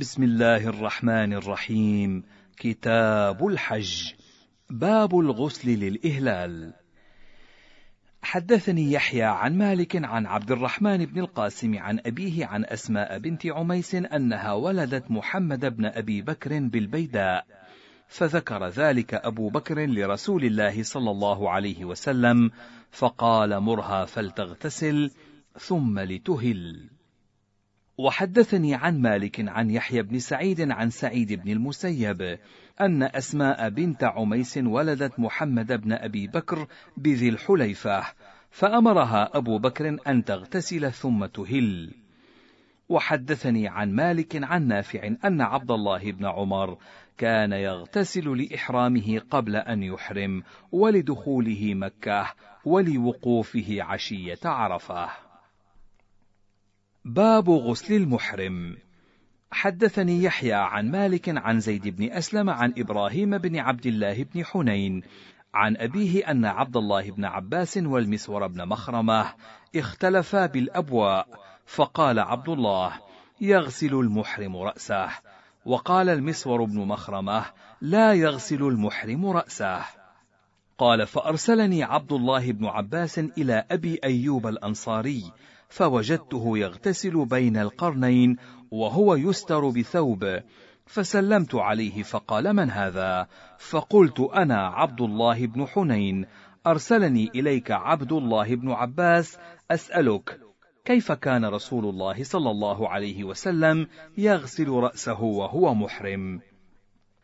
بسم الله الرحمن الرحيم. كتاب الحج. باب الغسل للإهلال. حدثني يحيى عن مالك عن عبد الرحمن بن القاسم عن أبيه عن أسماء بنت عميس أنها ولدت محمد بن أبي بكر بالبيداء فذكر ذلك أبو بكر لرسول الله صلى الله عليه وسلم فقال مرها فلتغتسل ثم لتهل. وحدثني عن مالك عن يحيى بن سعيد عن سعيد بن المسيب أن أسماء بنت عميس ولدت محمد بن أبي بكر بذي الحليفة فأمرها أبو بكر أن تغتسل ثم تهل. وحدثني عن مالك عن نافع أن عبد الله بن عمر كان يغتسل لإحرامه قبل أن يحرم ولدخوله مكة ولوقوفه عشية عرفة. باب غسل المحرم. حدثني يحيى عن مالك عن زيد بن أسلم عن إبراهيم بن عبد الله بن حنين عن أبيه أن عبد الله بن عباس والمسور بن مخرمة اختلفا بالأبواء فقال عبد الله يغسل المحرم رأسه وقال المسور بن مخرمة لا يغسل المحرم رأسه قال فأرسلني عبد الله بن عباس إلى أبي أيوب الأنصاري فوجدته يغتسل بين القرنين وهو يستر بثوب فسلمت عليه فقال من هذا؟ فقلت أنا عبد الله بن حنين أرسلني إليك عبد الله بن عباس أسألك كيف كان رسول الله صلى الله عليه وسلم يغسل رأسه وهو محرم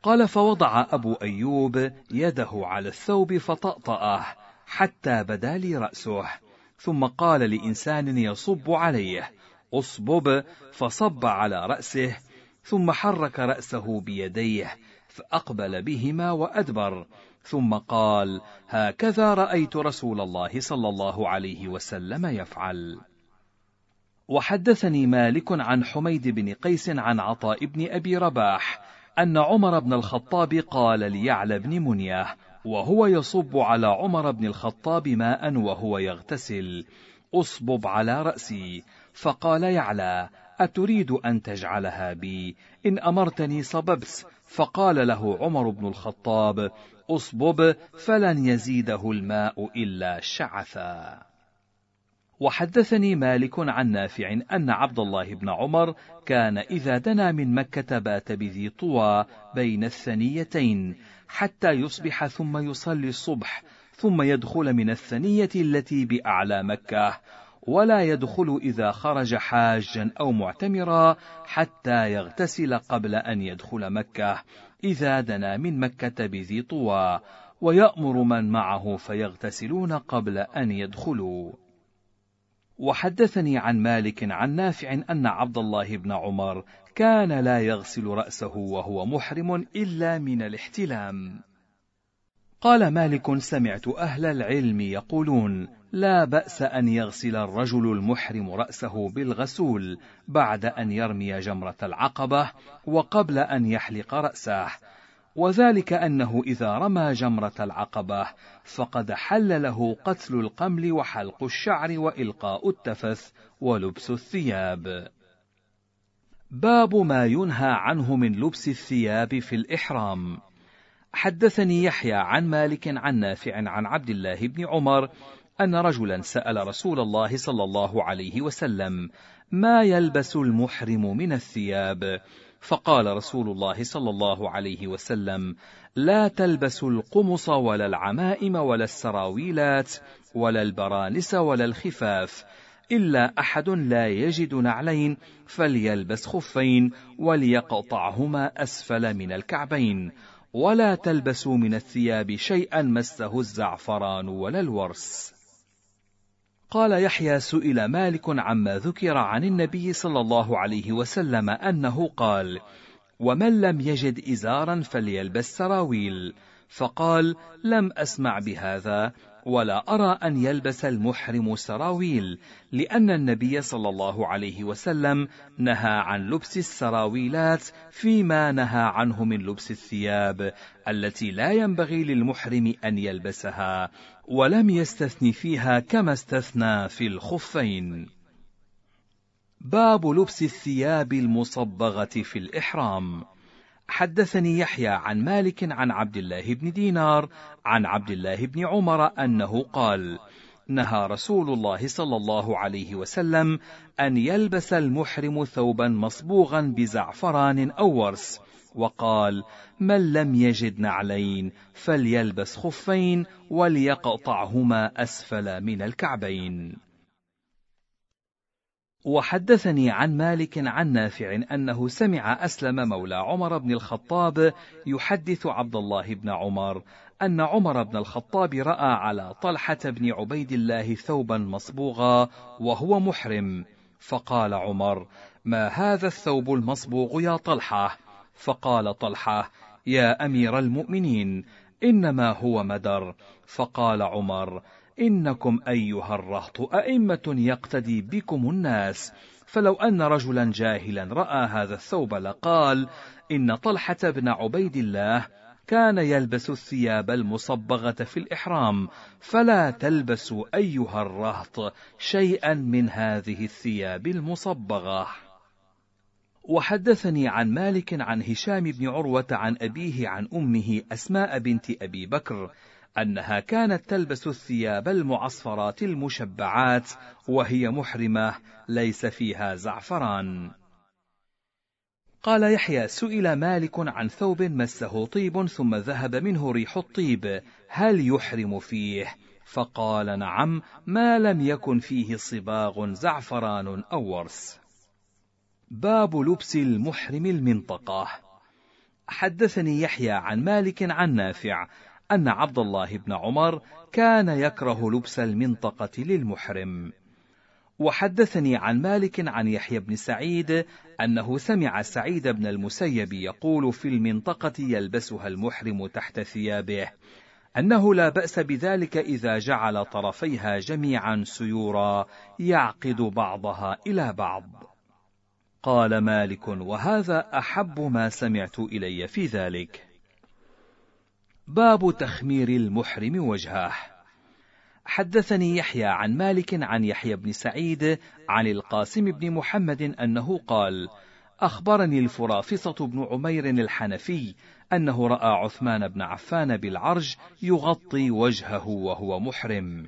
قال فوضع أبو أيوب يده على الثوب فطأطأه حتى بدا لي رأسه. ثم قال لإنسان يصب عليه اصبب فصب على رأسه ثم حرك رأسه بيديه فأقبل بهما وأدبر ثم قال هكذا رأيت رسول الله صلى الله عليه وسلم يفعل. وحدثني مالك عن حميد بن قيس عن عطاء بن أبي رباح أن عمر بن الخطاب قال ليعلى بن منيه وهو يصب على عمر بن الخطاب ماء وهو يغتسل. أصبب على رأسي. فقال يعلى أتريد أن تجعلها بي؟ إن أمرتني صببت. فقال له عمر بن الخطاب أصبب فلن يزيده الماء إلا شعثا. وحدثني مالك عن نافع أن عبد الله بن عمر كان إذا دنا من مكة بات بذي طوى بين الثنيتين. حتى يصبح ثم يصلي الصبح ثم يدخل من الثنية التي بأعلى مكة ولا يدخل إذا خرج حاجا أو معتمرا حتى يغتسل قبل أن يدخل مكة إذا دنا من مكة بذي طوى ويأمر من معه فيغتسلون قبل أن يدخلوا. وحدثني عن مالك عن نافع أن عبد الله بن عمر كان لا يغسل رأسه وهو محرم إلا من الاحتلام. قال مالك سمعت أهل العلم يقولون: لا بأس أن يغسل الرجل المحرم رأسه بالغسول بعد أن يرمي جمرة العقبة وقبل أن يحلق رأسه، وذلك أنه إذا رمى جمرة العقبة فقد حل له قتل القمل وحلق الشعر وإلقاء التفث ولبس الثياب. باب ما ينهى عنه من لبس الثياب في الإحرام. حدثني يحيى عن مالك عن نافع عن عبد الله بن عمر أن رجلا سأل رسول الله صلى الله عليه وسلم: ما يلبس المحرم من الثياب؟ فقال رسول الله صلى الله عليه وسلم: لا تلبسوا القمص ولا العمائم ولا السراويلات ولا البرانس ولا الخفاف إلا أحد لا يجد نعلين فليلبس خفين وليقطعهما أسفل من الكعبين. ولا تلبسوا من الثياب شيئا مسه الزعفران ولا الورس. قال يحيى سئل مالك عما ذكر عن النبي صلى الله عليه وسلم أنه قال ومن لم يجد إزارا فليلبس سراويل فقال لم أسمع بهذا ولا أرى أن يلبس المحرم سراويل لأن النبي صلى الله عليه وسلم نهى عن لبس السراويلات فيما نهى عنه من لبس الثياب التي لا ينبغي للمحرم أن يلبسها ولم يستثن فيها كما استثنى في الخفين. باب لبس الثياب المصبغة في الإحرام. حدثني يحيى عن مالك عن عبد الله بن دينار عن عبد الله بن عمر أنه قال نهى رسول الله صلى الله عليه وسلم أن يلبس المحرم ثوبا مصبوغا بزعفران أو ورس وقال من لم يجد نعلين فليلبس خفين وليقطعهما أسفل من الكعبين. وحدثني عن مالك عن نافع أنه سمع أسلم مولى عمر بن الخطاب يحدث عبد الله بن عمر أن عمر بن الخطاب رأى على طلحة بن عبيد الله ثوبا مصبوغا وهو محرم. فقال عمر ما هذا الثوب المصبوغ يا طلحة؟ فقال طلحة يا أمير المؤمنين إنما هو مدر. فقال عمر إنكم أيها الرهط أئمة يقتدي بكم الناس. فلو أن رجلا جاهلا رأى هذا الثوب لقال إن طلحة بن عبيد الله كان يلبس الثياب المصبغة في الإحرام. فلا تلبسوا أيها الرهط شيئا من هذه الثياب المصبغة. وحدثني عن مالك عن هشام بن عروة عن أبيه عن أمه أسماء بنت أبي بكر. أنها كانت تلبس الثياب المعصفرات المشبعات وهي محرمة ليس فيها زعفران. قال يحيى سئل مالك عن ثوب مسه طيب ثم ذهب منه ريح الطيب هل يحرم فيه؟ فقال نعم ما لم يكن فيه صباغ زعفران أو ورس. باب لبس المحرم المنطقة حدثني يحيى عن مالك عن نافع أن عبد الله بن عمر كان يكره لبس المنطقة للمحرم. وحدثني عن مالك عن يحيى بن سعيد أنه سمع سعيد بن المسيب يقول في المنطقة يلبسها المحرم تحت ثيابه أنه لا بأس بذلك إذا جعل طرفيها جميعا سيورا يعقد بعضها إلى بعض. قال مالك وهذا أحب ما سمعت إلي في ذلك. باب تخمير المحرم وجهه حدثني يحيى عن مالك عن يحيى بن سعيد عن القاسم بن محمد أنه قال أخبرني الفرافصة بن عمير الحنفي أنه رأى عثمان بن عفان بالعرج يغطي وجهه وهو محرم.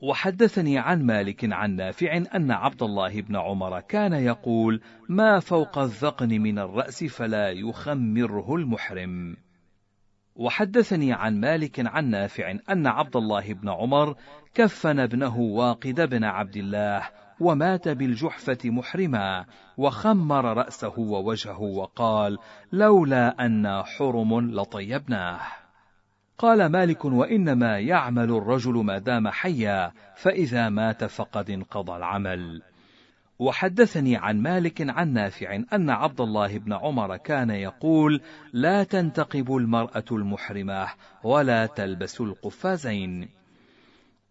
وحدثني عن مالك عن نافع أن عبد الله بن عمر كان يقول ما فوق الذقن من الرأس فلا يخمره المحرم. وحدثني عن مالك عن نافع أن عبد الله بن عمر كفن ابنه واقد بن عبد الله ومات بالجحفة محرما وخمر رأسه ووجهه وقال لولا أنا حرم لطيبناه. قال مالك وإنما يعمل الرجل ما دام حيا فإذا مات فقد انقضى العمل. وحدثني عن مالك عن نافع أن عبد الله بن عمر كان يقول: لا تنتقب المرأة المحرمة ولا تلبس القفازين.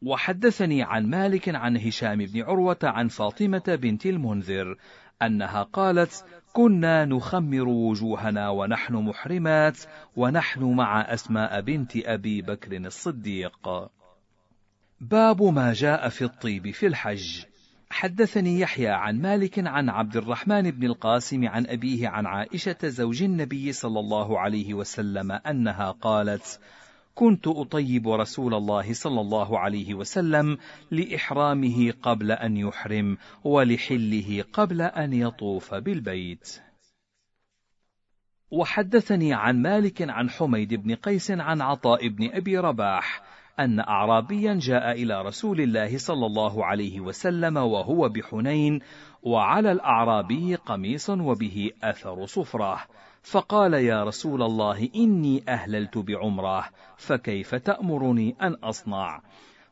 وحدثني عن مالك عن هشام بن عروة عن فاطمة بنت المنذر أنها قالت: كنا نخمر وجوهنا ونحن محرمات ونحن مع أسماء بنت أبي بكر الصديق. باب ما جاء في الطيب في الحج. حدثني يحيى عن مالك عن عبد الرحمن بن القاسم عن أبيه عن عائشة زوج النبي صلى الله عليه وسلم أنها قالت: كنت أطيب رسول الله صلى الله عليه وسلم لإحرامه قبل أن يحرم ولحله قبل أن يطوف بالبيت. وحدثني عن مالك عن حميد بن قيس عن عطاء بن أبي رباح أن أعرابيا جاء إلى رسول الله صلى الله عليه وسلم وهو بحنين وعلى الأعرابي قميص وبه أثر صفرة. فقال يا رسول الله إني أهللت بعمرة فكيف تأمرني أن أصنع؟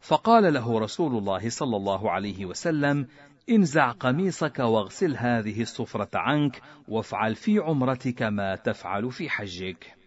فقال له رسول الله صلى الله عليه وسلم انزع قميصك واغسل هذه الصفرة عنك وافعل في عمرتك ما تفعل في حجك.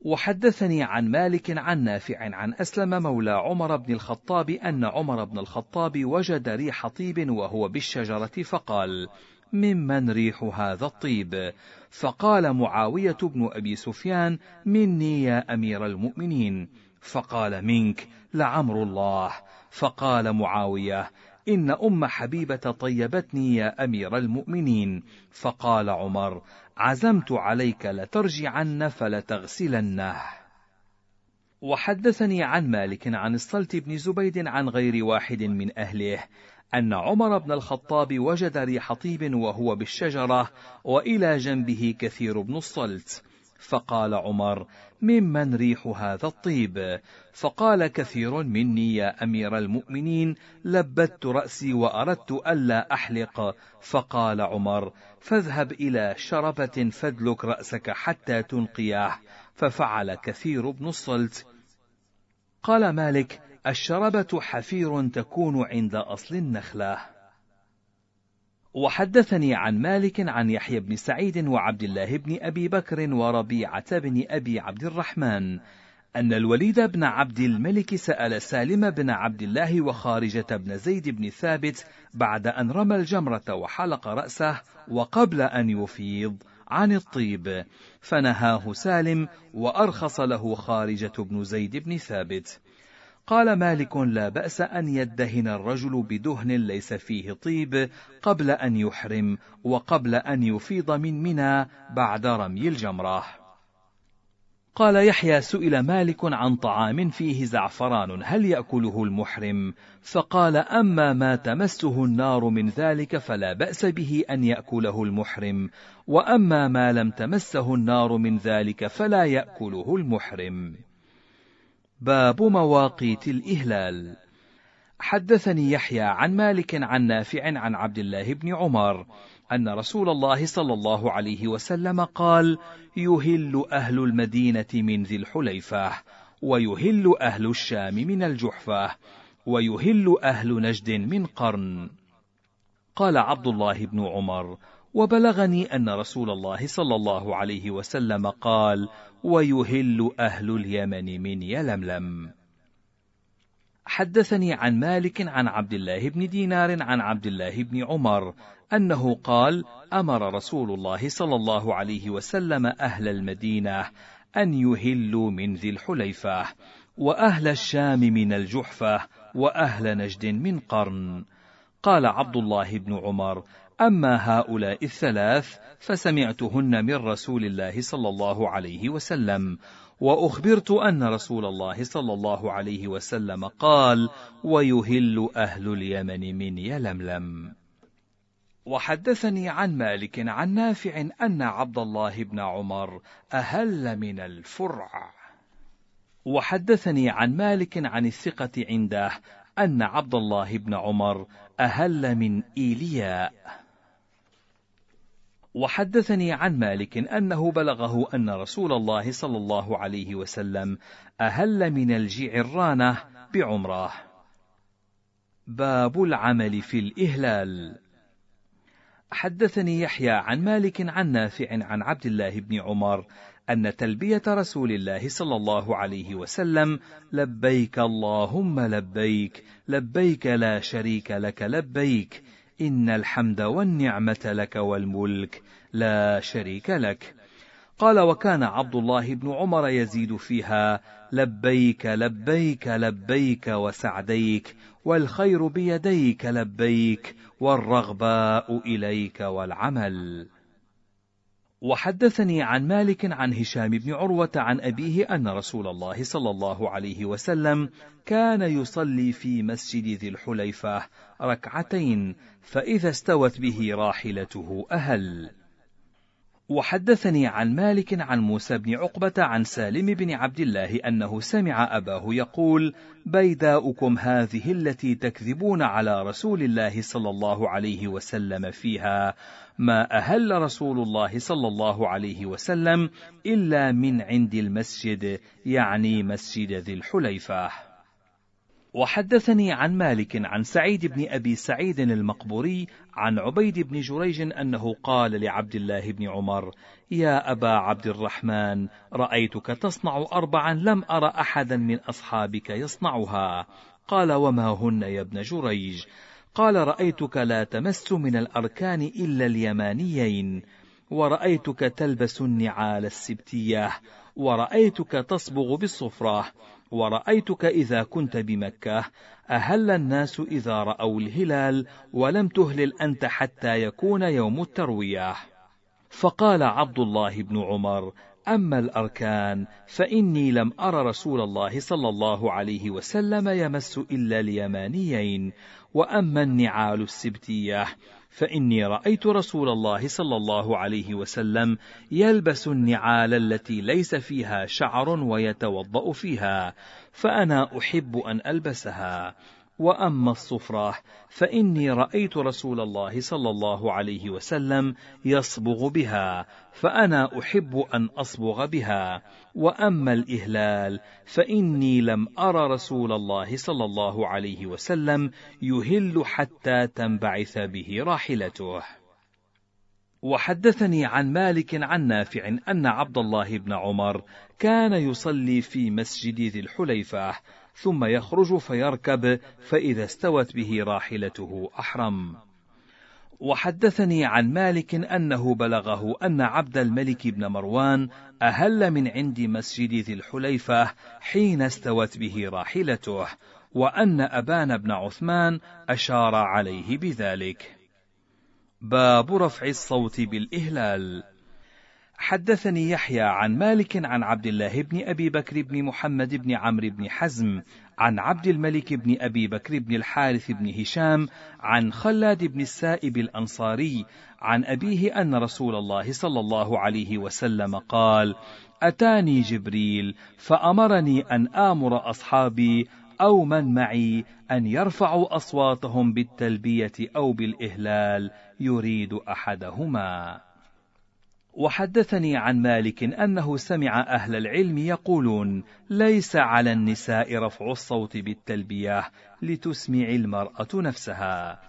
وحدثني عن مالك عن نافع عن أسلم مولى عمر بن الخطاب أن عمر بن الخطاب وجد ريح طيب وهو بالشجرة فقال: ممن ريح هذا الطيب؟ فقال معاوية بن أبي سفيان: مني يا أمير المؤمنين. فقال منك لعمر الله. فقال معاوية: إن أم حبيبة طيبتني يا أمير المؤمنين فقال عمر عزمت عليك لترجعن فلتغسلنه. وحدثني عن مالك عن الصلت بن زبيد عن غير واحد من أهله أن عمر بن الخطاب وجد ريح طيب وهو بالشجرة وإلى جنبه كثير بن الصلت. فقال عمر ممن ريح هذا الطيب؟ فقال كثير مني يا أمير المؤمنين لبت رأسي وأردت ألا أحلق. فقال عمر فاذهب إلى شربة فادلك رأسك حتى تنقيه ففعل كثير بن الصلت. قال مالك الشربة حفير تكون عند أصل النخلة. وحدثني عن مالك عن يحيى بن سعيد وعبد الله بن أبي بكر وربيعة بن أبي عبد الرحمن. أن الوليد بن عبد الملك سأل سالم بن عبد الله وخارجة بن زيد بن ثابت بعد أن رمى الجمرة وحلق رأسه وقبل أن يفيض عن الطيب فنهاه سالم وأرخص له خارجة بن زيد بن ثابت قال مالك لا بأس أن يدهن الرجل بدهن ليس فيه طيب قبل أن يحرم وقبل أن يفيض من منى بعد رمي الجمرة. قال يحيى سئل مالك عن طعام فيه زعفران هل يأكله المحرم؟ فقال أما ما تمسه النار من ذلك فلا بأس به أن يأكله المحرم، وأما ما لم تمسه النار من ذلك فلا يأكله المحرم. باب مواقيت الإهلال حدثني يحيى عن مالك عن نافع عن عبد الله بن عمر أن رسول الله صلى الله عليه وسلم قال: يهل أهل المدينة من ذي الحليفة، ويهل أهل الشام من الجحفة، ويهل أهل نجد من قرن. قال عبد الله بن عمر: وبلغني أن رسول الله صلى الله عليه وسلم قال: ويهل أهل اليمن من يلملم. حدثني عن مالك عن عبد الله بن دينار عن عبد الله بن عمر أنه قال: أمر رسول الله صلى الله عليه وسلم أهل المدينة أن يهلوا من ذي الحليفة، وأهل الشام من الجحفة، وأهل نجد من قرن. قال عبد الله بن عمر: أما هؤلاء الثلاث فسمعتهن من رسول الله صلى الله عليه وسلم وأخبرت أن رسول الله صلى الله عليه وسلم قال ويهل أهل اليمن من يلملم. وحدثني عن مالك عن نافع أن عبد الله بن عمر أهل من الفرع. وحدثني عن مالك عن الثقة عنده أن عبد الله بن عمر أهل من إيلياء. وحدثني عن مالك أنه بلغه أن رسول الله صلى الله عليه وسلم أهل من الجعرانه بعمرة. باب العمل في الإهلال. حدثني يحيى عن مالك عن نافع عن عبد الله بن عمر أن تلبية رسول الله صلى الله عليه وسلم لبيك اللهم لبيك لبيك لا شريك لك لبيك إن الحمد والنعمة لك والملك لا شريك لك. قال وكان عبد الله بن عمر يزيد فيها لبيك لبيك لبيك وسعديك والخير بيديك لبيك والرغباء إليك والعمل. وحدثني عن مالك عن هشام بن عروة عن أبيه أن رسول الله صلى الله عليه وسلم كان يصلي في مسجد ذي الحليفة ركعتين فإذا استوت به راحلته أهل. وحدثني عن مالك عن موسى بن عقبة عن سالم بن عبد الله أنه سمع أباه يقول: بيداؤكم هذه التي تكذبون على رسول الله صلى الله عليه وسلم فيها ما أهل رسول الله صلى الله عليه وسلم إلا من عند المسجد يعني مسجد ذي الحليفة. وحدثني عن مالك عن سعيد بن أبي سعيد المقبوري عن عبيد بن جريج أنه قال لعبد الله بن عمر يا أبا عبد الرحمن رأيتك تصنع اربعا لم أر احدا من أصحابك يصنعها. قال وما هن يا ابن جريج؟ قال رأيتك لا تمس من الأركان إلا اليمانيين ورأيتك تلبس النعال السبتية ورأيتك تصبغ بالصفرة ورأيتك إذا كنت بمكة أهل الناس إذا رأوا الهلال ولم تهلل أنت حتى يكون يوم التروية. فقال عبد الله بن عمر أما الأركان فإني لم أر رسول الله صلى الله عليه وسلم يمس إلا اليمانيين وأما النعال السبتية. فإني رأيت رسول الله صلى الله عليه وسلم يلبس النعال التي ليس فيها شعر ويتوضأ فيها فأنا أحب أن ألبسها. وأما الصفرة فإني رأيت رسول الله صلى الله عليه وسلم يصبغ بها فأنا أحب أن أصبغ بها. وأما الإهلال فإني لم أر رسول الله صلى الله عليه وسلم يهل حتى تنبعث به راحلته. وحدثني عن مالك عن نافع أن عبد الله بن عمر كان يصلي في مسجد ذي الحليفة ثم يخرج فيركب فإذا استوت به راحلته أحرم. وحدثني عن مالك أنه بلغه أن عبد الملك بن مروان أهل من عند مسجد ذي الحليفة حين استوت به راحلته، وأن أبان بن عثمان أشار عليه بذلك. باب رفع الصوت بالإهلال حدثني يحيى عن مالك عن عبد الله بن أبي بكر بن محمد بن عمرو بن حزم عن عبد الملك بن أبي بكر بن الحارث بن هشام عن خلاد بن السائب الأنصاري عن أبيه أن رسول الله صلى الله عليه وسلم قال أتاني جبريل فأمرني أن آمر أصحابي أو من معي أن يرفعوا أصواتهم بالتلبية أو بالإهلال يريد أحدهما. وحدثني عن مالك أنه سمع أهل العلم يقولون ليس على النساء رفع الصوت بالتلبية لتسمع المرأة نفسها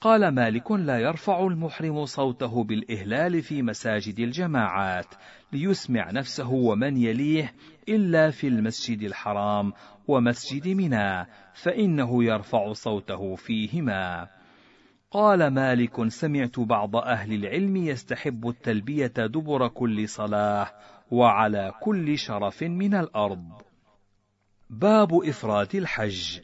قال مالك لا يرفع المحرم صوته بالإهلال في مساجد الجماعات ليسمع نفسه ومن يليه إلا في المسجد الحرام ومسجد منى فإنه يرفع صوته فيهما قال مالك سمعت بعض أهل العلم يستحب التلبية دبر كل صلاة وعلى كل شرف من الأرض. باب إفراد الحج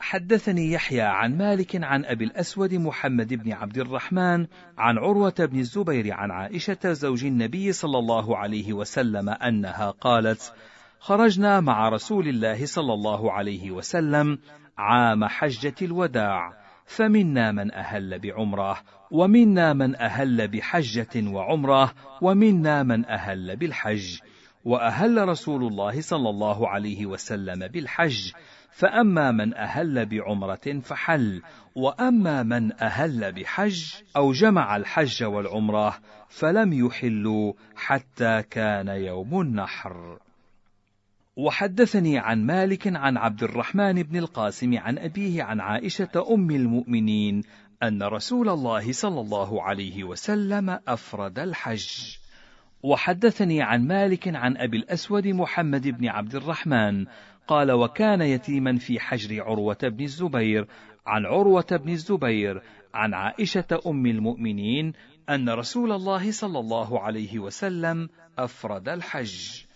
حدثني يحيى عن مالك عن أبي الأسود محمد بن عبد الرحمن عن عروة بن الزبير عن عائشة زوج النبي صلى الله عليه وسلم أنها قالت: خرجنا مع رسول الله صلى الله عليه وسلم عام حجة الوداع فمنا من أهل بعمرة ومنا من أهل بحجة وعمرة ومنا من أهل بالحج. وأهل رسول الله صلى الله عليه وسلم بالحج فأما من أهل بعمرة فحل. وأما من أهل بحج أو جمع الحج والعمرة فلم يحلوا حتى كان يوم النحر. وحدثني عن مالك عن عبد الرحمن بن القاسم عن أبيه عن عائشة أم المؤمنين أن رسول الله صلى الله عليه وسلم أفرد الحج. وحدثني عن مالك عن أبي الأسود محمد بن عبد الرحمن قال وكان يتيما في حجر عروة بن الزبير عن عروة بن الزبير عن عائشة أم المؤمنين أن رسول الله صلى الله عليه وسلم أفرد الحج.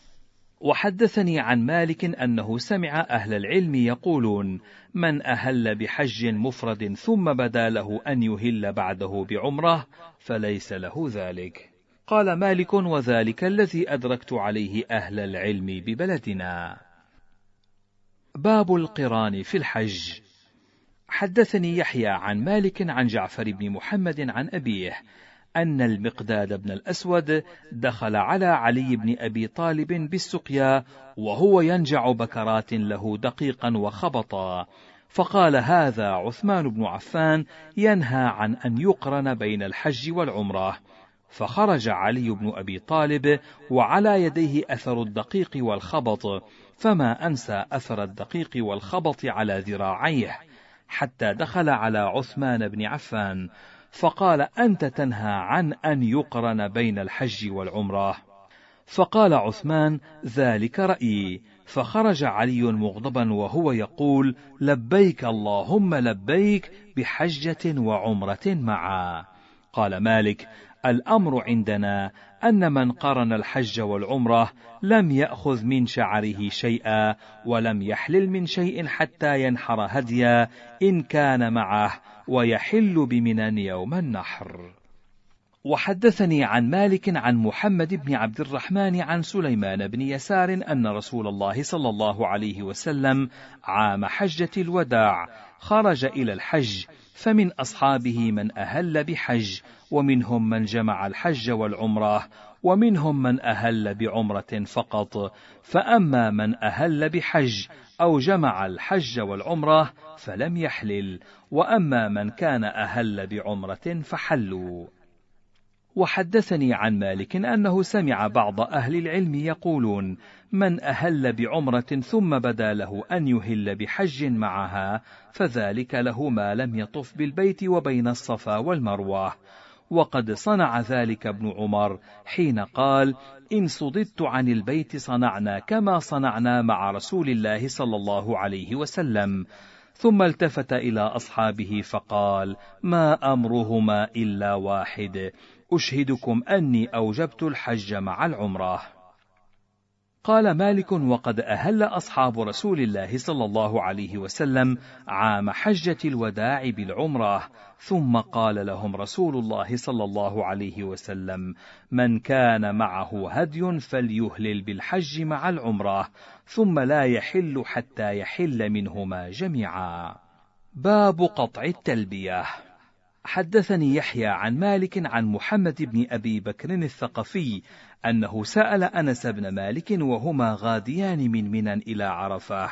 وحدثني عن مالك أنه سمع أهل العلم يقولون من أهل بحج مفرد ثم بدا له أن يهل بعده بعمرة فليس له ذلك. قال مالك وذلك الذي أدركت عليه أهل العلم ببلدنا. باب القران في الحج. حدثني يحيى عن مالك عن جعفر بن محمد عن أبيه أن المقداد بن الأسود دخل على علي بن أبي طالب بالسقيا وهو ينجع بكرات له دقيقا وخبطا. فقال هذا عثمان بن عفان ينهى عن أن يقرن بين الحج والعمرة. فخرج علي بن أبي طالب وعلى يديه أثر الدقيق والخبط فما أنسى أثر الدقيق والخبط على ذراعيه حتى دخل على عثمان بن عفان. فقال أنت تنهى عن أن يقرن بين الحج والعمرة. فقال عثمان ذلك رأيي. فخرج علي مغضبا وهو يقول لبيك اللهم لبيك بحجة وعمرة معا. قال مالك الأمر عندنا أن من قرن الحج والعمرة لم يأخذ من شعره شيئا ولم يحلل من شيء حتى ينحر هديا إن كان معه ويحل بمنى يوم النحر. وحدثني عن مالك عن محمد بن عبد الرحمن عن سليمان بن يسار أن رسول الله صلى الله عليه وسلم عام حجة الوداع خرج إلى الحج فمن أصحابه من أهل بحج ومنهم من جمع الحج والعمرة ومنهم من أهل بعمرة فقط فأما من أهل بحج أو جمع الحج والعمرة فلم يحلل وأما من كان أهل بعمرة فحلوا. وحدثني عن مالك أنه سمع بعض أهل العلم يقولون من أهل بعمرة ثم بدا له أن يهل بحج معها فذلك له ما لم يطف بالبيت وبين الصفا والمروة. وقد صنع ذلك ابن عمر حين قال إن صددت عن البيت صنعنا كما صنعنا مع رسول الله صلى الله عليه وسلم ثم التفت إلى أصحابه فقال ما أمرهما إلا واحد أشهدكم أني أوجبت الحج مع العمرة. قال مالك وقد أهل أصحاب رسول الله صلى الله عليه وسلم عام حجة الوداع بالعمرة، ثم قال لهم رسول الله صلى الله عليه وسلم: من كان معه هدي فليهلل بالحج مع العمرة، ثم لا يحل حتى يحل منهما جميعا. باب قطع التلبية حدثني يحيى عن مالك عن محمد بن أبي بكر الثقفي أنه سأل أنس بن مالك وهما غاديان من منى إلى عرفة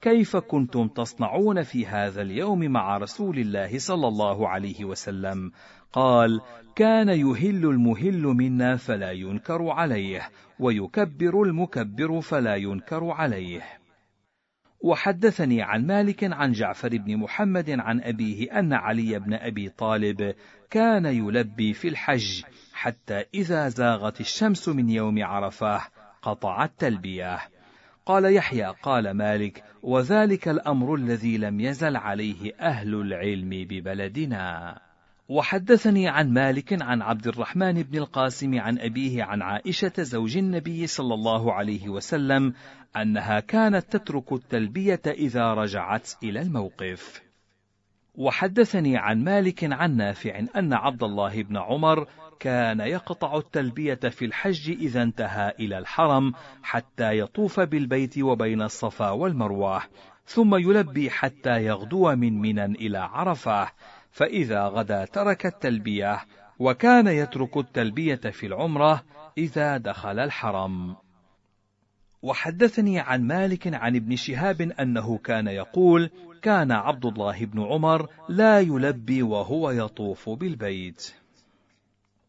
كيف كنتم تصنعون في هذا اليوم مع رسول الله صلى الله عليه وسلم؟ قال كان يهل المهل منا فلا ينكر عليه ويكبر المكبر فلا ينكر عليه. وحدثني عن مالك عن جعفر بن محمد عن أبيه أن علي بن أبي طالب كان يلبي في الحج حتى إذا زاغت الشمس من يوم عرفة قطع التلبية قال يحيى قال مالك وذلك الأمر الذي لم يزل عليه أهل العلم ببلدنا وحدثني عن مالك عن عبد الرحمن بن القاسم عن أبيه عن عائشة زوج النبي صلى الله عليه وسلم أنها كانت تترك التلبية إذا رجعت إلى الموقف. وحدثني عن مالك عن نافع أن عبد الله بن عمر كان يقطع التلبية في الحج إذا انتهى إلى الحرم حتى يطوف بالبيت وبين الصفا والمروة، ثم يلبي حتى يغدو من منى إلى عرفة، فإذا غدا ترك التلبية، وكان يترك التلبية في العمرة إذا دخل الحرم. وحدثني عن مالك عن ابن شهاب أنه كان يقول كان عبد الله بن عمر لا يلبي وهو يطوف بالبيت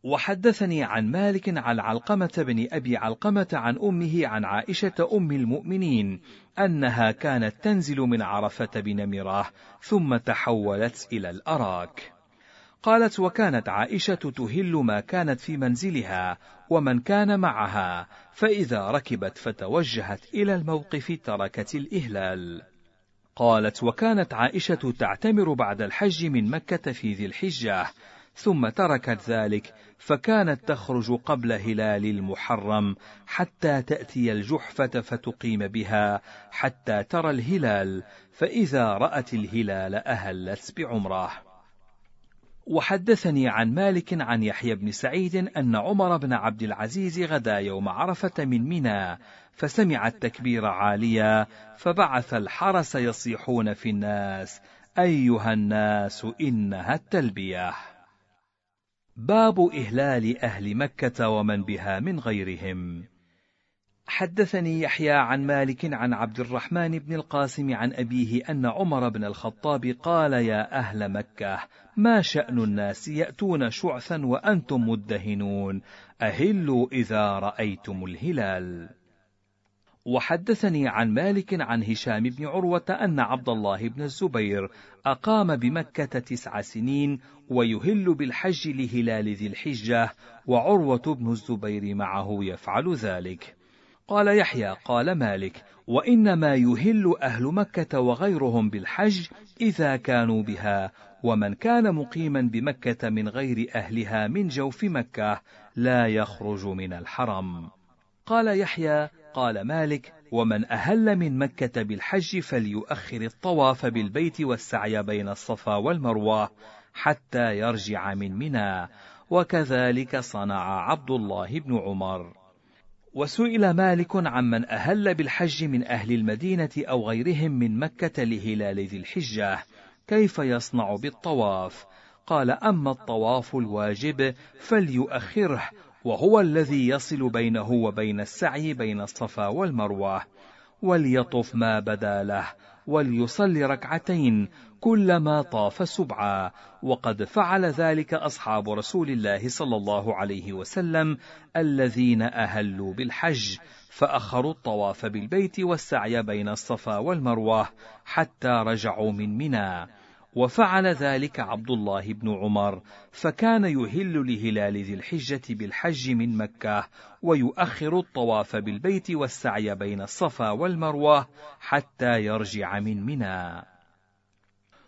وحدثني عن مالك عن علقمة بن أبي علقمة عن أمه عن عائشة أم المؤمنين أنها كانت تنزل من عرفة بنمرة ثم تحولت إلى الأراك قالت وكانت عائشة تهل ما كانت في منزلها ومن كان معها فإذا ركبت فتوجهت إلى الموقف تركت الإهلال. قالت وكانت عائشة تعتمر بعد الحج من مكة في ذي الحجة ثم تركت ذلك فكانت تخرج قبل هلال المحرم حتى تأتي الجحفة فتقيم بها حتى ترى الهلال فإذا رأت الهلال أهلت بعمره. وحدثني عن مالك عن يحيى بن سعيد أن عمر بن عبد العزيز غدا يوم عرفة من منى فسمع التكبير عاليا فبعث الحرس يصيحون في الناس أيها الناس إنها التلبية باب إهلال أهل مكة ومن بها من غيرهم. حدثني يحيى عن مالك عن عبد الرحمن بن القاسم عن أبيه أن عمر بن الخطاب قال يا أهل مكة ما شأن الناس يأتون شعثا وأنتم مدهنون أهلوا إذا رأيتم الهلال. وحدثني عن مالك عن هشام بن عروة أن عبد الله بن الزبير أقام بمكة تسع سنين ويهل بالحج لهلال ذي الحجة وعروة بن الزبير معه يفعل ذلك قال يحيى قال مالك وإنما يهل أهل مكة وغيرهم بالحج إذا كانوا بها ومن كان مقيما بمكة من غير أهلها من جوف مكة لا يخرج من الحرم. قال يحيى: قال مالك: ومن أهل من مكة بالحج فليؤخر الطواف بالبيت والسعي بين الصفا والمروة حتى يرجع من منى، وكذلك صنع عبد الله بن عمر. وسئل مالك عمن أهل بالحج من أهل المدينة أو غيرهم من مكة لهلال ذي الحجة كيف يصنع بالطواف قال أما الطواف الواجب فليؤخره وهو الذي يصل بينه وبين السعي بين الصفا والمروة وليطف ما بدا له وليصلي ركعتين كلما طاف سبعا وقد فعل ذلك أصحاب رسول الله صلى الله عليه وسلم الذين أهلوا بالحج فأخروا الطواف بالبيت والسعي بين الصفا والمروة حتى رجعوا من منى. وفعل ذلك عبد الله بن عمر فكان يهل لهلال ذي الحجة بالحج من مكة ويؤخر الطواف بالبيت والسعي بين الصفا والمروة حتى يرجع من منى.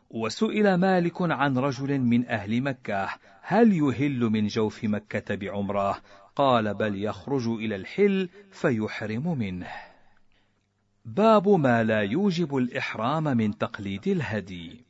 وسئل مالك عن رجل من أهل مكة هل يهل من جوف مكة بعمرة؟ قال بل يخرج إلى الحل فيحرم منه. باب ما لا يوجب الإحرام من تقليد الهدي.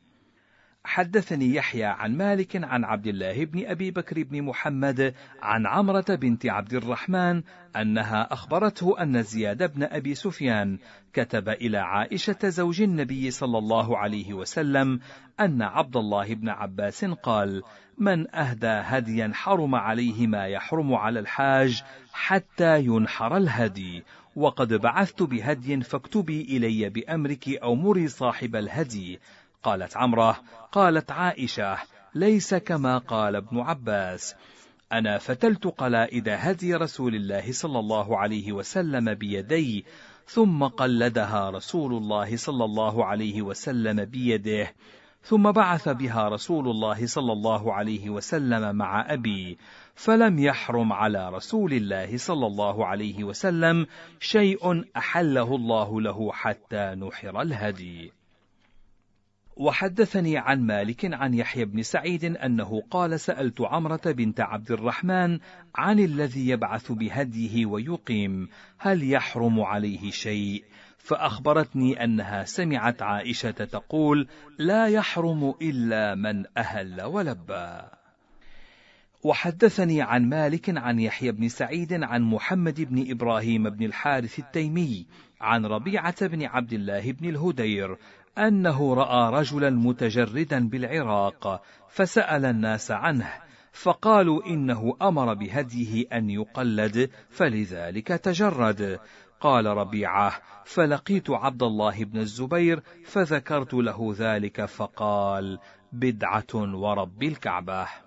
حدثني يحيى عن مالك عن عبد الله بن أبي بكر بن محمد عن عمرة بنت عبد الرحمن أنها أخبرته أن زياد بن أبي سفيان كتب إلى عائشة زوج النبي صلى الله عليه وسلم أن عبد الله بن عباس قال من أهدى هديا حرم عليه ما يحرم على الحاج حتى ينحر الهدي وقد بعثت بهدي فاكتبي إلي بأمرك أو مري صاحب الهدي قالت عمره قالت عائشة ليس كما قال ابن عباس. أنا فتلت قلائد هدي رسول الله صلى الله عليه وسلم بيدي ثم قلدها رسول الله صلى الله عليه وسلم بيده ثم بعث بها رسول الله صلى الله عليه وسلم مع أبي فلم يحرم على رسول الله صلى الله عليه وسلم شيء أحله الله له حتى نحر الهدي. وحدثني عن مالك عن يحيى بن سعيد أنه قال سألت عمرة بنت عبد الرحمن عن الذي يبعث بهديه ويقيم هل يحرم عليه شيء فأخبرتني أنها سمعت عائشة تقول لا يحرم إلا من أهل ولبى وحدثني عن مالك عن يحيى بن سعيد عن محمد بن إبراهيم بن الحارث التيمي عن ربيعة بن عبد الله بن الهدير أنه رأى رجلا متجردا بالعراق فسأل الناس عنه فقالوا إنه أمر بهديه أن يقلد فلذلك تجرد. قال ربيعة فلقيت عبد الله بن الزبير فذكرت له ذلك فقال بدعة ورب الكعبة.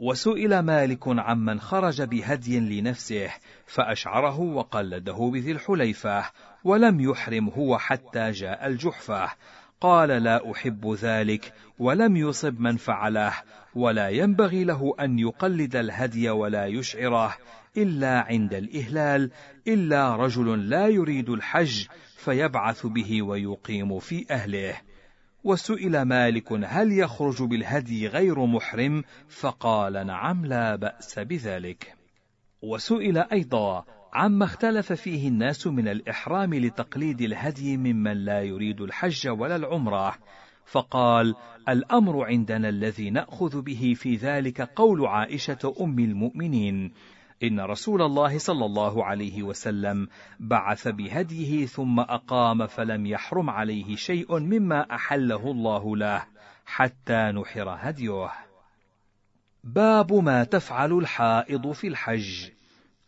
وسئل مالك عمن خرج بهدي لنفسه فأشعره وقلده بذي الحليفة ولم يحرم هو حتى جاء الجحفة. قال لا أحب ذلك ولم يصب من فعله ولا ينبغي له أن يقلد الهدي ولا يشعره إلا عند الإهلال إلا رجل لا يريد الحج فيبعث به ويقيم في أهله. وسئل مالك هل يخرج بالهدي غير محرم؟ فقال نعم لا بأس بذلك. وسئل أيضا عما اختلف فيه الناس من الإحرام لتقليد الهدي ممن لا يريد الحج ولا العمرة. فقال الأمر عندنا الذي نأخذ به في ذلك قول عائشة أم المؤمنين. إن رسول الله صلى الله عليه وسلم بعث بهديه ثم أقام فلم يحرم عليه شيء مما أحله الله له حتى نحر هديه. باب ما تفعل الحائض في الحج.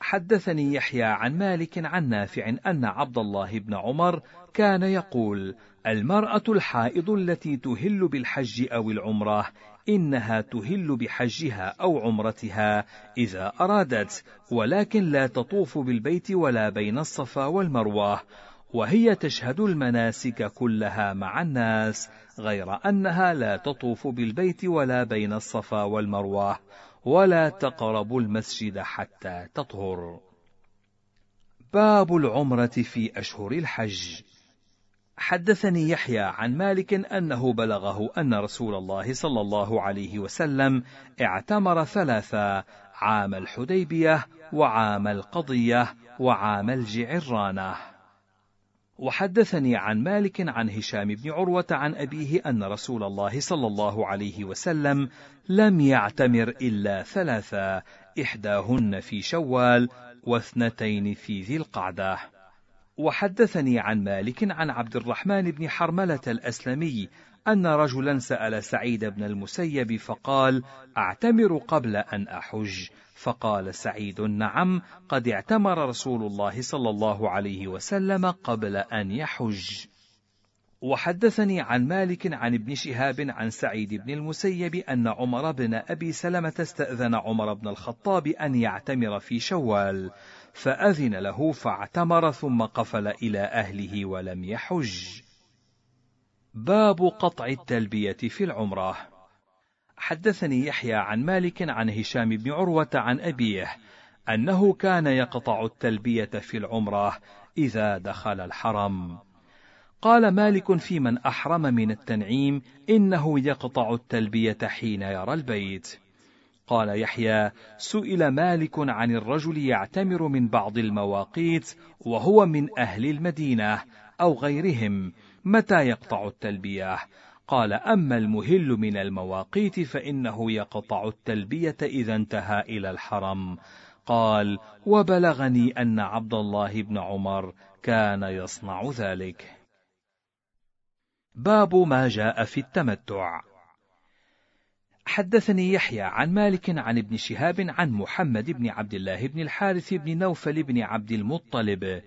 حدثني يحيى عن مالك عن نافع أن عبد الله بن عمر كان يقول: المرأة الحائض التي تهل بالحج أو العمرة إنها تهل بحجها أو عمرتها إذا أرادت، ولكن لا تطوف بالبيت ولا بين الصفا والمروة، وهي تشهد المناسك كلها مع الناس، غير أنها لا تطوف بالبيت ولا بين الصفا والمروة، ولا تقرب المسجد حتى تطهر. باب العمرة في أشهر الحج حدثني يحيى عن مالك أنه بلغه أن رسول الله صلى الله عليه وسلم اعتمر ثلاثا عام الحديبية وعام القضية وعام الجعرانة. وحدثني عن مالك عن هشام بن عروة عن أبيه أن رسول الله صلى الله عليه وسلم لم يعتمر إلا ثلاثا إحداهن في شوال واثنتين في ذي القعدة. وحدثني عن مالك عن عبد الرحمن بن حرملة الأسلمي أن رجلا سأل سعيد بن المسيب فقال: أعتمر قبل أن أحج، فقال سعيد: نعم، قد اعتمر رسول الله صلى الله عليه وسلم قبل أن يحج. وحدثني عن مالك عن ابن شهاب عن سعيد بن المسيب أن عمر بن أبي سلمة استأذن عمر بن الخطاب أن يعتمر في شوال، فأذن له فاعتمر ثم قفل إلى أهله ولم يحج. باب قطع التلبية في العمرة. حدثني يحيى عن مالك عن هشام بن عروة عن أبيه أنه كان يقطع التلبية في العمرة إذا دخل الحرم. قال مالك في من أحرم من التنعيم إنه يقطع التلبية حين يرى البيت. قال يحيى سئل مالك عن الرجل يعتمر من بعض المواقيت وهو من أهل المدينة أو غيرهم متى يقطع التلبية؟ قال أما المهل من المواقيت فإنه يقطع التلبية إذا انتهى إلى الحرم. قال وبلغني أن عبد الله بن عمر كان يصنع ذلك. باب ما جاء في التمتع. حدثني يحيى عن مالك عن ابن شهاب عن محمد بن عبد الله بن الحارث بن نوفل بن عبد المطلب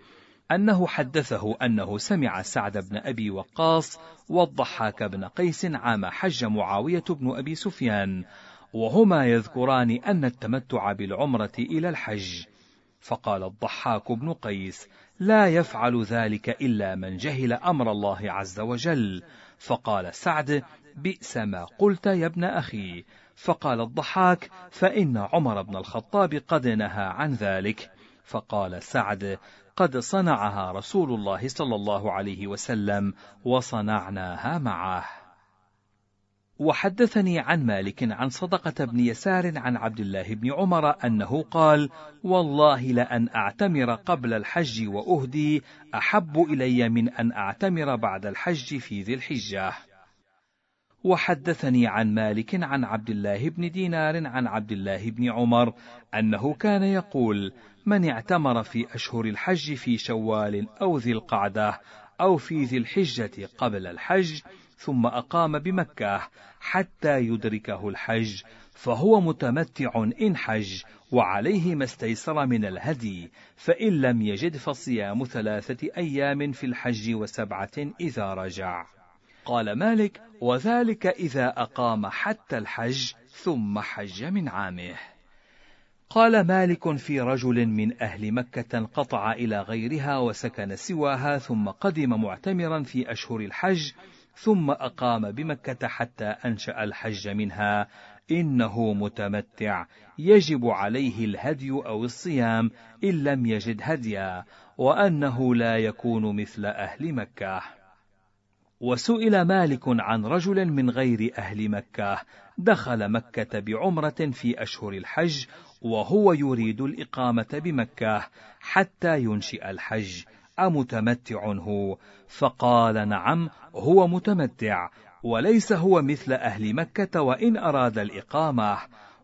أنه حدثه أنه سمع سعد بن أبي وقاص والضحاك بن قيس عام حج معاوية بن أبي سفيان وهما يذكران أن التمتع بالعمرة إلى الحج. فقال الضحاك بن قيس لا يفعل ذلك إلا من جهل أمر الله عز وجل فقال سعد بئس ما قلت يا ابن أخي. فقال الضحاك فإن عمر بن الخطاب قد نهى عن ذلك. فقال سعد قد صنعها رسول الله صلى الله عليه وسلم وصنعناها معه. وحدثني عن مالك عن صدقة بن يسار عن عبد الله بن عمر أنه قال: والله لأن أعتمر قبل الحج وأهدي أحب إلي من أن أعتمر بعد الحج في ذي الحجة. وحدثني عن مالك عن عبد الله بن دينار عن عبد الله بن عمر أنه كان يقول من اعتمر في أشهر الحج في شوال أو ذي القعدة أو في ذي الحجة قبل الحج ثم أقام بمكة حتى يدركه الحج فهو متمتع إن حج وعليه ما استيسر من الهدي فإن لم يجد فصيام ثلاثة أيام في الحج وسبعة إذا رجع. قال مالك وذلك إذا أقام حتى الحج ثم حج من عامه. قال مالك في رجل من أهل مكة انقطع إلى غيرها وسكن سواها ثم قدم معتمرا في أشهر الحج ثم أقام بمكة حتى أنشأ الحج منها. إنه متمتع يجب عليه الهدي أو الصيام إن لم يجد هديا وأنه لا يكون مثل أهل مكة. وسئل مالك عن رجل من غير أهل مكة دخل مكة بعمرة في أشهر الحج وهو يريد الإقامة بمكة حتى ينشئ الحج أمتمتع هو؟ فقال نعم هو متمتع وليس هو مثل أهل مكة وإن أراد الإقامة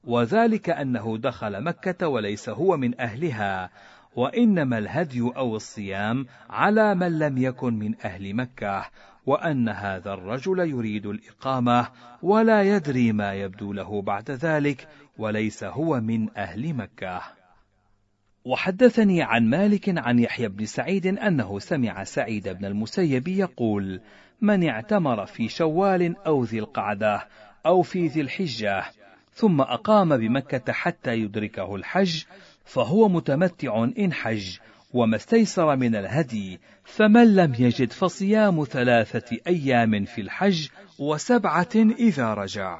وذلك أنه دخل مكة وليس هو من أهلها وإنما الهدي أو الصيام على من لم يكن من أهل مكة وأن هذا الرجل يريد الإقامة ولا يدري ما يبدو له بعد ذلك وليس هو من أهل مكة. وحدثني عن مالك عن يحيى بن سعيد أنه سمع سعيد بن المسيب يقول: من اعتمر في شوال أو ذي القعدة أو في ذي الحجة ثم أقام بمكة حتى يدركه الحج فهو متمتع إن حج وما استيسر من الهدي فمن لم يجد فصيام ثلاثة أيام في الحج وسبعة إذا رجع.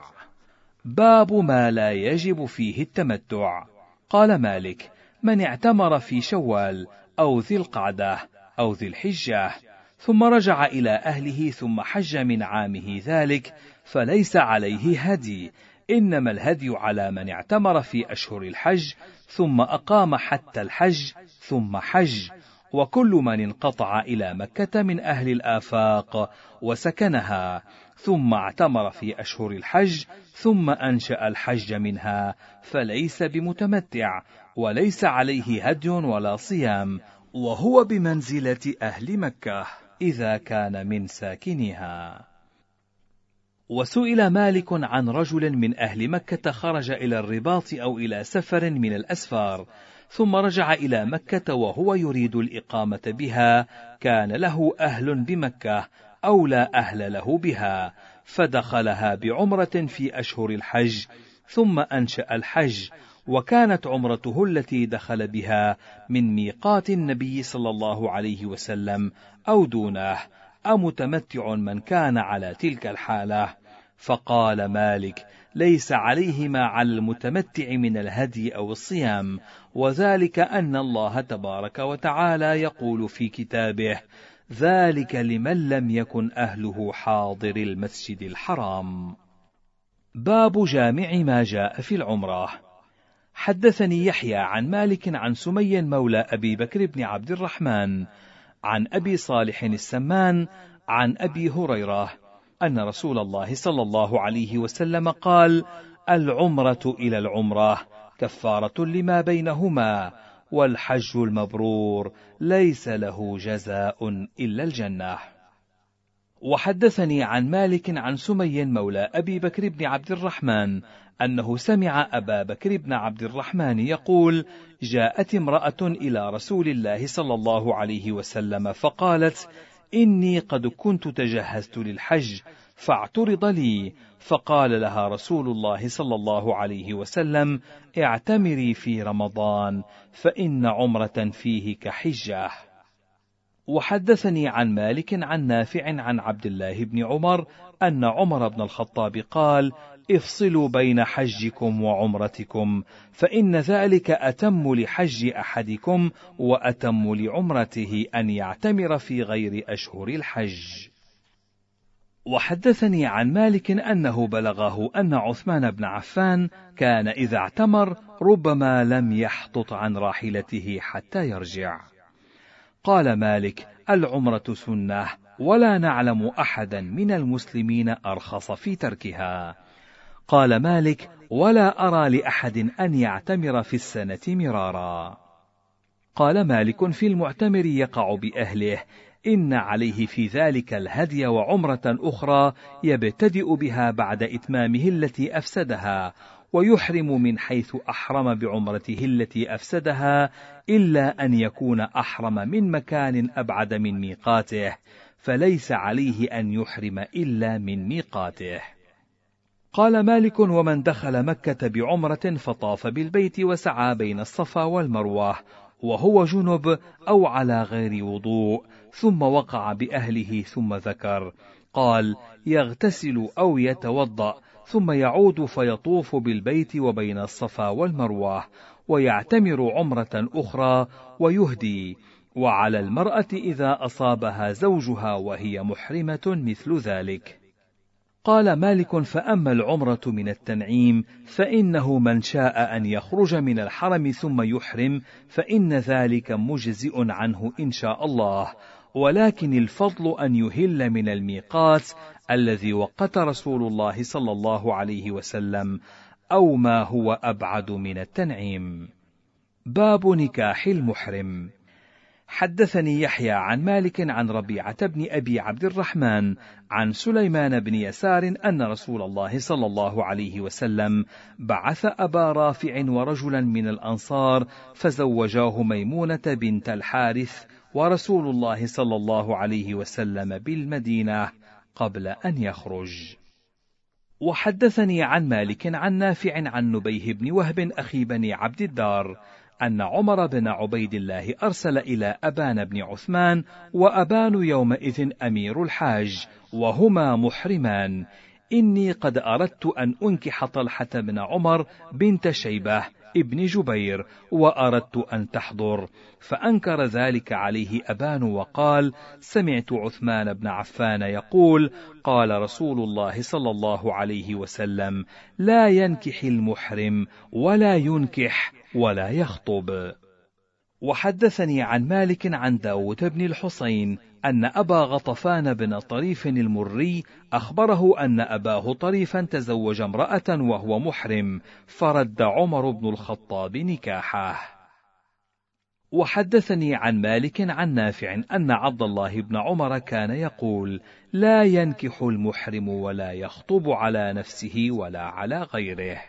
باب ما لا يجب فيه التمتع. قال مالك: من اعتمر في شوال أو ذي القعدة أو ذي الحجة ثم رجع إلى أهله ثم حج من عامه ذلك فليس عليه هدي إنما الهدي على من اعتمر في أشهر الحج ثم أقام حتى الحج ثم حج. وكل من انقطع إلى مكة من أهل الآفاق وسكنها. ثم اعتمر في أشهر الحج ثم أنشأ الحج منها. فليس بمتمتع وليس عليه هدي ولا صيام وهو بمنزلة أهل مكة إذا كان من ساكنها. وسئل مالك عن رجل من أهل مكة خرج إلى الرباط أو إلى سفر من الأسفار ثم رجع إلى مكة وهو يريد الإقامة بها كان له أهل بمكة أو لا أهل له بها فدخلها بعمرة في أشهر الحج ثم أنشأ الحج وكانت عمرته التي دخل بها من ميقات النبي صلى الله عليه وسلم أو دونه أمتمتع من كان على تلك الحالة. فقال مالك ليس عليه ما على المتمتع من الهدي أو الصيام وذلك أن الله تبارك وتعالى يقول في كتابه ذلك لمن لم يكن أهله حاضر المسجد الحرام. باب جامع ما جاء في العمرة. حدثني يحيى عن مالك عن سمي مولى أبي بكر بن عبد الرحمن عن أبي صالح السمان عن أبي هريرة أن رسول الله صلى الله عليه وسلم قال: العمرة إلى العمرة كفارة لما بينهما، والحج المبرور ليس له جزاء إلا الجنة. وحدثني عن مالك عن سمي مولى أبي بكر بن عبد الرحمن أنه سمع أبا بكر بن عبد الرحمن يقول: جاءت امرأة إلى رسول الله صلى الله عليه وسلم فقالت: إني قد كنت تجهزت للحج فاعترض لي. فقال لها رسول الله صلى الله عليه وسلم اعتمري في رمضان فإن عمرة فيه كحجة. وحدثني عن مالك عن نافع عن عبد الله بن عمر أن عمر بن الخطاب قال افصلوا بين حجكم وعمرتكم فإن ذلك أتم لحج أحدكم وأتم لعمرته أن يعتمر في غير أشهر الحج. وحدثني عن مالك أنه بلغه أن عثمان بن عفان كان إذا اعتمر ربما لم يحطط عن راحلته حتى يرجع. قال مالك: العمرة سنة، ولا نعلم أحدا من المسلمين أرخص في تركها. قال مالك ولا أرى لأحد أن يعتمر في السنة مرارا. قال مالك في المعتمر يقع بأهله إن عليه في ذلك الهدي وعمرة أخرى يبتدئ بها بعد إتمامه التي أفسدها ويحرم من حيث أحرم بعمرته التي أفسدها إلا أن يكون أحرم من مكان أبعد من ميقاته فليس عليه أن يحرم إلا من ميقاته. قال مالك ومن دخل مكة بعمرة فطاف بالبيت وسعى بين الصفا والمروة وهو جنب أو على غير وضوء ثم وقع بأهله ثم ذكر. قال يغتسل أو يتوضأ ثم يعود فيطوف بالبيت وبين الصفا والمروة ويعتمر عمرة أخرى ويهدي. وعلى المرأة إذا أصابها زوجها وهي محرمة مثل ذلك. قال مالك فأما العمرة من التنعيم فإنه من شاء أن يخرج من الحرم ثم يحرم فإن ذلك مجزئ عنه إن شاء الله. ولكن الفضل أن يهل من الميقات الذي وقت رسول الله صلى الله عليه وسلم أو ما هو أبعد من التنعيم. باب نكاح المحرم. حدثني يحيى عن مالك عن ربيعة بن أبي عبد الرحمن عن سليمان بن يسار أن رسول الله صلى الله عليه وسلم بعث أبا رافع ورجلا من الأنصار فزوجاه ميمونة بنت الحارث ورسول الله صلى الله عليه وسلم بالمدينة قبل أن يخرج. وحدثني عن مالك عن نافع عن نبيه بن وهب أخي بني عبد الدار أن عمر بن عبيد الله أرسل إلى أبان بن عثمان وأبان يومئذ أمير الحاج وهما محرمان. إني قد أردت أن أنكح طلحة بن عمر بنت شيبة ابن جبير وأردت أن تحضر. فأنكر ذلك عليه أبان وقال سمعت عثمان بن عفان يقول قال رسول الله صلى الله عليه وسلم لا ينكح المحرم ولا ينكح ولا يخطب. وحدثني عن مالك عن داود بن الحصين أن أبا غطفان بن طريف المري أخبره أن أباه طريفا تزوج امرأة وهو محرم فرد عمر بن الخطاب نكاحه. وحدثني عن مالك عن نافع أن عبد الله بن عمر كان يقول لا ينكح المحرم ولا يخطب على نفسه ولا على غيره.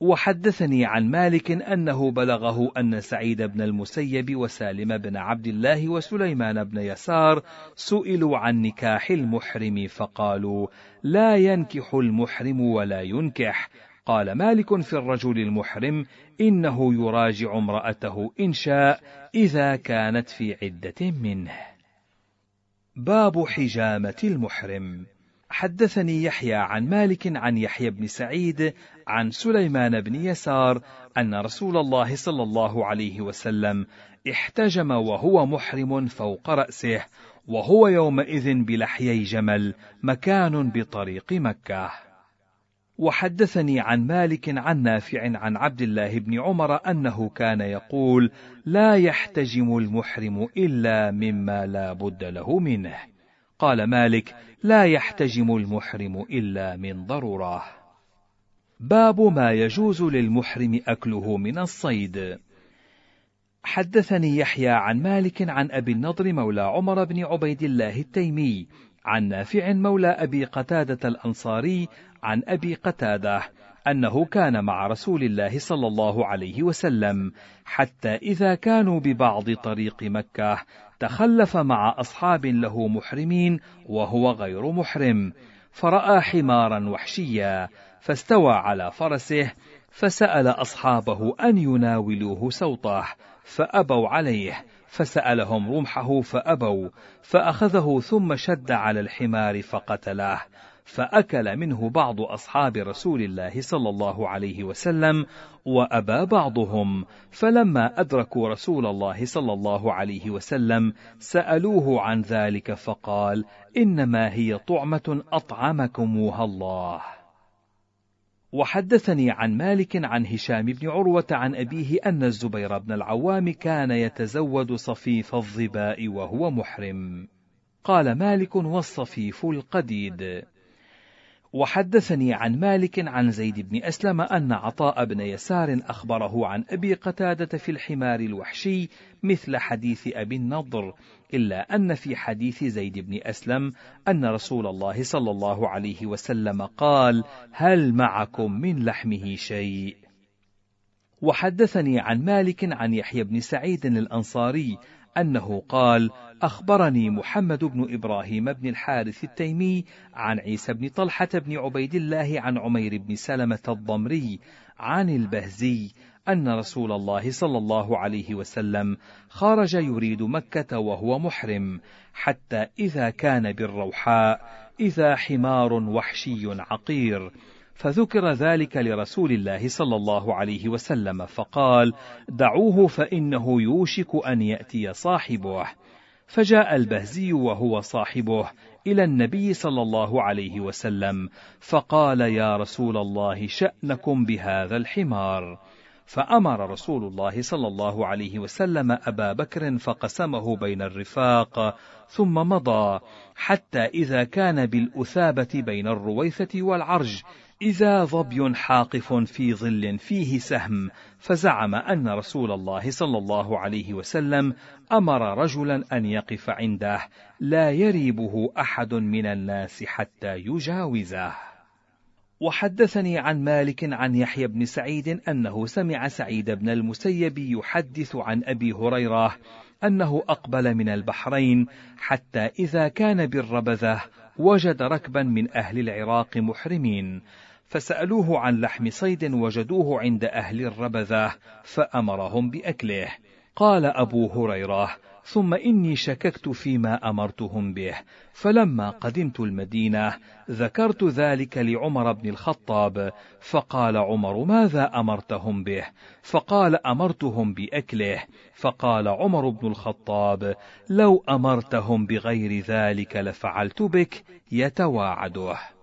وحدثني عن مالك أنه بلغه أن سعيد بن المسيب وسالم بن عبد الله وسليمان بن يسار سئلوا عن نكاح المحرم فقالوا لا ينكح المحرم ولا ينكح. قال مالك في الرجل المحرم إنه يراجع امرأته إن شاء إذا كانت في عدة منه. باب حجامة المحرم. حدثني يحيى عن مالك عن يحيى بن سعيد عن سليمان بن يسار أن رسول الله صلى الله عليه وسلم احتجم وهو محرم فوق رأسه وهو يومئذ بلحيي جمل مكان بطريق مكة. وحدثني عن مالك عن نافع عن عبد الله بن عمر أنه كان يقول لا يحتجم المحرم إلا مما لا بد له منه. قال مالك لا يحتجم المحرم إلا من ضرورة. باب ما يجوز للمحرم أكله من الصيد. حدثني يحيى عن مالك عن أبي النضر مولى عمر بن عبيد الله التيمي عن نافع مولى أبي قتادة الأنصاري عن أبي قتادة أنه كان مع رسول الله صلى الله عليه وسلم حتى إذا كانوا ببعض طريق مكة تخلف مع أصحاب له محرمين وهو غير محرم فرأى حمارا وحشيا فاستوى على فرسه فسأل أصحابه أن يناولوه سوطه فأبوا عليه فسألهم رمحه فأبوا فأخذه ثم شد على الحمار فقتله. فأكل منه بعض أصحاب رسول الله صلى الله عليه وسلم وأبى بعضهم. فلما أدركوا رسول الله صلى الله عليه وسلم سألوه عن ذلك فقال إنما هي طعمة أطعمكموها الله. وحدثني عن مالك عن هشام بن عروة عن أبيه أن الزبير بن العوام كان يتزود صفيف الظباء وهو محرم. قال مالك والصفيف القديد. وحدثني عن مالك عن زيد بن أسلم أن عطاء بن يسار أخبره عن أبي قتادة في الحمار الوحشي مثل حديث أبي النضر إلا أن في حديث زيد بن أسلم أن رسول الله صلى الله عليه وسلم قال هل معكم من لحمه شيء؟ وحدثني عن مالك عن يحيى بن سعيد الأنصاري أنه قال أخبرني محمد بن إبراهيم بن الحارث التيمي عن عيسى بن طلحة بن عبيد الله عن عمير بن سلمة الضمري عن البهزي أن رسول الله صلى الله عليه وسلم خرج يريد مكة وهو محرم حتى إذا كان بالروحاء إذا حمار وحشي عقير. فذكر ذلك لرسول الله صلى الله عليه وسلم فقال دعوه فإنه يوشك أن يأتي صاحبه. فجاء البهزي وهو صاحبه إلى النبي صلى الله عليه وسلم فقال يا رسول الله شأنكم بهذا الحمار. فأمر رسول الله صلى الله عليه وسلم أبا بكر فقسمه بين الرفاق ثم مضى حتى إذا كان بالأثابة بين الرويثة والعرج إذا ظبي حاقف في ظل فيه سهم فزعم أن رسول الله صلى الله عليه وسلم أمر رجلا أن يقف عنده لا يريبه أحد من الناس حتى يجاوزه. وحدثني عن مالك عن يحيى بن سعيد أنه سمع سعيد بن المسيب يحدث عن أبي هريرة أنه أقبل من البحرين حتى إذا كان بالربذة وجد ركبا من أهل العراق محرمين. فسألوه عن لحم صيد وجدوه عند أهل الربذة فأمرهم بأكله. قال أبو هريرة ثم إني شككت فيما أمرتهم به فلما قدمت المدينة ذكرت ذلك لعمر بن الخطاب فقال عمر ماذا أمرتهم به؟ فقال أمرتهم بأكله. فقال عمر بن الخطاب لو أمرتهم بغير ذلك لفعلت بك يتواعده.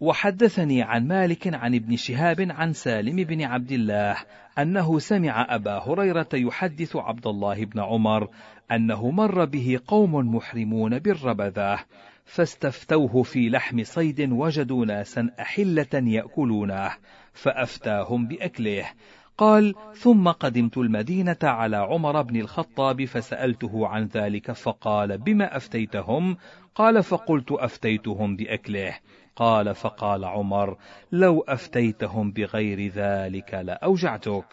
وحدثني عن مالك عن ابن شهاب عن سالم بن عبد الله أنه سمع أبا هريرة يحدث عبد الله بن عمر أنه مر به قوم محرمون بالربذة فاستفتوه في لحم صيد وجدوا ناسا أحلة يأكلونه فأفتاهم بأكله. قال ثم قدمت المدينة على عمر بن الخطاب فسألته عن ذلك فقال بما أفتيتهم؟ قال فقلت أفتيتهم بأكله. قال فقال عمر لو أفتيتهم بغير ذلك لأوجعتك.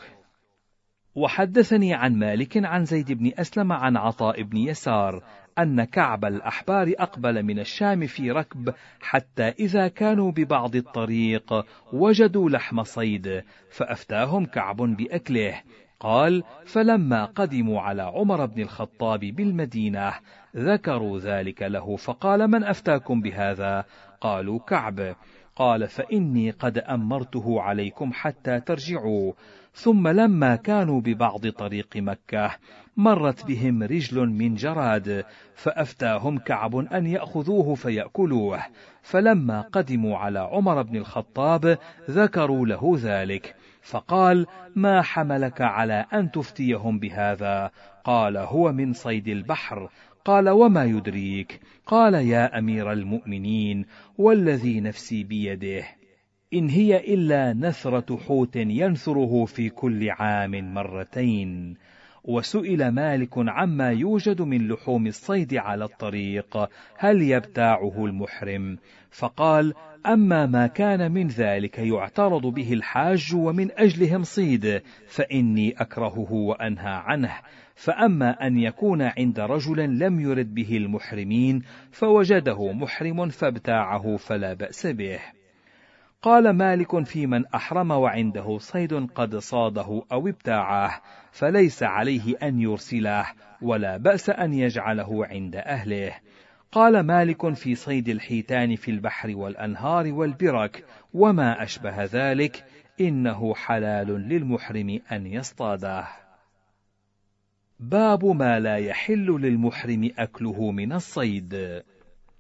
وحدثني عن مالك عن زيد بن أسلم عن عطاء بن يسار أن كعب الأحبار أقبل من الشام في ركب حتى إذا كانوا ببعض الطريق وجدوا لحم صيد فأفتاهم كعب بأكله. قال فلما قدموا على عمر بن الخطاب بالمدينة ذكروا ذلك له فقال من أفتاكم بهذا؟ قالوا كعب. قال فإني قد أمرته عليكم حتى ترجعوا. ثم لما كانوا ببعض طريق مكة مرت بهم رجل من جراد فأفتاهم كعب أن يأخذوه فيأكلوه. فلما قدموا على عمر بن الخطاب ذكروا له ذلك. فقال ما حملك على أن تفتيهم بهذا؟ قال هو من صيد البحر. قال وما يدريك؟ قال يا أمير المؤمنين والذي نفسي بيده إن هي إلا نثرة حوت ينثره في كل عام مرتين. وسئل مالك عما يوجد من لحوم الصيد على الطريق هل يبتاعه المحرم؟ فقال أما ما كان من ذلك يعترض به الحاج ومن أجلهم صيد فإني أكرهه وأنهى عنه. فأما أن يكون عند رجل لم يرد به المحرمين فوجده محرم فابتاعه فلا بأس به. قال مالك في من أحرم وعنده صيد قد صاده أو ابتاعه فليس عليه أن يرسله ولا بأس أن يجعله عند أهله. قال مالك في صيد الحيتان في البحر والأنهار والبرك وما أشبه ذلك إنه حلال للمحرم أن يصطاده. باب ما لا يحل للمحرم أكله من الصيد.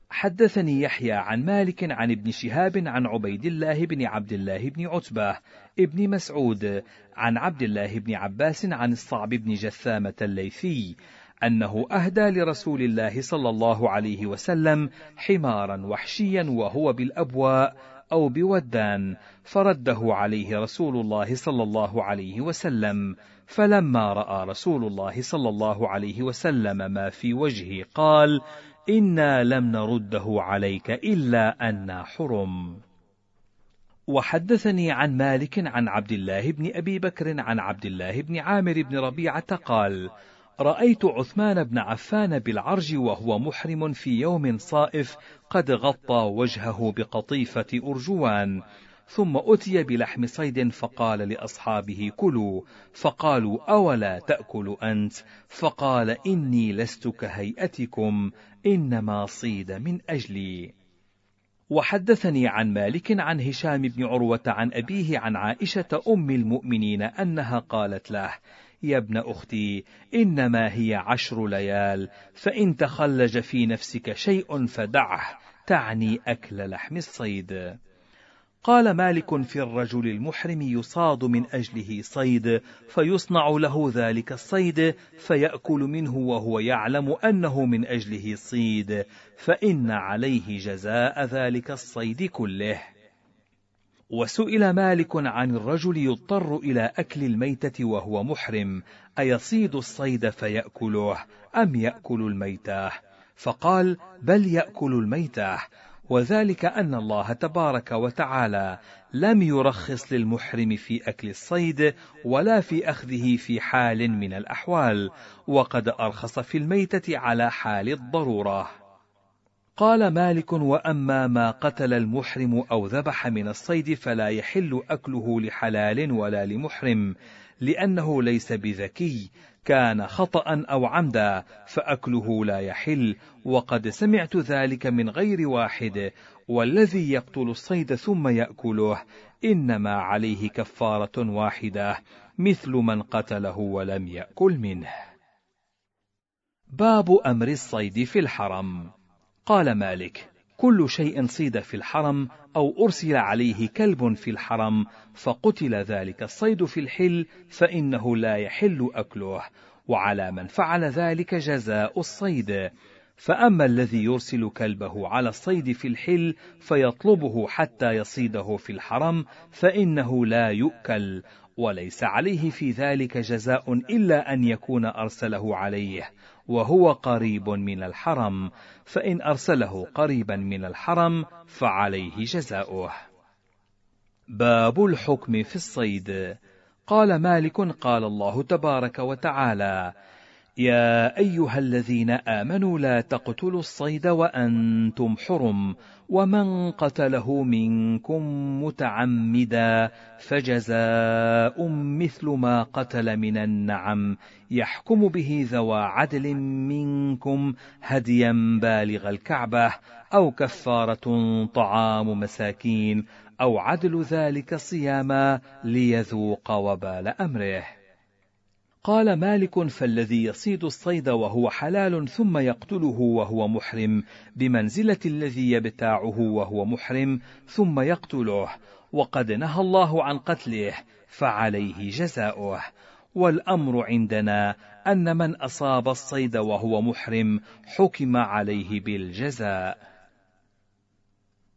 حدثني يحيى عن مالك عن ابن شهاب عن عبيد الله بن عبد الله بن عتبة ابن مسعود عن عبد الله بن عباس عن الصعب بن جثامة الليثي أنه أهدى لرسول الله صلى الله عليه وسلم حمارا وحشيا وهو بالأبواء أو بودان فرده عليه رسول الله صلى الله عليه وسلم فلما رأى رسول الله صلى الله عليه وسلم ما في وجهه قال إنا لم نرده عليك إلا أنا حرم. وحدثني عن مالك عن عبد الله بن أبي بكر عن عبد الله بن عامر بن ربيعة قال رأيت عثمان بن عفان بالعرج وهو محرم في يوم صائف قد غطى وجهه بقطيفة أرجوان ثم أتي بلحم صيد فقال لأصحابه كلوا. فقالوا أولا تأكل أنت؟ فقال إني لست كهيئتكم إنما صيد من أجلي. وحدثني عن مالك عن هشام بن عروة عن أبيه عن عائشة أم المؤمنين أنها قالت له يا ابن أختي إنما هي عشر ليال فإن تخلج في نفسك شيء فدعه تعني أكل لحم الصيد. قال مالك في الرجل المحرم يصاد من أجله صيد فيصنع له ذلك الصيد فيأكل منه وهو يعلم أنه من أجله صيد فإن عليه جزاء ذلك الصيد كله. وسئل مالك عن الرجل يضطر إلى أكل الميتة وهو محرم أيصيد الصيد فيأكله أم يأكل الميتة؟ فقال بل يأكل الميتة. وذلك أن الله تبارك وتعالى لم يرخص للمحرم في أكل الصيد ولا في أخذه في حال من الأحوال، وقد أرخص في الميتة على حال الضرورة. قال مالك وأما ما قتل المحرم أو ذبح من الصيد فلا يحل أكله لحلال ولا لمحرم لأنه ليس بذكي كان خطأ أو عمدا فأكله لا يحل وقد سمعت ذلك من غير واحد والذي يقتل الصيد ثم يأكله إنما عليه كفارة واحدة مثل من قتله ولم يأكل منه. باب أمر الصيد في الحرم. قال مالك كل شيء صيد في الحرم أو أرسل عليه كلب في الحرم فقتل ذلك الصيد في الحل فإنه لا يحل أكله. وعلى من فعل ذلك جزاء الصيد. فأما الذي يرسل كلبه على الصيد في الحل فيطلبه حتى يصيده في الحرم فإنه لا يؤكل. وليس عليه في ذلك جزاء إلا أن يكون أرسله عليه. وهو قريب من الحرم فإن أرسله قريبا من الحرم فعليه جزاؤه. باب الحكم في الصيد. قال مالك قال الله تبارك وتعالى يا أيها الذين آمنوا لا تقتلوا الصيد وأنتم حرم ومن قتله منكم متعمدا فجزاء مثل ما قتل من النعم يحكم به ذوى عدل منكم هديا بالغ الكعبة أو كفارة طعام مساكين أو عدل ذلك صياما ليذوق وبال أمره. قال مالك فالذي يصيد الصيد وهو حلال ثم يقتله وهو محرم بمنزلة الذي يبتاعه وهو محرم ثم يقتله وقد نهى الله عن قتله فعليه جزاؤه. والأمر عندنا أن من أصاب الصيد وهو محرم حكم عليه بالجزاء.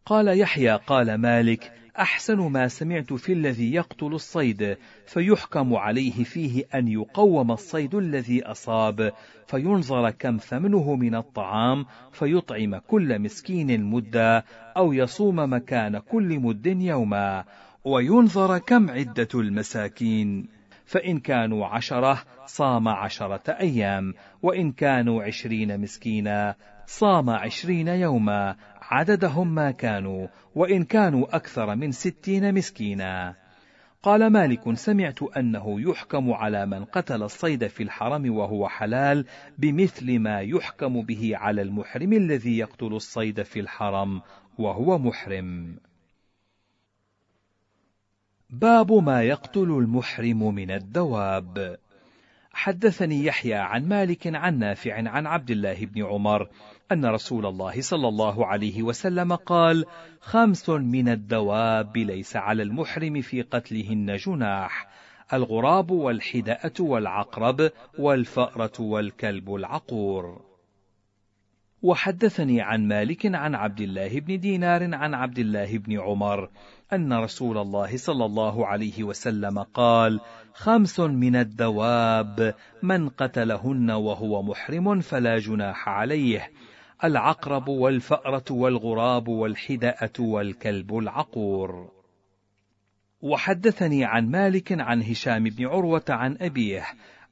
قال يحيى قال مالك أحسن ما سمعت في الذي يقتل الصيد فيحكم عليه فيه أن يقوم الصيد الذي أصاب فينظر كم ثمنه من الطعام فيطعم كل مسكين مدا أو يصوم مكان كل مد يوما وينظر كم عدة المساكين. فإن كانوا عشرة صام عشرة أيام وإن كانوا عشرين مسكينا صام عشرين يوما عددهم ما كانوا وإن كانوا أكثر من ستين مسكينا. قال مالك سمعت أنه يحكم على من قتل الصيد في الحرم وهو حلال بمثل ما يحكم به على المحرم الذي يقتل الصيد في الحرم وهو محرم. باب ما يقتل المحرم من الدواب. حدثني يحيى عن مالك عن نافع عن عبد الله بن عمر أن رسول الله صلى الله عليه وسلم قال: خمس من الدواب ليس على المحرم في قتلهن جناح، الغراب والحدأة والعقرب والفأرة والكلب العقور. وحدثني عن مالك عن عبد الله بن دينار عن عبد الله بن عمر أن رسول الله صلى الله عليه وسلم قال: خمس من الدواب من قتلهن وهو محرم فلا جناح عليه. العقرب والفأرة والغراب والحدأة والكلب العقور. وحدثني عن مالك عن هشام بن عروة عن أبيه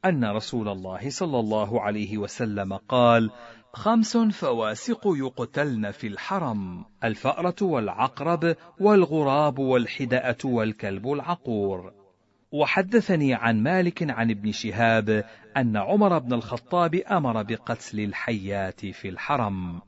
أن رسول الله صلى الله عليه وسلم قال: خمس فواسق يقتلن في الحرم الفأرة والعقرب والغراب والحدأة والكلب العقور وحدثني عن مالك عن ابن شهاب أن عمر بن الخطاب أمر بقتل الحيات في الحرم.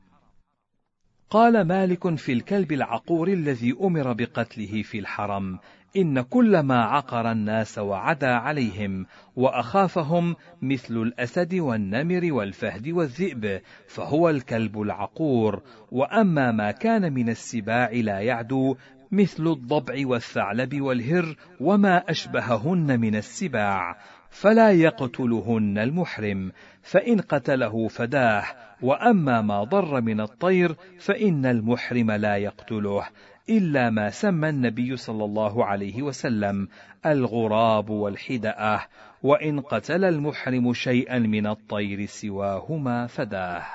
قال مالك في الكلب العقور الذي أمر بقتله في الحرم إن كل ما عقر الناس وعدا عليهم وأخافهم مثل الأسد والنمر والفهد والذئب فهو الكلب العقور. وأما ما كان من السباع لا يعدو مثل الضبع والثعلب والهر وما أشبههن من السباع فلا يقتلهن المحرم فإن قتله فداه وأما ما ضر من الطير فإن المحرم لا يقتله إلا ما سمى النبي صلى الله عليه وسلم الغراب والحدأة وإن قتل المحرم شيئا من الطير سواهما فداه.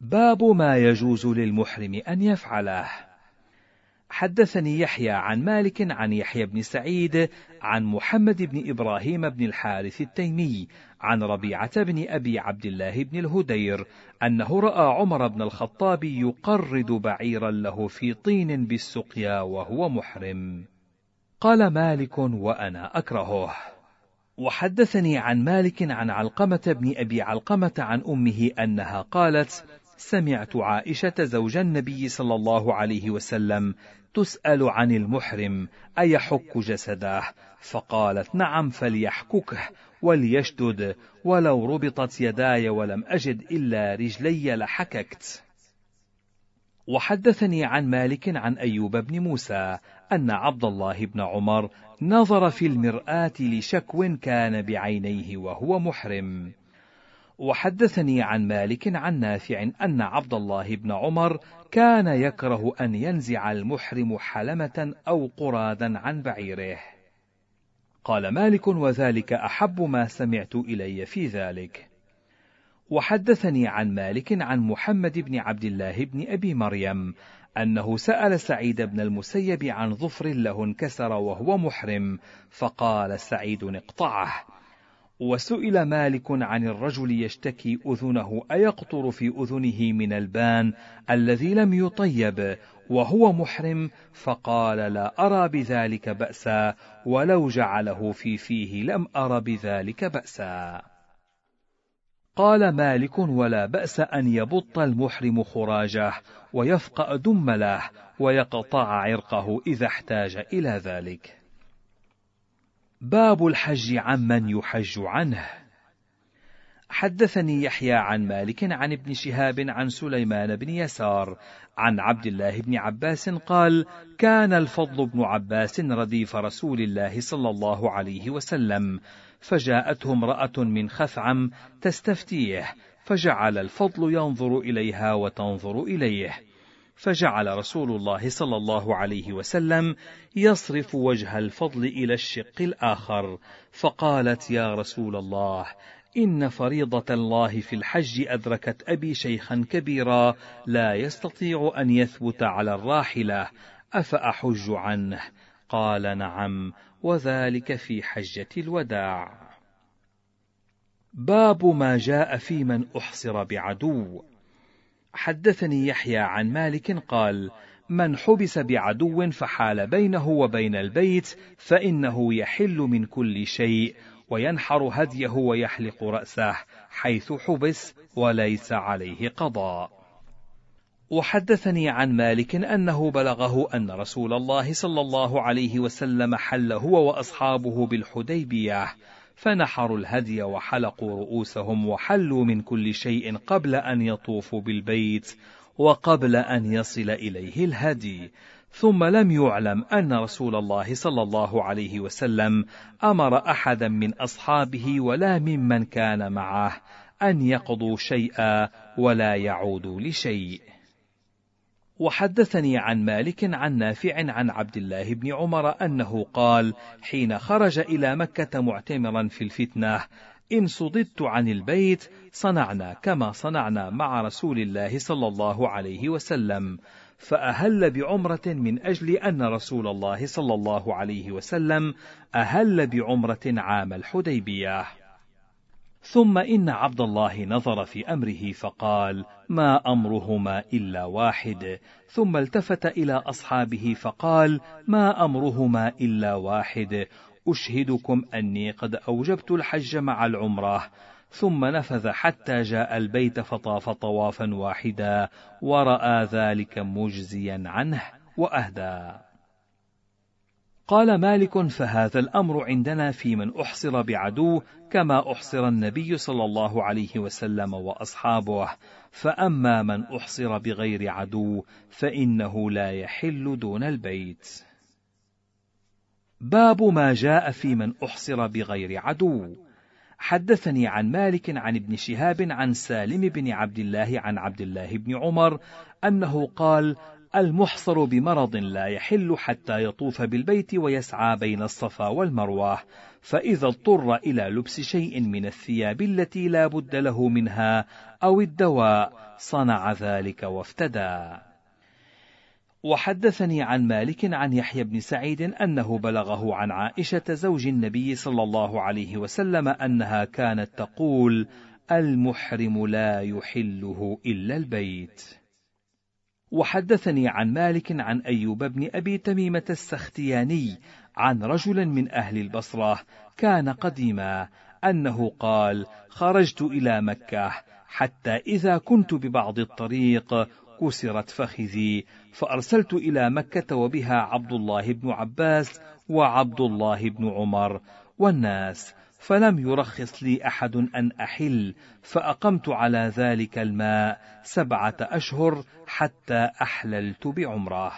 باب ما يجوز للمحرم أن يفعله. حدثني يحيى عن مالك عن يحيى بن سعيد عن محمد بن إبراهيم بن الحارث التيمي عن ربيعة بن أبي عبد الله بن الهدير أنه رأى عمر بن الخطاب يقرد بعيرا له في طين بالسقيا وهو محرم. قال مالك وأنا أكرهه. وحدثني عن مالك عن علقمة بن أبي علقمة عن أمه أنها قالت سمعت عائشة زوج النبي صلى الله عليه وسلم تسأل عن المحرم أيحك جسده؟ فقالت نعم فليحككه وليشدد ولو ربطت يداي ولم أجد إلا رجلي لحككت. وحدثني عن مالك عن أيوب بن موسى أن عبد الله بن عمر نظر في المرآة لشكو كان بعينيه وهو محرم. وحدثني عن مالك عن نافع أن عبد الله بن عمر كان يكره أن ينزع المحرم حلمة أو قرادا عن بعيره. قال مالك وذلك أحب ما سمعت إلي في ذلك. وحدثني عن مالك عن محمد بن عبد الله بن أبي مريم أنه سأل سعيد بن المسيب عن ظفر له انكسر وهو محرم، فقال سعيد اقطعه. وسئل مالك عن الرجل يشتكي أذنه أيقطر في أذنه من البان الذي لم يطيب وهو محرم؟ فقال لا أرى بذلك بأسا ولو جعله في فيه لم أر بذلك بأسا. قال مالك ولا بأس أن يبط المحرم خراجه ويفقأ دمله ويقطع عرقه إذا احتاج إلى ذلك. باب الحج عمن يحج عنه. حدثني يحيى عن مالك عن ابن شهاب عن سليمان بن يسار عن عبد الله بن عباس قال كان الفضل بن عباس رديف رسول الله صلى الله عليه وسلم فجاءته امرأة من خثعم تستفتيه فجعل الفضل ينظر إليها وتنظر إليه. فجعل رسول الله صلى الله عليه وسلم يصرف وجه الفضل إلى الشق الآخر. فقالت يا رسول الله إن فريضة الله في الحج أدركت أبي شيخا كبيرا لا يستطيع أن يثبت على الراحلة أفأحج عنه؟ قال نعم وذلك في حجة الوداع. باب ما جاء في من أحصر بعدو. حدثني يحيى عن مالك قال من حبس بعدو فحال بينه وبين البيت فإنه يحل من كل شيء وينحر هديه ويحلق رأسه حيث حبس وليس عليه قضاء. وحدثني عن مالك أنه بلغه أن رسول الله صلى الله عليه وسلم حل هو وأصحابه بالحديبية فنحروا الهدي وحلقوا رؤوسهم وحلوا من كل شيء قبل أن يطوفوا بالبيت وقبل أن يصل إليه الهدي. ثم لم يعلم أن رسول الله صلى الله عليه وسلم أمر أحدا من أصحابه ولا ممن كان معه أن يقضوا شيئا ولا يعودوا لشيء. وحدثني عن مالك عن نافع عن عبد الله بن عمر أنه قال حين خرج إلى مكة معتمرا في الفتنة إن صددت عن البيت صنعنا كما صنعنا مع رسول الله صلى الله عليه وسلم فأهل بعمرة من أجل أن رسول الله صلى الله عليه وسلم أهل بعمرة عام الحديبية. ثم إن عبد الله نظر في أمره فقال: ما أمرهما إلا واحد، ثم التفت إلى أصحابه فقال: ما أمرهما إلا واحد، أشهدكم أني قد أوجبت الحج مع العمرة، ثم نفذ حتى جاء البيت فطاف طوافا واحدا، ورأى ذلك مجزيا عنه وأهدى. قال مالك فهذا الأمر عندنا في من أحصر بعدو كما أحصر النبي صلى الله عليه وسلم وأصحابه. فأما من أحصر بغير عدو فإنه لا يحل دون البيت. باب ما جاء في من أحصر بغير عدو. حدثني عن مالك عن ابن شهاب عن سالم بن عبد الله عن عبد الله بن عمر أنه قال المحصر بمرض لا يحل حتى يطوف بالبيت ويسعى بين الصفا والمروة فإذا اضطر إلى لبس شيء من الثياب التي لا بد له منها أو الدواء صنع ذلك وافتدى. وحدثني عن مالك عن يحيى بن سعيد أنه بلغه عن عائشة زوج النبي صلى الله عليه وسلم أنها كانت تقول المحرم لا يحله إلا البيت. وحدثني عن مالك عن أيوب بن أبي تميمة السختياني عن رجل من أهل البصرة كان قديما أنه قال خرجت إلى مكة حتى إذا كنت ببعض الطريق كسرت فخذي فأرسلت إلى مكة وبها عبد الله بن عباس وعبد الله بن عمر والناس فلم يرخص لي أحد أن أحل فأقمت على ذلك الماء سبعة أشهر حتى أحللت بعمره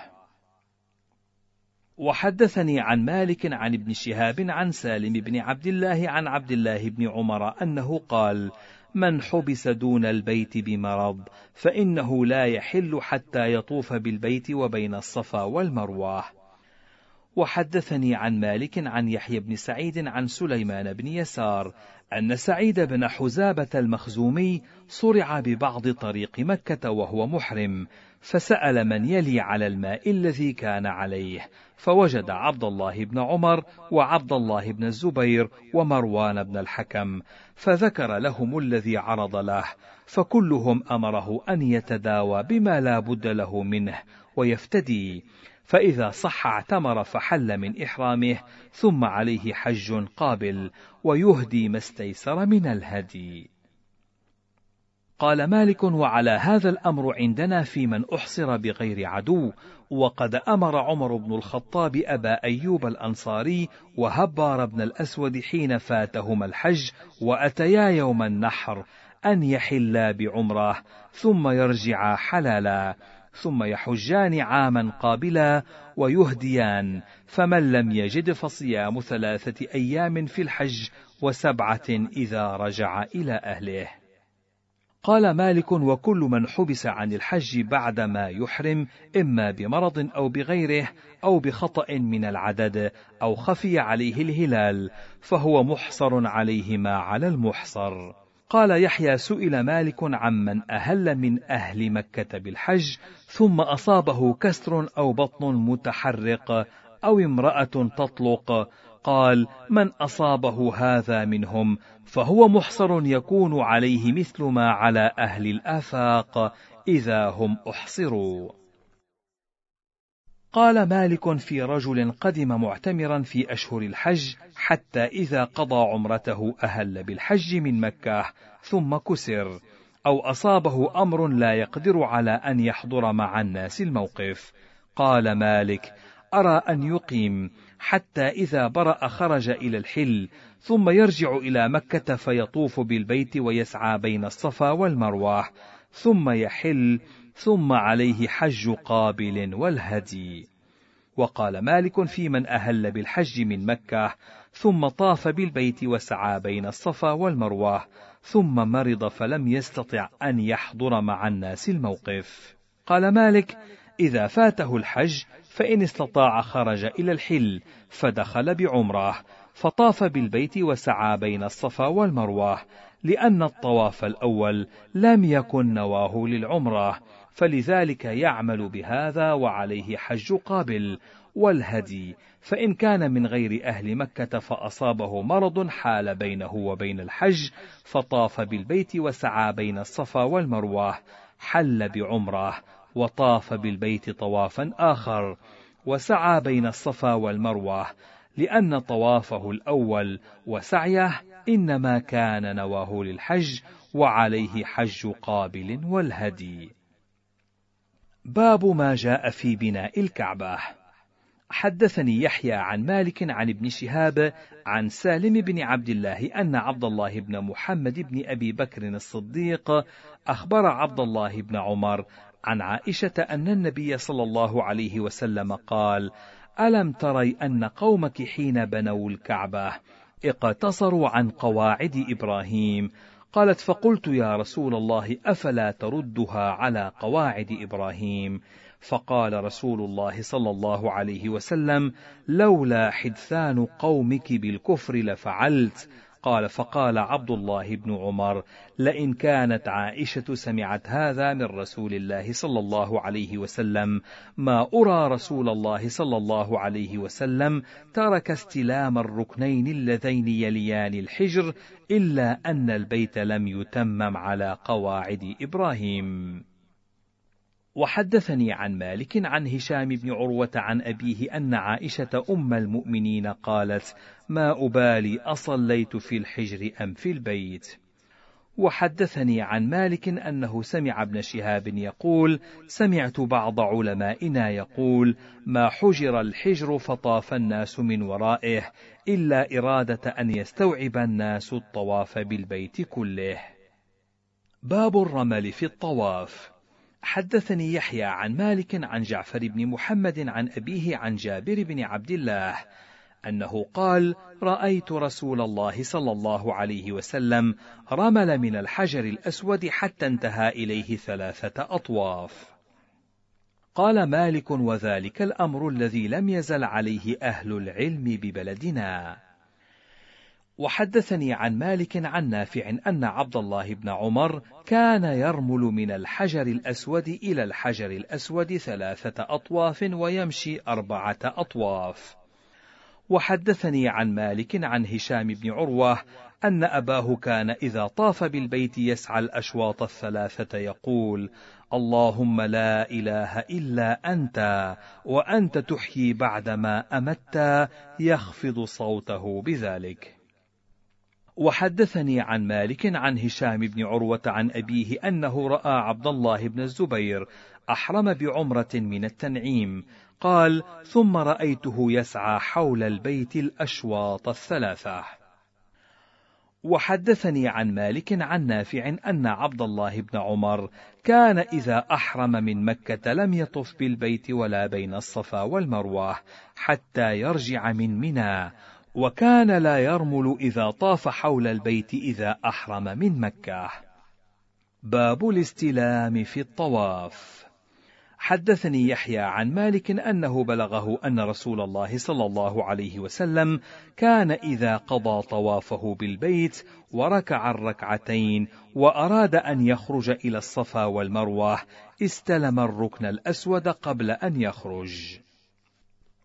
وحدثني عن مالك عن ابن شهاب عن سالم بن عبد الله عن عبد الله بن عمر أنه قال من حبس دون البيت بمرض فإنه لا يحل حتى يطوف بالبيت وبين الصفا والمروة. وحدثني عن مالك عن يحيى بن سعيد عن سليمان بن يسار أن سعيد بن حزابة المخزومي صرع ببعض طريق مكة وهو محرم فسأل من يلي على الماء الذي كان عليه فوجد عبد الله بن عمر وعبد الله بن الزبير ومروان بن الحكم فذكر لهم الذي عرض له فكلهم أمره أن يتداوى بما لا بد له منه ويفتدي فإذا صح اعتمر فحل من إحرامه ثم عليه حج قابل ويهدي ما استيسر من الهدي. قال مالك وعلى هذا الأمر عندنا في من أحصر بغير عدو وقد أمر عمر بن الخطاب أبا أيوب الأنصاري وهبار بن الأسود حين فاتهما الحج وأتيا يوم النحر أن يحلا بعمره ثم يرجعا حلالا ثم يحجان عاما قابلا ويهديان فمن لم يجد فصيام ثلاثة أيام في الحج وسبعة إذا رجع إلى أهله. قال مالك وكل من حبس عن الحج بعدما يحرم إما بمرض أو بغيره أو بخطأ من العدد أو خفي عليه الهلال فهو محصر عليه ما على المحصر. قال يحيى سئل مالك عمن أهل من أهل مكة بالحج ثم أصابه كسر أو بطن متحرق أو امرأة تطلق. قال من أصابه هذا منهم فهو محصر يكون عليه مثل ما على أهل الآفاق إذا هم أحصروا. قال مالك في رجل قدم معتمرا في أشهر الحج حتى إذا قضى عمرته أهل بالحج من مكة ثم كسر أو أصابه أمر لا يقدر على أن يحضر مع الناس الموقف. قال مالك أرى أن يقيم حتى إذا برأ خرج إلى الحل ثم يرجع إلى مكة فيطوف بالبيت ويسعى بين الصفا والمروة ثم يحل ثم عليه حج قابل والهدي. وقال مالك في من أهل بالحج من مكة ثم طاف بالبيت وسعى بين الصفا والمروة ثم مرض فلم يستطع أن يحضر مع الناس الموقف. قال مالك إذا فاته الحج فإن استطاع خرج إلى الحل فدخل بعمرة فطاف بالبيت وسعى بين الصفا والمروة لأن الطواف الأول لم يكن نواه للعمرة. فلذلك يعمل بهذا وعليه حج قابل والهدي فإن كان من غير أهل مكة فأصابه مرض حال بينه وبين الحج فطاف بالبيت وسعى بين الصفا والمروة حل بعمرة وطاف بالبيت طوافا آخر وسعى بين الصفا والمروة لأن طوافه الأول وسعيه إنما كان نواه للحج وعليه حج قابل والهدي. باب ما جاء في بناء الكعبة. حدثني يحيى عن مالك عن ابن شهاب عن سالم بن عبد الله أن عبد الله بن محمد بن أبي بكر الصديق أخبر عبد الله بن عمر عن عائشة أن النبي صلى الله عليه وسلم قال: ألم تري أن قومك حين بنوا الكعبة اقتصروا عن قواعد إبراهيم قالت فقلت يا رسول الله أفلا تردها على قواعد إبراهيم؟ فقال رسول الله صلى الله عليه وسلم لولا حدثان قومك بالكفر لفعلت. قال فقال عبد الله بن عمر لئن كانت عائشة سمعت هذا من رسول الله صلى الله عليه وسلم ما أرى رسول الله صلى الله عليه وسلم ترك استلام الركنين اللذين يليان الحجر إلا أن البيت لم يتمم على قواعد إبراهيم. وحدثني عن مالك عن هشام بن عروة عن أبيه أن عائشة أم المؤمنين قالت: ما أبالي أصليت في الحجر أم في البيت؟ وحدثني عن مالك أنه سمع ابن شهاب يقول: سمعت بعض علمائنا يقول: ما حجر الحجر فطاف الناس من ورائه إلا إرادة أن يستوعب الناس الطواف بالبيت كله. باب الرمل في الطواف حدثني يحيى عن مالك عن جعفر بن محمد عن أبيه عن جابر بن عبد الله أنه قال: رأيت رسول الله صلى الله عليه وسلم رمل من الحجر الأسود حتى انتهى إليه ثلاثة أطواف. قال مالك وذلك الأمر الذي لم يزل عليه أهل العلم ببلدنا. وحدثني عن مالك عن نافع أن عبد الله بن عمر كان يرمل من الحجر الأسود إلى الحجر الأسود ثلاثة أطواف ويمشي أربعة أطواف. وحدثني عن مالك عن هشام بن عروة أن أباه كان إذا طاف بالبيت يسعى الأشواط الثلاثة يقول: اللهم لا إله إلا أنت وأنت تحيي بعدما أمت يخفض صوته بذلك. وحدثني عن مالك عن هشام بن عروة عن أبيه أنه رأى عبد الله بن الزبير أحرم بعمرة من التنعيم. قال ثم رأيته يسعى حول البيت الأشواط الثلاثة وحدثني عن مالك عن نافع أن عبد الله بن عمر كان إذا أحرم من مكة لم يطف بالبيت ولا بين الصفا والمروة حتى يرجع من منى. وكان لا يرمل إذا طاف حول البيت إذا أحرم من مكة. باب الاستلام في الطواف. حدثني يحيى عن مالك أنه بلغه أن رسول الله صلى الله عليه وسلم كان إذا قضى طوافه بالبيت وركع الركعتين وأراد أن يخرج إلى الصفا والمروة استلم الركن الأسود قبل أن يخرج.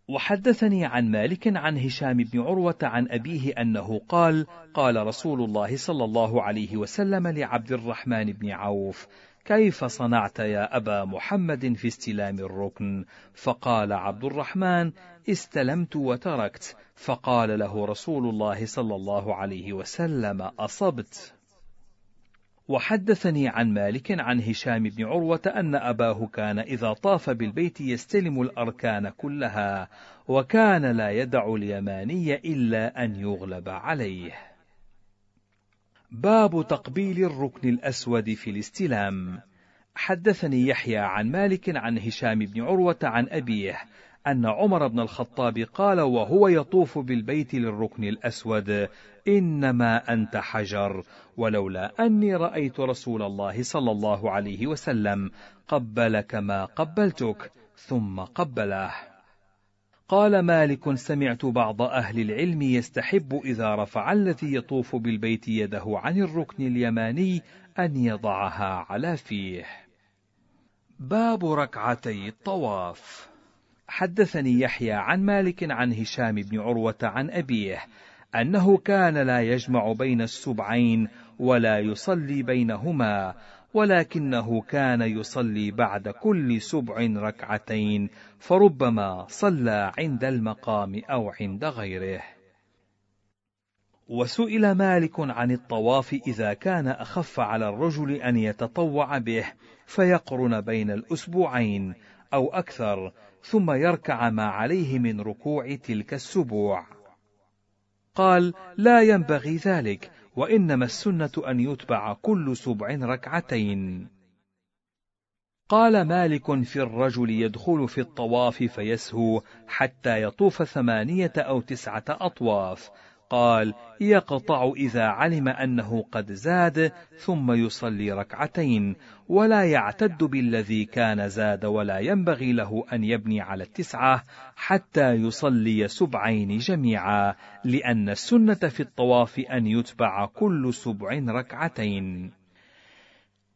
وحدثني عن مالك عن هشام بن عروة عن أبيه أنه قال: قال رسول الله صلى الله عليه وسلم لعبد الرحمن بن عوف: كيف صنعت يا أبا محمد في استلام الركن؟ فقال عبد الرحمن: استلمت وتركت، فقال له رسول الله صلى الله عليه وسلم: أصبت. وحدثني عن مالك عن هشام بن عروة أن أباه كان إذا طاف بالبيت يستلم الأركان كلها، وكان لا يدع اليماني إلا أن يغلب عليه. باب تقبيل الركن الأسود في الاستلام. حدثني يحيى عن مالك عن هشام بن عروة عن أبيه أن عمر بن الخطاب قال وهو يطوف بالبيت للركن الأسود: إنما أنت حجر، ولولا أني رأيت رسول الله صلى الله عليه وسلم قبلك ما قبلتك، ثم قبله. قال مالك سمعت بعض أهل العلم يستحب إذا رفع الذي يطوف بالبيت يده عن الركن اليماني أن يضعها على فيه. باب ركعتي الطواف حدثني يحيى عن مالك عن هشام بن عروة عن أبيه أنه كان لا يجمع بين السبعين ولا يصلي بينهما ولكنه كان يصلي بعد كل سبع ركعتين فربما صلى عند المقام أو عند غيره. وسئل مالك عن الطواف إذا كان أخف على الرجل أن يتطوع به فيقرن بين الأسبوعين أو أكثر ثم يركع ما عليه من ركوع تلك السبوع. قال لا ينبغي ذلك وإنما السنة أن يتبع كل سبع ركعتين. قال مالك في الرجل يدخل في الطواف فيسهو حتى يطوف ثمانية أو تسعة أطواف قال يقطع إذا علم أنه قد زاد ثم يصلي ركعتين ولا يعتد بالذي كان زاد ولا ينبغي له أن يبني على التسعة حتى يصلي سبعين جميعا لأن السنة في الطواف أن يتبع كل سبع ركعتين.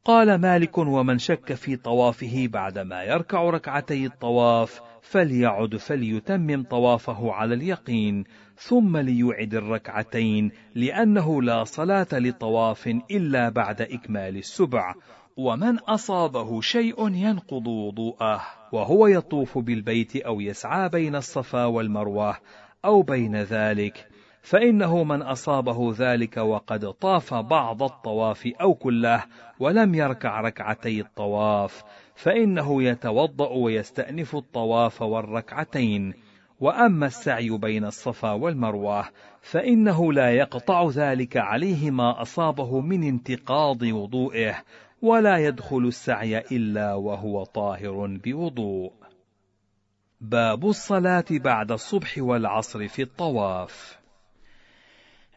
قال مالك ومن شك في طوافه بعدما يركع ركعتي الطواف فليعد فليتمم طوافه على اليقين ثم ليعد الركعتين لأنه لا صلاة لطواف إلا بعد إكمال السبع. ومن أصابه شيء ينقض وضوءه وهو يطوف بالبيت أو يسعى بين الصفا والمروة أو بين ذلك. فإنه من أصابه ذلك وقد طاف بعض الطواف أو كله ولم يركع ركعتي الطواف فإنه يتوضأ ويستأنف الطواف والركعتين. وأما السعي بين الصفا والمروة فإنه لا يقطع ذلك عليه ما أصابه من انتقاض وضوئه ولا يدخل السعي إلا وهو طاهر بوضوء. باب الصلاة بعد الصبح والعصر في الطواف.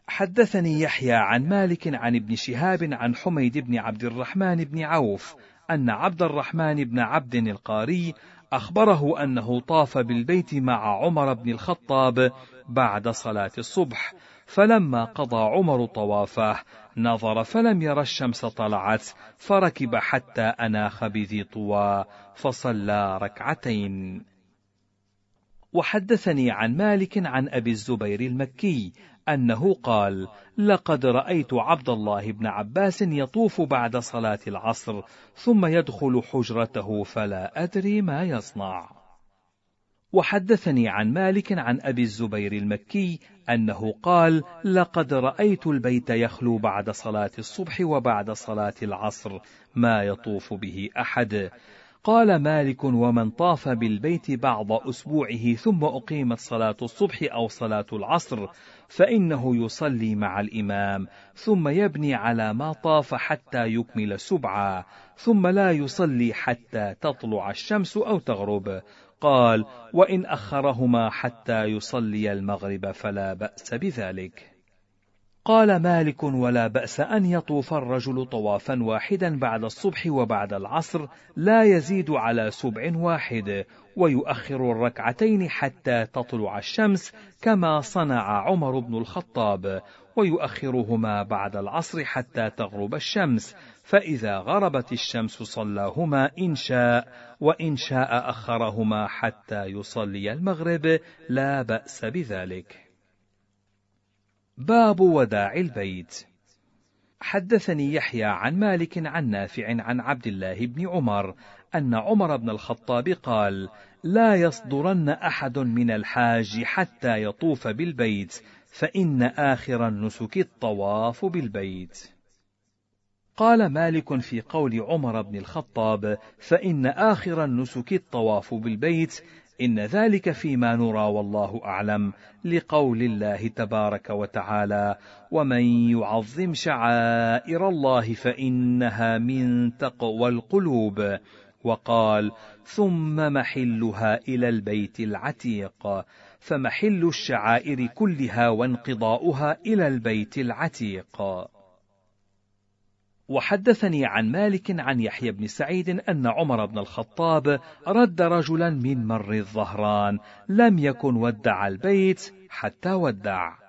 حدثني يحيى عن مالك عن ابن شهاب عن حميد بن عبد الرحمن بن عوف أن عبد الرحمن بن عبد القاري أخبره أنه طاف بالبيت مع عمر بن الخطاب بعد صلاة الصبح فلما قضى عمر طوافه نظر فلم ير الشمس طلعت فركب حتى أناخ بذي طوى فصلى ركعتين. وحدثني عن مالك عن أبي الزبير المكي أنه قال: لقد رأيت عبد الله بن عباس يطوف بعد صلاة العصر، ثم يدخل حجرته فلا أدري ما يصنع. وحدثني عن مالك عن أبي الزبير المكي أنه قال: لقد رأيت البيت يخلو بعد صلاة الصبح وبعد صلاة العصر، ما يطوف به أحد. قال مالك ومن طاف بالبيت بعض أسبوعه ثم أقيمت صلاة الصبح أو صلاة العصر فإنه يصلي مع الإمام ثم يبني على ما طاف حتى يكمل سبعا ثم لا يصلي حتى تطلع الشمس أو تغرب. قال وإن أخرهما حتى يصلي المغرب فلا بأس بذلك. قال مالك ولا بأس أن يطوف الرجل طوافا واحدا بعد الصبح وبعد العصر لا يزيد على سبع واحد ويؤخر الركعتين حتى تطلع الشمس كما صنع عمر بن الخطاب ويؤخرهما بعد العصر حتى تغرب الشمس فإذا غربت الشمس صلاهما إن شاء وإن شاء أخرهما حتى يصلي المغرب لا بأس بذلك. باب وداع البيت. حدثني يحيى عن مالك عن نافع عن عبد الله بن عمر أن عمر بن الخطاب قال لا يصدرن أحد من الحاج حتى يطوف بالبيت فإن آخر النسك الطواف بالبيت. قال مالك في قول عمر بن الخطاب فإن آخر النسك الطواف بالبيت إن ذلك فيما نرى والله أعلم لقول الله تبارك وتعالى ومن يعظم شعائر الله فإنها من تقوى القلوب. وقال ثم محلها إلى البيت العتيق. فمحل الشعائر كلها وانقضاؤها إلى البيت العتيق. وحدثني عن مالك عن يحيى بن سعيد أن عمر بن الخطاب رد رجلا من مر الظهران لم يكن ودع البيت حتى ودع.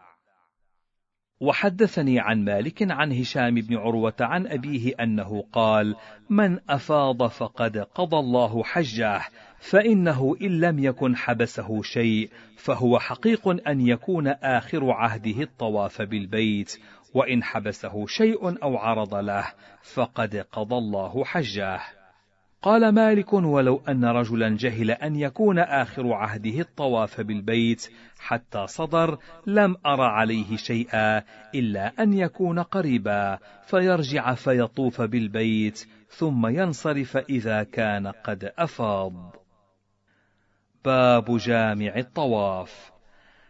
وحدثني عن مالك عن هشام بن عروة عن أبيه أنه قال: من أفاض فقد قضى الله حجه، فإنه إن لم يكن حبسه شيء، فهو حقيق أن يكون آخر عهده الطواف بالبيت، وإن حبسه شيء أو عرض له فقد قضى الله حجه قال مالك ولو أن رجلا جهل أن يكون آخر عهده الطواف بالبيت حتى صدر لم أر عليه شيئا إلا أن يكون قريبا فيرجع فيطوف بالبيت ثم ينصرف إذا كان قد أفاض. باب جامع الطواف.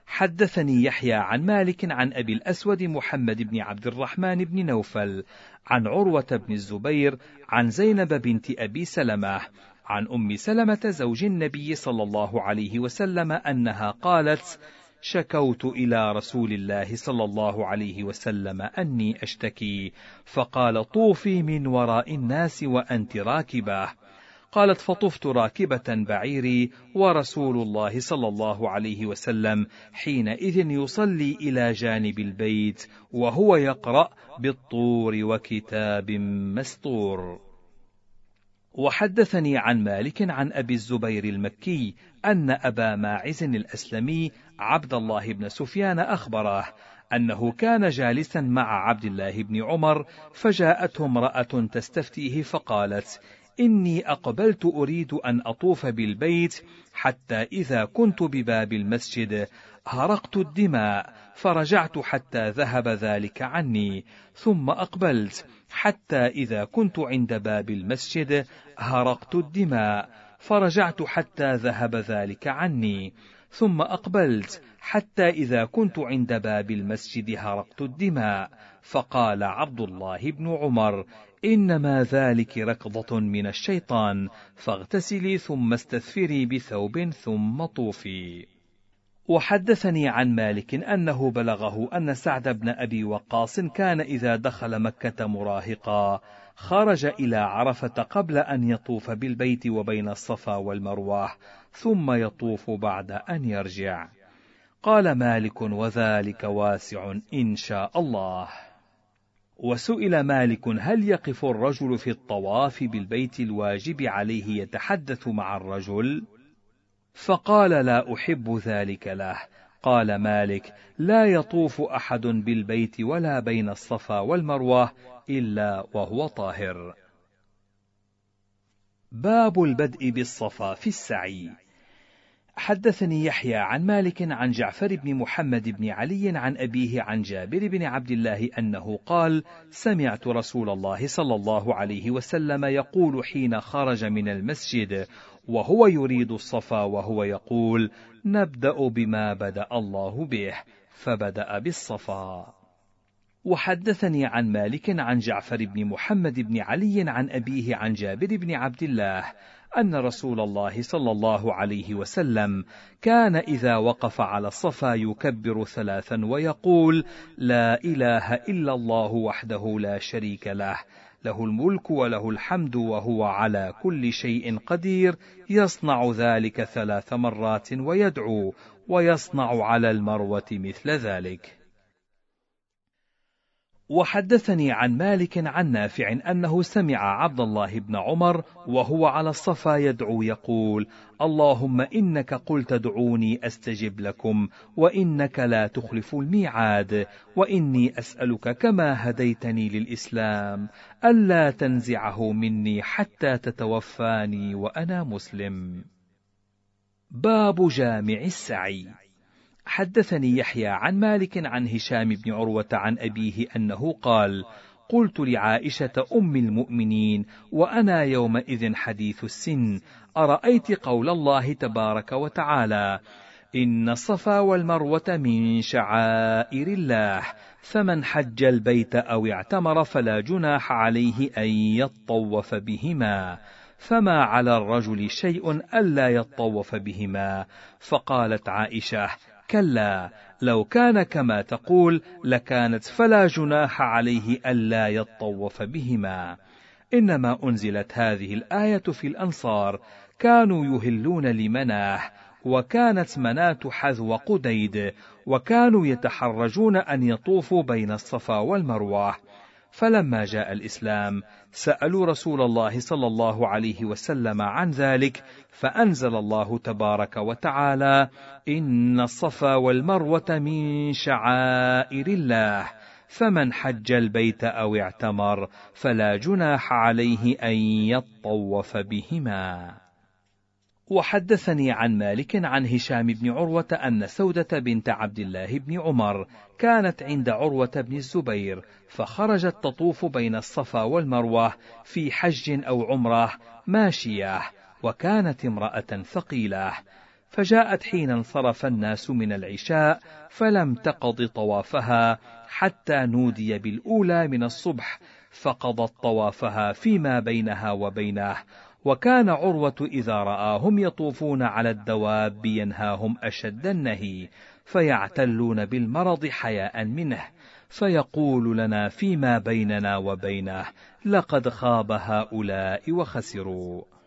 حدثني يحيى عن مالك عن أبي الأسود محمد بن عبد الرحمن بن نوفل عن عروة بن الزبير عن زينب بنت أبي سلمة عن أم سلمة زوج النبي صلى الله عليه وسلم أنها قالت: شكوت إلى رسول الله صلى الله عليه وسلم أني أشتكي فقال طوفي من وراء الناس وأنت راكبة قالت فطفت راكبة بعيري ورسول الله صلى الله عليه وسلم حينئذ يصلي إلى جانب البيت وهو يقرأ بالطور وكتاب مسطور وحدثني عن مالك عن أبي الزبير المكي أن أبا ماعز الأسلمي عبد الله بن سفيان أخبره أنه كان جالسا مع عبد الله بن عمر فجاءته امرأة تستفتيه فقالت: إني أقبلت أريد أن أطوف بالبيت حتى إذا كنت بباب المسجد. هرقت الدماء فرجعت حتى ذهب ذلك عني. ثم أقبلت حتى إذا كنت عند باب المسجد هرقت الدماء فرجعت حتى ذهب ذلك عني. ثم أقبلت حتى إذا كنت عند باب المسجد هرقت الدماء. فقال عبد الله بن عمر إنما ذلك ركضة من الشيطان فاغتسلي ثم استثفري بثوب ثم طوفي. وحدثني عن مالك أنه بلغه أن سعد بن أبي وقاص كان إذا دخل مكة مراهقا خرج إلى عرفة قبل أن يطوف بالبيت وبين الصفا والمروة ثم يطوف بعد أن يرجع. قال مالك وذلك واسع إن شاء الله. وسئل مالك هل يقف الرجل في الطواف بالبيت الواجب عليه يتحدث مع الرجل؟ فقال لا أحب ذلك له. قال مالك لا يطوف أحد بالبيت ولا بين الصفا والمروة إلا وهو طاهر. باب البدء بالصفا في السعي. حدثني يحيى عن مالك عن جعفر بن محمد بن علي عن أبيه عن جابر بن عبد الله أنه قال سمعت رسول الله صلى الله عليه وسلم يقول حين خرج من المسجد وهو يريد الصفا وهو يقول نبدأ بما بدأ الله به فبدأ بالصفا. وحدثني عن مالك عن جعفر بن محمد بن علي عن أبيه عن جابر بن عبد الله أن رسول الله صلى الله عليه وسلم كان إذا وقف على الصفا يكبر ثلاثا ويقول: لا إله إلا الله وحده لا شريك له، له الملك وله الحمد وهو على كل شيء قدير، يصنع ذلك ثلاث مرات ويدعو، ويصنع على المروة مثل ذلك. وحدثني عن مالك عن نافع أنه سمع عبد الله بن عمر وهو على الصفا يدعو يقول اللهم إنك قلت ادعوني أستجب لكم وإنك لا تخلف الميعاد وإني أسألك كما هديتني للإسلام ألا تنزعه مني حتى تتوفاني وأنا مسلم. باب جامع السعي. حدثني يحيى عن مالك عن هشام بن عروة عن أبيه أنه قال: قلت لعائشة أم المؤمنين وأنا يومئذ حديث السن: أرأيت قول الله تبارك وتعالى: إن الصفا والمروة من شعائر الله، فمن حج البيت أو اعتمر فلا جناح عليه أن يطوف بهما. فما على الرجل شيء ألا يطوف بهما، فقالت عائشة: كلا لو كان كما تقول لكانت فلا جناح عليه ألا يطوف بهما. إنما أنزلت هذه الآية في الأنصار كانوا يهلون لمناه وكانت مناة حذو قديد وكانوا يتحرجون أن يطوفوا بين الصفا والمروة. فلما جاء الإسلام سألوا رسول الله صلى الله عليه وسلم عن ذلك فأنزل الله تبارك وتعالى إن الصفا والمروة من شعائر الله فمن حج البيت أو اعتمر فلا جناح عليه أن يطوف بهما. وحدثني عن مالك عن هشام بن عروة أن سودة بنت عبد الله بن عمر كانت عند عروة بن الزبير فخرجت تطوف بين الصفا والمروة في حج أو عمرة ماشية. وكانت امرأة ثقيلة فجاءت حين انصرف الناس من العشاء فلم تقض طوافها حتى نودي بالأولى من الصبح فقضت طوافها فيما بينها وبينه وكان عروة إذا رآهم يطوفون على الدواب ينهاهم أشد النهي فيعتلون بالمرض حياء منه فيقول لنا فيما بيننا وبينه لقد خاب هؤلاء وخسروا.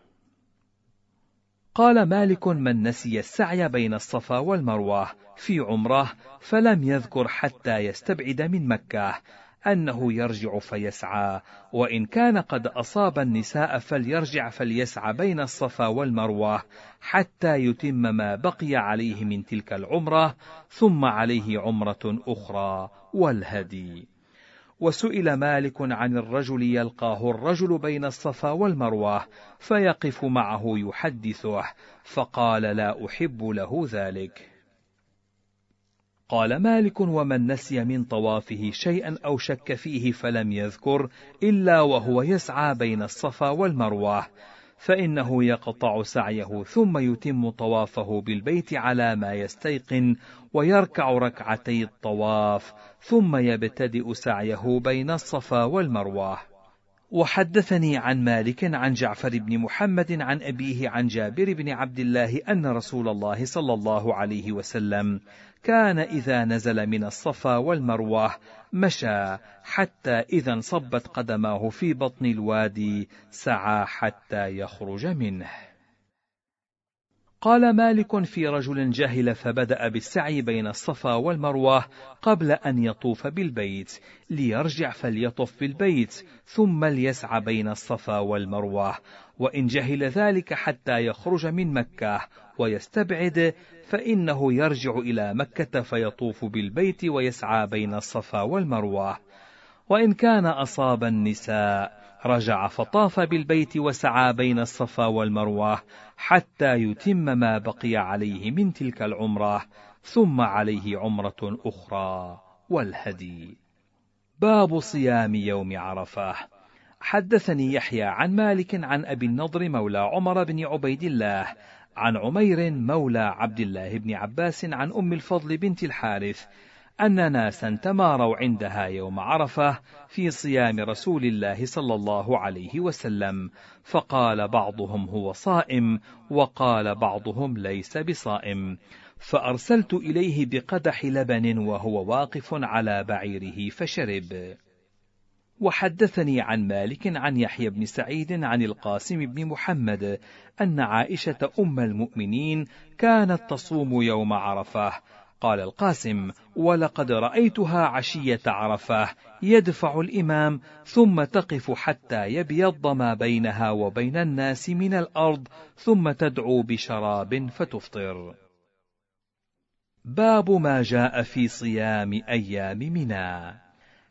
قال مالك من نسي السعي بين الصفا والمروة في عمرة فلم يذكر حتى يستبعد من مكة أنه يرجع فيسعى وإن كان قد أصاب النساء فليرجع فليسعى بين الصفا والمروة حتى يتم ما بقي عليه من تلك العمرة ثم عليه عمرة أخرى والهدي. وسئل مالك عن الرجل يلقاه الرجل بين الصفا والمروة فيقف معه يحدثه فقال لا أحب له ذلك. قال مالك ومن نسي من طوافه شيئا أو شك فيه فلم يذكر إلا وهو يسعى بين الصفا والمروة فإنه يقطع سعيه ثم يتم طوافه بالبيت على ما يستيقن ويركع ركعتي الطواف ثم يبتدئ سعيه بين الصفا والمروة. وحدثني عن مالك عن جعفر بن محمد عن أبيه عن جابر بن عبد الله أن رسول الله صلى الله عليه وسلم كان إذا نزل من الصفا والمروة مشى حتى إذا انصبت قدماه في بطن الوادي سعى حتى يخرج منه. قال مالك في رجل جهل فبدأ بالسعي بين الصفا والمروة قبل أن يطوف بالبيت ليرجع فليطف بالبيت ثم ليسعى بين الصفا والمروة وإن جهل ذلك حتى يخرج من مكة ويستبعد فإنه يرجع إلى مكة فيطوف بالبيت ويسعى بين الصفا والمروة. وإن كان أصاب النساء رجع فطاف بالبيت وسعى بين الصفا والمروة حتى يتم ما بقي عليه من تلك العمرة ثم عليه عمرة أخرى والهدي. باب صيام يوم عرفة. حدثني يحيى عن مالك عن أبي النضر مولى عمر بن عبيد الله عن عمير مولى عبد الله بن عباس عن أم الفضل بنت الحارث أن ناسا تماروا عندها يوم عرفة في صيام رسول الله صلى الله عليه وسلم، فقال بعضهم هو صائم، وقال بعضهم ليس بصائم، فأرسلت إليه بقدح لبن وهو واقف على بعيره فشرب. وحدثني عن مالك عن يحيى بن سعيد عن القاسم بن محمد أن عائشة أم المؤمنين كانت تصوم يوم عرفة قال القاسم ولقد رأيتها عشية عرفة يدفع الإمام ثم تقف حتى يبيض ما بينها وبين الناس من الأرض ثم تدعو بشراب فتفطر. باب ما جاء في صيام أيام منى.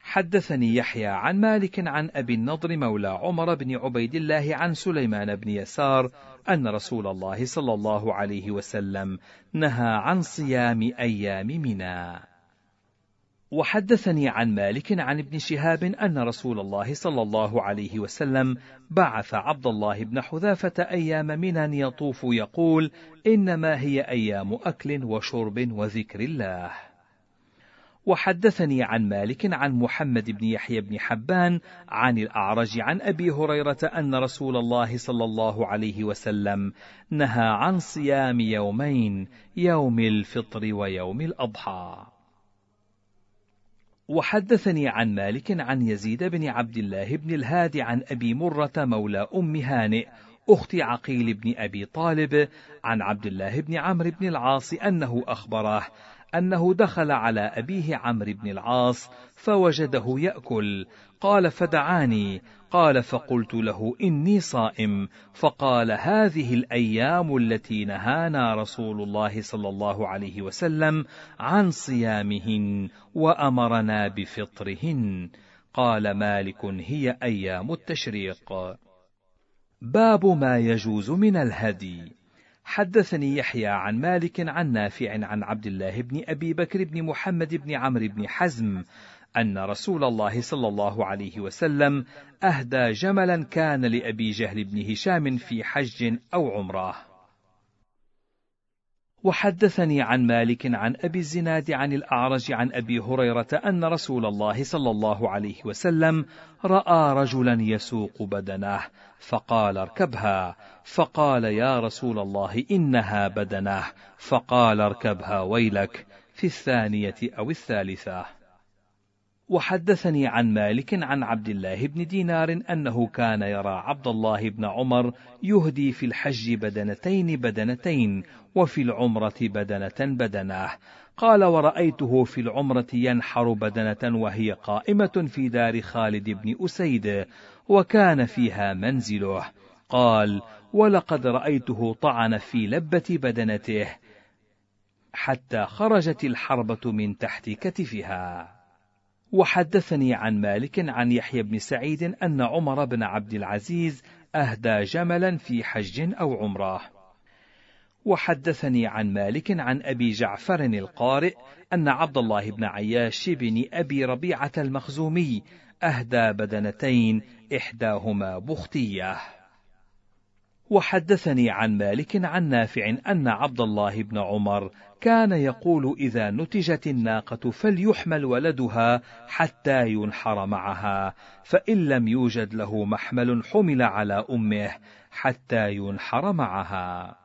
حدثني يحيى عن مالك عن أبي النضر مولى عمر بن عبيد الله عن سليمان بن يسار أن رسول الله صلى الله عليه وسلم نهى عن صيام أيام منى. وحدثني عن مالك عن ابن شهاب أن رسول الله صلى الله عليه وسلم بعث عبد الله بن حذافة أيام منى يطوف يقول: إنما هي أيام أكل وشرب وذكر الله. وحدثني عن مالك عن محمد بن يحيى بن حبان عن الأعرج عن أبي هريرة أن رسول الله صلى الله عليه وسلم نهى عن صيام يومين يوم الفطر ويوم الأضحى. وحدثني عن مالك عن يزيد بن عبد الله بن الهادي عن أبي مرة مولى أم هانئ أخت عقيل بن أبي طالب عن عبد الله بن عمرو بن العاص أنه أخبره أنه دخل على أبيه عمرو بن العاص فوجده يأكل. قال فدعاني. قال فقلت له إني صائم. فقال هذه الأيام التي نهانا رسول الله صلى الله عليه وسلم عن صيامهن وأمرنا بفطرهن. قال مالك هي أيام التشريق. باب ما يجوز من الهدي. حدثني يحيى عن مالك عن نافع عن عبد الله بن أبي بكر بن محمد بن عمرو بن حزم أن رسول الله صلى الله عليه وسلم أهدى جملا كان لأبي جهل بن هشام في حج أو عمرة. وحدثني عن مالك عن أبي الزناد عن الأعرج عن أبي هريرة أن رسول الله صلى الله عليه وسلم رأى رجلا يسوق بدنه فقال اركبها. فقال يا رسول الله إنها بدنه فقال اركبها ويلك في الثانية أو الثالثة. وحدثني عن مالك عن عبد الله بن دينار أنه كان يرى عبد الله بن عمر يهدي في الحج بدنتين بدنتين وفي العمرة بدنة بدنة قال ورأيته في العمرة ينحر بدنة وهي قائمة في دار خالد بن أسيد وكان فيها منزله. قال ولقد رأيته طعن في لبة بدنته حتى خرجت الحربة من تحت كتفها. وحدثني عن مالك عن يحيى بن سعيد أن عمر بن عبد العزيز أهدى جملا في حج أو عمرة. وحدثني عن مالك عن أبي جعفر القارئ أن عبد الله بن عياش بن أبي ربيعة المخزومي أهدى بدنتين إحداهما بختية. وحدثني عن مالك عن نافع أن عبد الله بن عمر كان يقول إذا نتجت الناقة فليحمل ولدها حتى ينحر معها فإن لم يوجد له محمل حمل على أمه حتى ينحر معها.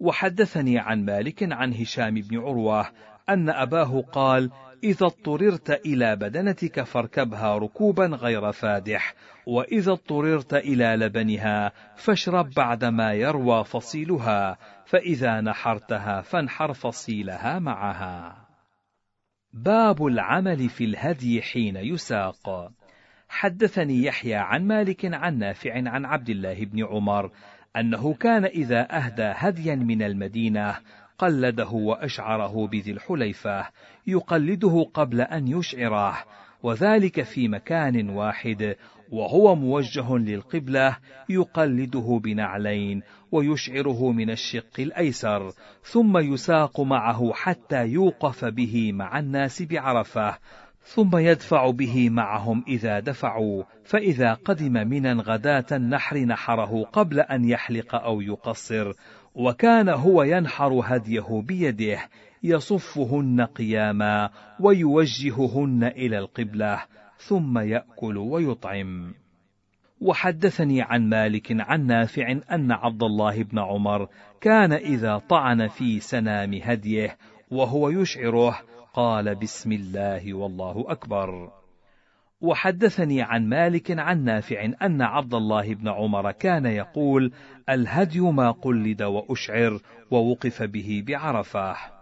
وحدثني عن مالك عن هشام بن عروة أن أباه قال إذا اضطررت إلى بدنتك فاركبها ركوبا غير فادح وإذا اضطررت إلى لبنها فاشرب بعدما يروى فصيلها فإذا نحرتها فانحر فصيلها معها. باب العمل في الهدي حين يساق. حدثني يحيى عن مالك عن نافع عن عبد الله بن عمر أنه كان إذا أهدى هديا من المدينة قلده وأشعره بذي الحليفة يقلده قبل أن يشعره وذلك في مكان واحد وهو موجه للقبلة يقلده بنعلين ويشعره من الشق الأيسر ثم يساق معه حتى يوقف به مع الناس بعرفة ثم يدفع به معهم إذا دفعوا فإذا قدم منا غداة النحر نحره قبل أن يحلق أو يقصر وكان هو ينحر هديه بيده يصفهن قياما ويوجههن إلى القبلة ثم يأكل ويطعم. وحدثني عن مالك عن نافع أن عبد الله بن عمر كان إذا طعن في سنام هديه وهو يشعره قال بسم الله والله أكبر. وحدثني عن مالك عن نافع أن عبد الله بن عمر كان يقول الهدي ما قلد وأشعر ووقف به بعرفة.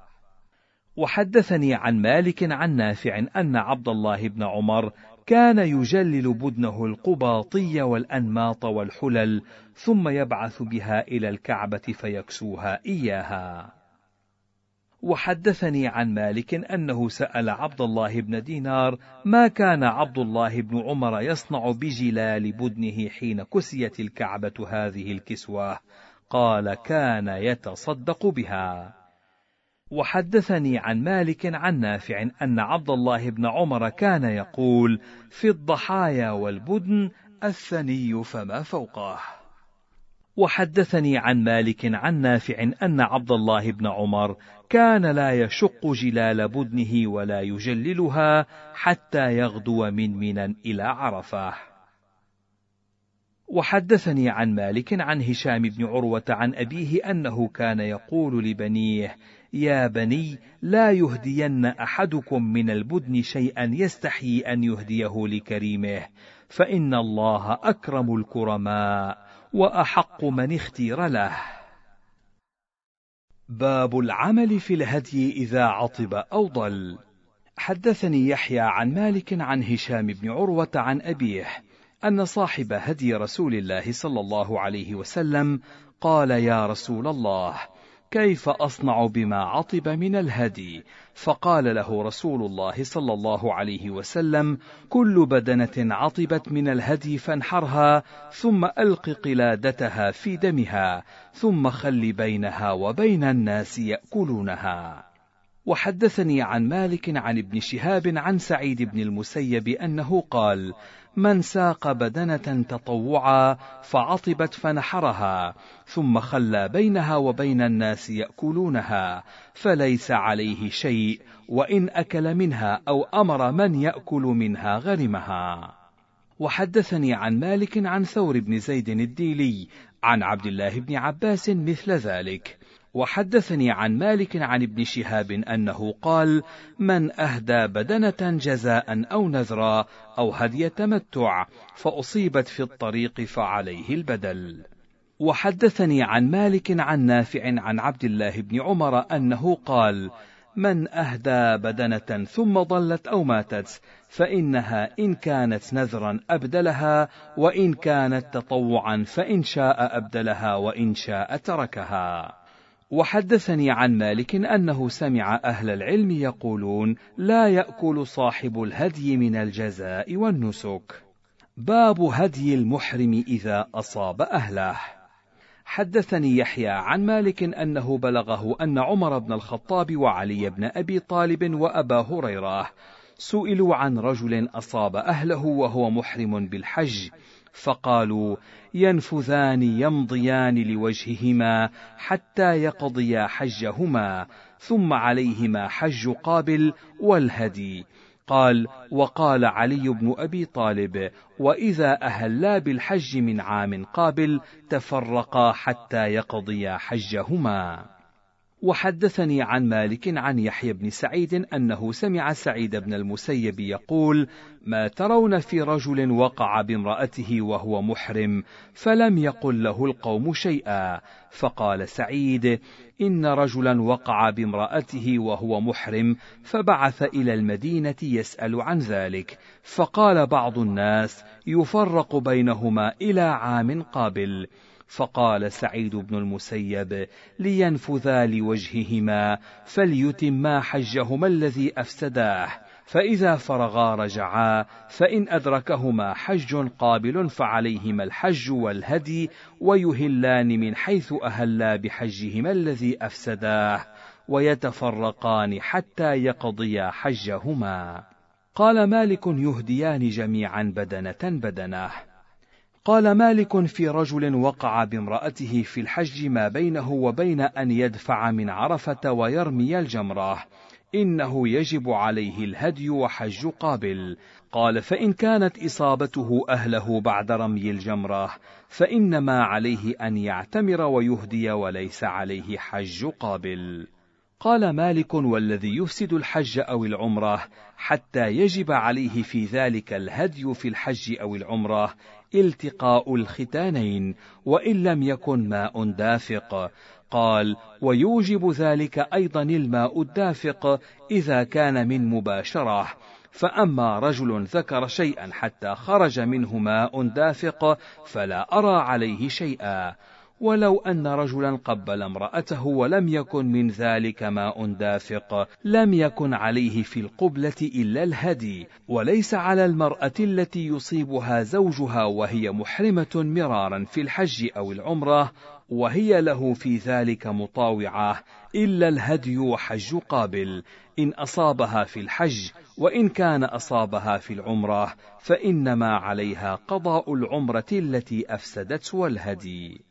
وحدثني عن مالك عن نافع أن عبد الله بن عمر كان يجلل بدنه القباطي والأنماط والحلل ثم يبعث بها إلى الكعبة فيكسوها إياها. وحدثني عن مالك أنه سأل عبد الله بن دينار ما كان عبد الله بن عمر يصنع بجلال بدنه حين كسيت الكعبة هذه الكسوة قال كان يتصدق بها. وحدثني عن مالك عن نافع أن عبد الله بن عمر كان يقول في الضحايا والبدن الثني فما فوقه وحدثني عن مالك عن نافع أن عبد الله بن عمر كان لا يشق جلال بدنه ولا يجللها حتى يغدو من منى إلى عرفة. وحدثني عن مالك عن هشام بن عروة عن أبيه أنه كان يقول لبنيه يا بني لا يهدين أحدكم من البدن شيئا يستحيي أن يهديه لكريمه فإن الله أكرم الكرماء وأحق من اختير له. باب العمل في الهدي إذا عطب أو ضل. حدثني يحيى عن مالك عن هشام بن عروة عن أبيه أن صاحب هدي رسول الله صلى الله عليه وسلم قال يا رسول الله كيف أصنع بما عطب من الهدي؟ فقال له رسول الله صلى الله عليه وسلم كل بدنة عطبت من الهدي فانحرها ثم ألق قلادتها في دمها ثم خل بينها وبين الناس يأكلونها. وحدثني عن مالك عن ابن شهاب عن سعيد بن المسيب أنه قال من ساق بدنة تطوعا فعطبت فنحرها ثم خلى بينها وبين الناس يأكلونها فليس عليه شيء وإن أكل منها أو أمر من يأكل منها غرمها. وحدثني عن مالك عن ثور بن زيد الديلي عن عبد الله بن عباس مثل ذلك وحدثني عن مالك عن ابن شهاب أنه قال من أهدى بدنة جزاء أو نذرا أو هدي تمتع فأصيبت في الطريق فعليه البدل. وحدثني عن مالك عن نافع عن عبد الله بن عمر أنه قال من أهدى بدنة ثم ضلت أو ماتت فإنها إن كانت نذرا أبدلها وإن كانت تطوعا فإن شاء أبدلها وإن شاء تركها. وحدثني عن مالك أنه سمع أهل العلم يقولون لا يأكل صاحب الهدي من الجزاء والنسك. باب هدي المحرم إذا أصاب أهله. حدثني يحيى عن مالك أنه بلغه أن عمر بن الخطاب وعلي بن أبي طالب وأبا هريرة سئلوا عن رجل أصاب أهله وهو محرم بالحج فقالوا ينفذان يمضيان لوجههما حتى يقضيا حجهما ثم عليهما حج قابل والهدي. قال وقال علي بن أبي طالب وإذا أهلا بالحج من عام قابل تفرقا حتى يقضيا حجهما. وحدثني عن مالك عن يحيى بن سعيد أنه سمع سعيد بن المسيب يقول ما ترون في رجل وقع بامرأته وهو محرم فلم يقل له القوم شيئا. فقال سعيد إن رجلا وقع بامرأته وهو محرم فبعث إلى المدينة يسأل عن ذلك. فقال بعض الناس يفرق بينهما إلى عام قابل. فقال سعيد بن المسيب لينفذا لوجههما فليتما حجهما الذي أفسداه. فإذا فرغا رجعا فإن أدركهما حج قابل فعليهما الحج والهدي ويهلان من حيث أهلا بحجهما الذي أفسداه. ويتفرقان حتى يقضيا حجهما. قال مالك يهديان جميعا بدنة بدنة. قال مالك في رجل وقع بامرأته في الحج ما بينه وبين أن يدفع من عرفة ويرمي الجمرة. إنه يجب عليه الهدي وحج قابل. قال فإن كانت إصابته أهله بعد رمي الجمرة فإنما عليه أن يعتمر ويهدي وليس عليه حج قابل. قال مالك والذي يفسد الحج أو العمرة حتى يجب عليه في ذلك الهدي في الحج أو العمرة التقاء الختانين وإن لم يكن ماء دافق. قال ويوجب ذلك أيضا الماء الدافق إذا كان من مباشرة. فأما رجل ذكر شيئا حتى خرج منه ماء دافق فلا أرى عليه شيئا. ولو أن رجلا قبل امرأته ولم يكن من ذلك ماء دافق لم يكن عليه في القبلة إلا الهدي وليس على المرأة التي يصيبها زوجها وهي محرمة مرارا في الحج أو العمرة وهي له في ذلك مطاوعة إلا الهدي وحج قابل. إن أصابها في الحج وإن كان أصابها في العمرة فإنما عليها قضاء العمرة التي أفسدت والهدي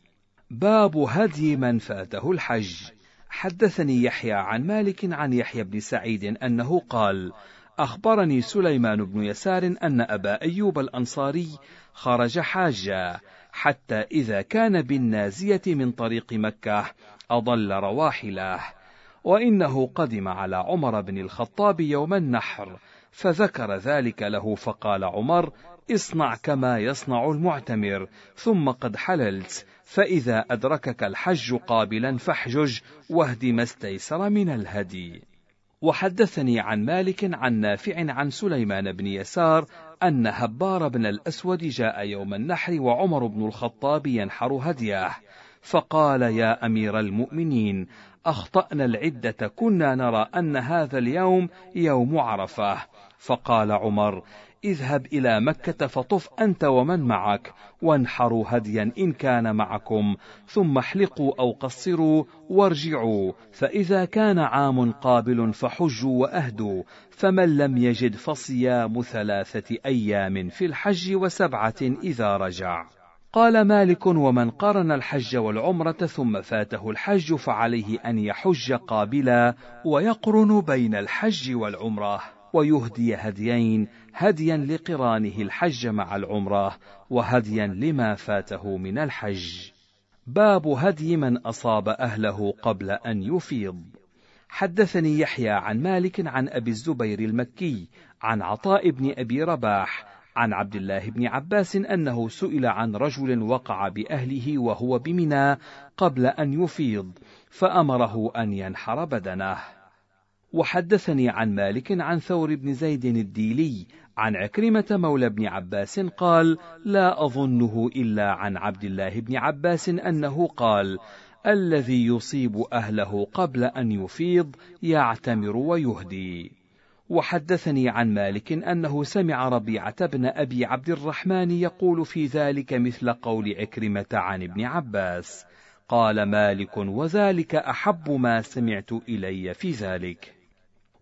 باب هدي من فاته الحج. حدثني يحيى عن مالك عن يحيى بن سعيد أنه قال أخبرني سليمان بن يسار أن أبا أيوب الأنصاري خرج حاجا حتى إذا كان بالنازية من طريق مكة أضل رواحله. وإنه قدم على عمر بن الخطاب يوم النحر فذكر ذلك له فقال عمر اصنع كما يصنع المعتمر ثم قد حللت. فإذا أدركك الحج قابلا فاحجج واهد ما استيسر من الهدي. وحدثني عن مالك عن نافع عن سليمان بن يسار أن هبار بن الأسود جاء يوم النحر وعمر بن الخطاب ينحر هديه، فقال يا أمير المؤمنين أخطأنا العدة كنا نرى أن هذا اليوم يوم عرفة، فقال عمر اذهب إلى مكة فطف أنت ومن معك وانحروا هديا إن كان معكم ثم احلقوا أو قصروا وارجعوا فإذا كان عام قابل فحجوا وأهدوا فمن لم يجد فصيام ثلاثة أيام في الحج وسبعة إذا رجع. قال مالك ومن قارن الحج والعمرة ثم فاته الحج فعليه أن يحج قابلا ويقرن بين الحج والعمرة ويهدي هديين هديا لقرانه الحج مع العمرة وهديا لما فاته من الحج. باب هدي من أصاب أهله قبل أن يفيض. حدثني يحيى عن مالك عن أبي الزبير المكي عن عطاء بن أبي رباح عن عبد الله بن عباس أنه سئل عن رجل وقع بأهله وهو بمنى قبل أن يفيض فأمره أن ينحر بدنه. وحدثني عن مالك عن ثور بن زيد الديلي عن عكرمة مولى بن عباس قال: لا أظنه إلا عن عبد الله بن عباس أنه قال: الذي يصيب أهله قبل أن يفيض يعتمر ويهدي. وحدثني عن مالك أنه سمع ربيعة بن أبي عبد الرحمن يقول في ذلك مثل قول عكرمة عن ابن عباس. قال مالك وذلك أحب ما سمعت إلي في ذلك.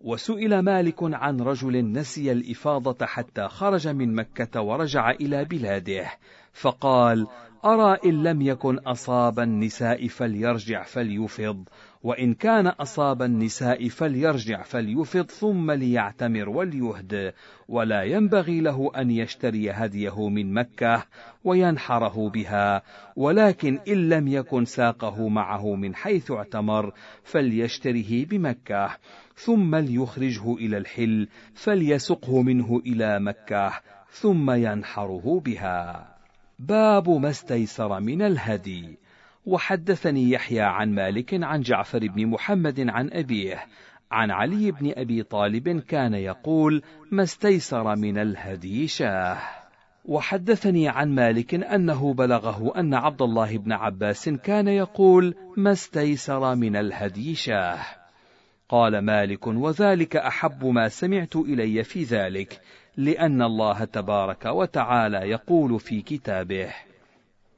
وسئل مالك عن رجل نسي الإفاضة حتى خرج من مكة ورجع إلى بلاده، فقال: أرى إن لم يكن أصاب النساء فليرجع فليفض، وإن كان أصاب النساء فليرجع فليفض ثم ليعتمر وليهد، ولا ينبغي له أن يشتري هديه من مكة وينحره بها، ولكن إن لم يكن ساقه معه من حيث اعتمر فليشتره بمكة، ثم ليخرجه إلى الحل فليسقه منه إلى مكة ثم ينحره بها. باب ما استيسر من الهدي. وحدثني يحيى عن مالك عن جعفر بن محمد عن أبيه عن علي بن أبي طالب كان يقول ما استيسر من الهدي شاه وحدثني عن مالك أنه بلغه أن عبد الله بن عباس كان يقول ما استيسر من الهدي شاه قال مالك وذلك أحب ما سمعت إلي في ذلك لأن الله تبارك وتعالى يقول في كتابه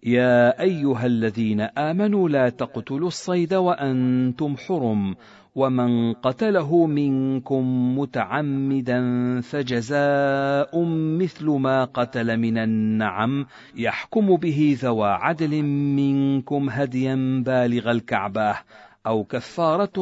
يا أيها الذين آمنوا لا تقتلوا الصيد وأنتم حرم ومن قتله منكم متعمدا فجزاء مثل ما قتل من النعم يحكم به ذوى عدل منكم هديا بالغ الكعبة. أو كفارة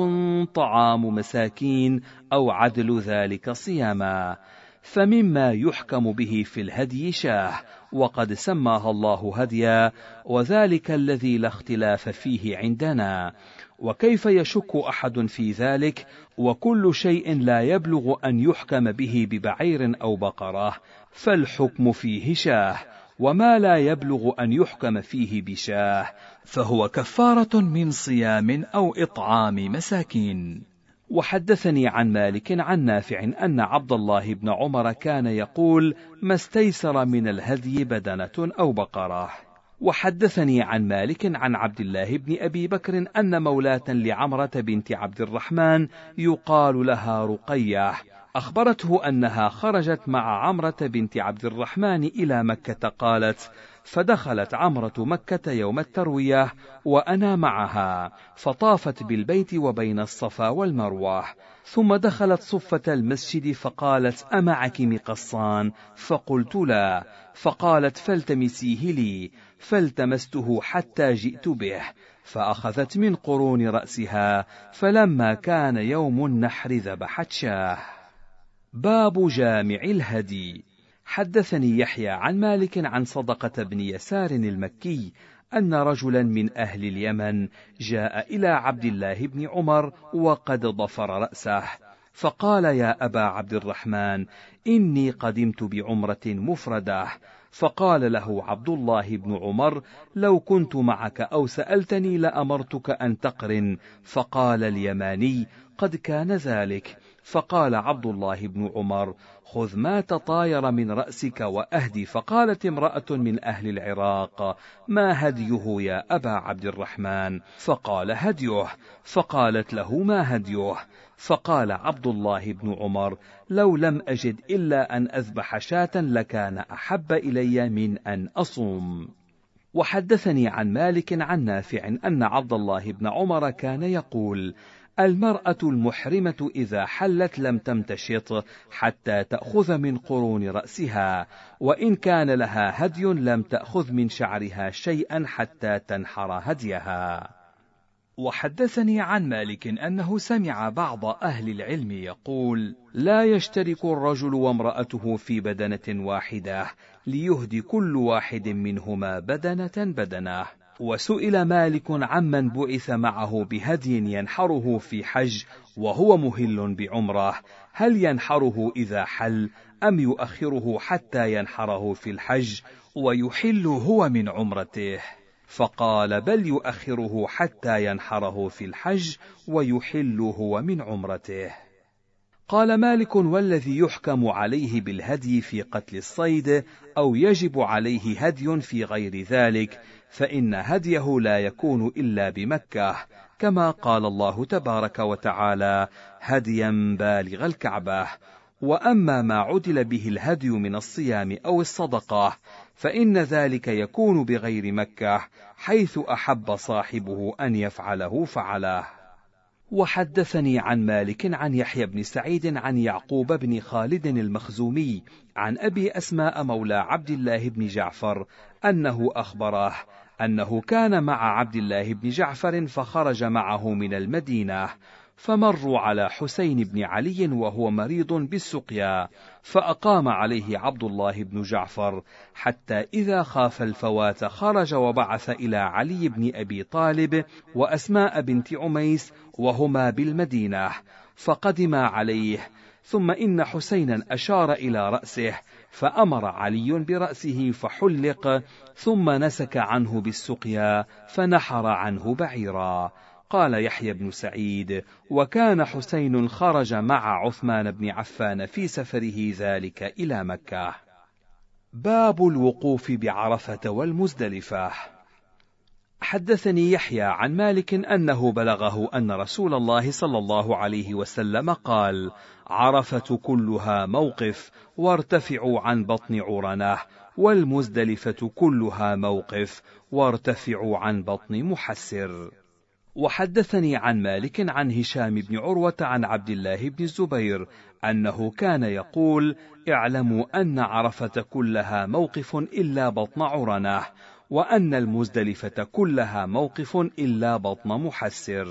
طعام مساكين أو عدل ذلك صياما. فمما يحكم به في الهدي شاه وقد سماها الله هديا وذلك الذي لا اختلاف فيه عندنا. وكيف يشك أحد في ذلك؟ وكل شيء لا يبلغ أن يحكم به ببعير أو بقرة فالحكم فيه شاه وما لا يبلغ أن يحكم فيه بشاه. فهو كفارة من صيام أو إطعام مساكين. وحدثني عن مالك عن نافع أن عبد الله بن عمر كان يقول: ما استيسر من الهدي بدنة أو بقرة. وحدثني عن مالك عن عبد الله بن أبي بكر أن مولاة لعمرة بنت عبد الرحمن يقال لها رقية أخبرته أنها خرجت مع عمرة بنت عبد الرحمن إلى مكة قالت: فدخلت عمرة مكة يوم التروية وأنا معها، فطافت بالبيت وبين الصفا والمروة، ثم دخلت صفة المسجد فقالت: أمعك مقصان؟ فقلت لا، فقالت: فالتمسيه لي، فالتمسته حتى جئت به، فأخذت من قرون رأسها، فلما كان يوم النحر ذبحت شاه. باب جامع الهدي حدثني يحيى عن مالك عن صدقة بن يسار المكي أن رجلا من أهل اليمن جاء إلى عبد الله بن عمر وقد ضفر رأسه فقال يا أبا عبد الرحمن إني قدمت بعمرة مفردة فقال له عبد الله بن عمر لو كنت معك أو سألتني لأمرتك أن تقرن فقال اليماني قد كان ذلك فقال عبد الله بن عمر خذ ما تطاير من رأسك وأهدي. فقالت امرأة من أهل العراق ما هديه يا أبا عبد الرحمن؟ فقال هديه. فقالت له ما هديه؟ فقال عبد الله بن عمر لو لم أجد إلا أن أذبح شاة لكان أحب إلي من أن أصوم. وحدثني عن مالك عن نافع أن عبد الله بن عمر كان يقول المرأة المحرمة إذا حلت لم تمتشط حتى تأخذ من قرون رأسها، وإن كان لها هدي لم تأخذ من شعرها شيئا حتى تنحر هديها. وحدثني عن مالك أنه سمع بعض أهل العلم يقول: لا يشترك الرجل وامرأته في بدنة واحدة، ليهدي كل واحد منهما بدنة بدنة. وسئل مالك عمن بعث معه بهدي ينحره في حج وهو مهل بعمرة. هل ينحره إذا حل أم يؤخره حتى ينحره في الحج ويحل هو من عمرته؟ فقال بل يؤخره حتى ينحره في الحج ويحل هو من عمرته. قال مالك والذي يحكم عليه بالهدي في قتل الصيد أو يجب عليه هدي في غير ذلك فإن هديه لا يكون إلا بمكة كما قال الله تبارك وتعالى هديا بالغ الكعبة. وأما ما عدل به الهدي من الصيام أو الصدقة فإن ذلك يكون بغير مكة حيث أحب صاحبه أن يفعله فعله. وحدثني عن مالك عن يحيى بن سعيد عن يعقوب بن خالد المخزومي عن أبي أسماء مولى عبد الله بن جعفر أنه أخبره أنه كان مع عبد الله بن جعفر فخرج معه من المدينة فمروا على حسين بن علي وهو مريض بالسقيا فأقام عليه عبد الله بن جعفر حتى إذا خاف الفوات خرج وبعث إلى علي بن أبي طالب وأسماء بنت عميس وهما بالمدينة فقدما عليه ثم إن حسينا أشار إلى رأسه فأمر علي برأسه فحلق ثم نسك عنه بالسقيا فنحر عنه بعيرا. قال يحيى بن سعيد وكان حسين خرج مع عثمان بن عفان في سفره ذلك إلى مكة. باب الوقوف بعرفة والمزدلفة. حدثني يحيى عن مالك أنه بلغه أن رسول الله صلى الله عليه وسلم قال عرفة كلها موقف وارتفعوا عن بطن عرنه والمزدلفة كلها موقف وارتفعوا عن بطن محسر. وحدثني عن مالك عن هشام بن عروة عن عبد الله بن الزبير أنه كان يقول: اعلموا أن عرفة كلها موقف إلا بطن عرنة، وأن المزدلفة كلها موقف إلا بطن محسر.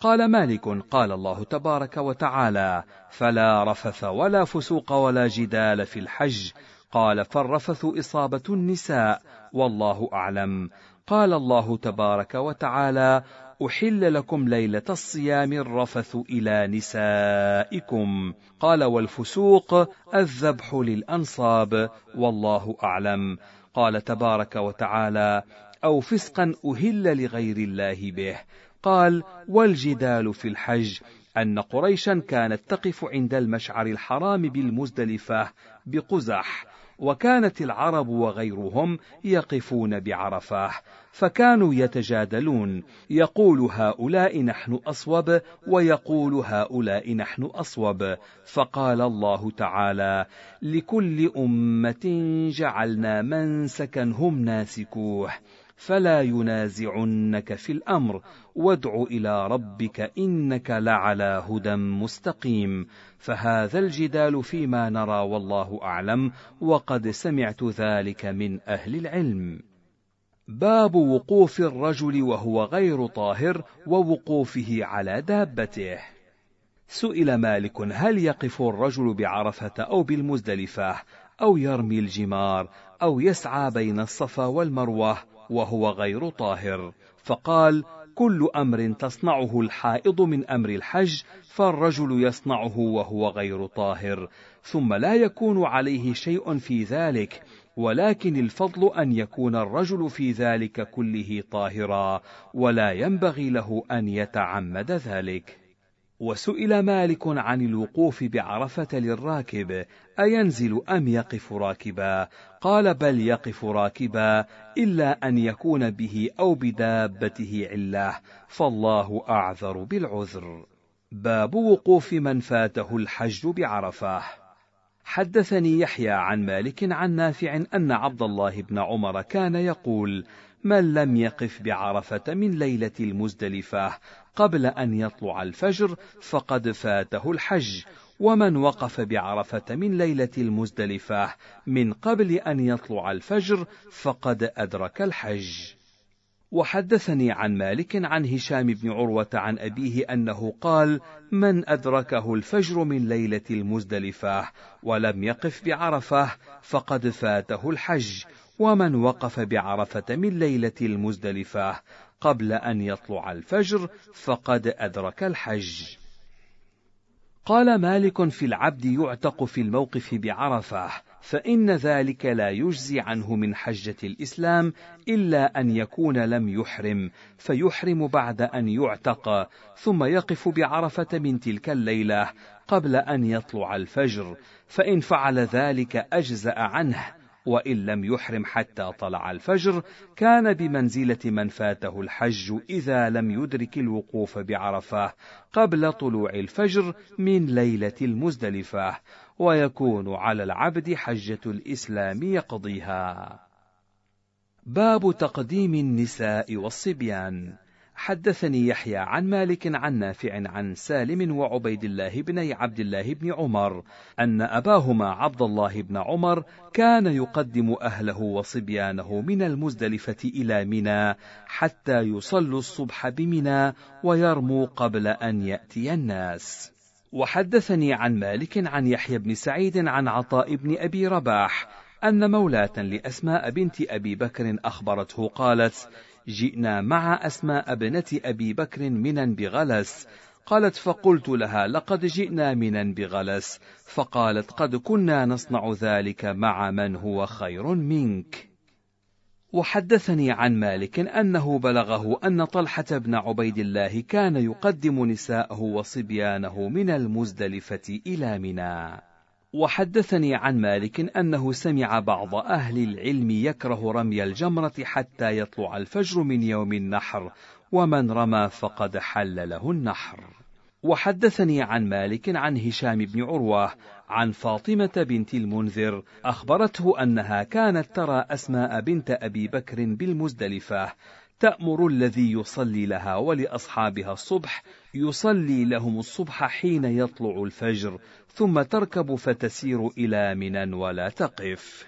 قال مالك قال الله تبارك وتعالى: فلا رفث ولا فسوق ولا جدال في الحج. قال فالرفث إصابة النساء والله أعلم. قال الله تبارك وتعالى: أحل لكم ليلة الصيام الرفث إلى نسائكم قال والفسوق الذبح للأنصاب والله أعلم قال تبارك وتعالى أو فسقا أهل لغير الله به. قال والجدال في الحج أن قريشا كانت تقف عند المشعر الحرام بالمزدلفة بقزح. وكانت العرب وغيرهم يقفون بعرفه فكانوا يتجادلون. يقول هؤلاء نحن أصوب ويقول هؤلاء نحن أصوب. فقال الله تعالى لكل أمة جعلنا منسكا هم ناسكوه. فلا ينازعنك في الأمر. وادع إلى ربك إنك لعلى هدى مستقيم. فهذا الجدال فيما نرى والله أعلم وقد سمعت ذلك من أهل العلم. باب وقوف الرجل وهو غير طاهر ووقوفه على دابته. سئل مالك هل يقف الرجل بعرفة أو بالمزدلفة أو يرمي الجمار أو يسعى بين الصفا والمروة وهو غير طاهر. فقال كل أمر تصنعه الحائض من أمر الحج فالرجل يصنعه وهو غير طاهر. ثم لا يكون عليه شيء في ذلك ولكن الفضل أن يكون الرجل في ذلك كله طاهرا ولا ينبغي له أن يتعمد ذلك. وسئل مالك عن الوقوف بعرفة للراكب أينزل أم يقف راكبا؟ قال بل يقف راكبا إلا أن يكون به أو بدابته علة فالله أعذر بالعذر. باب وقوف من فاته الحج بعرفة. حدثني يحيى عن مالك عن نافع أن عبد الله بن عمر كان يقول: من لم يقف بعرفة من ليلة المزدلفة قبل أن يطلع الفجر فقد فاته الحج ومن وقف بعرفة من ليلة المزدلفة من قبل أن يطلع الفجر فقد أدرك الحج. وحدثني عن مالك عن هشام بن عروة عن أبيه أنه قال: من أدركه الفجر من ليلة المزدلفة ولم يقف بعرفة فقد فاته الحج، ومن وقف بعرفة من ليلة المزدلفة قبل أن يطلع الفجر فقد أدرك الحج. قال مالك في العبد يعتق في الموقف بعرفة فإن ذلك لا يجزي عنه من حجة الإسلام إلا أن يكون لم يحرم فيحرم بعد أن يعتق ثم يقف بعرفة من تلك الليلة قبل أن يطلع الفجر فإن فعل ذلك أجزأ عنه وإن لم يحرم حتى طلع الفجر كان بمنزلة من فاته الحج إذا لم يدرك الوقوف بعرفة قبل طلوع الفجر من ليلة المزدلفة ويكون على العبد حجة الإسلام يقضيها. باب تقديم النساء والصبيان حدثني يحيى عن مالك عن نافع عن سالم وعبيد الله بن عبد الله بن عمر أن أباهما عبد الله بن عمر كان يقدم أهله وصبيانه من المزدلفة إلى منى حتى يصلوا الصبح بمنى ويرموا قبل أن يأتي الناس. وحدثني عن مالك عن يحيى بن سعيد عن عطاء بن أبي رباح أن مولاة لأسماء بنت أبي بكر أخبرته قالت: جئنا مع أسماء ابنة أبي بكر منا بغلس. قالت فقلت لها لقد جئنا منا بغلس. فقالت قد كنا نصنع ذلك مع من هو خير منك. وحدثني عن مالك أنه بلغه أن طلحة بن عبيد الله كان يقدم نساءه وصبيانه من المزدلفة إلى منى. وحدثني عن مالك أنه سمع بعض أهل العلم يكره رمي الجمرة حتى يطلع الفجر من يوم النحر ومن رمى فقد حل له النحر. وحدثني عن مالك عن هشام بن عروة عن فاطمة بنت المنذر أخبرته أنها كانت ترى أسماء بنت أبي بكر بالمزدلفة تأمر الذي يصلي لها ولأصحابها الصبح يصلي لهم الصبح حين يطلع الفجر ثم تركب فتسير إلى منى ولا تقف.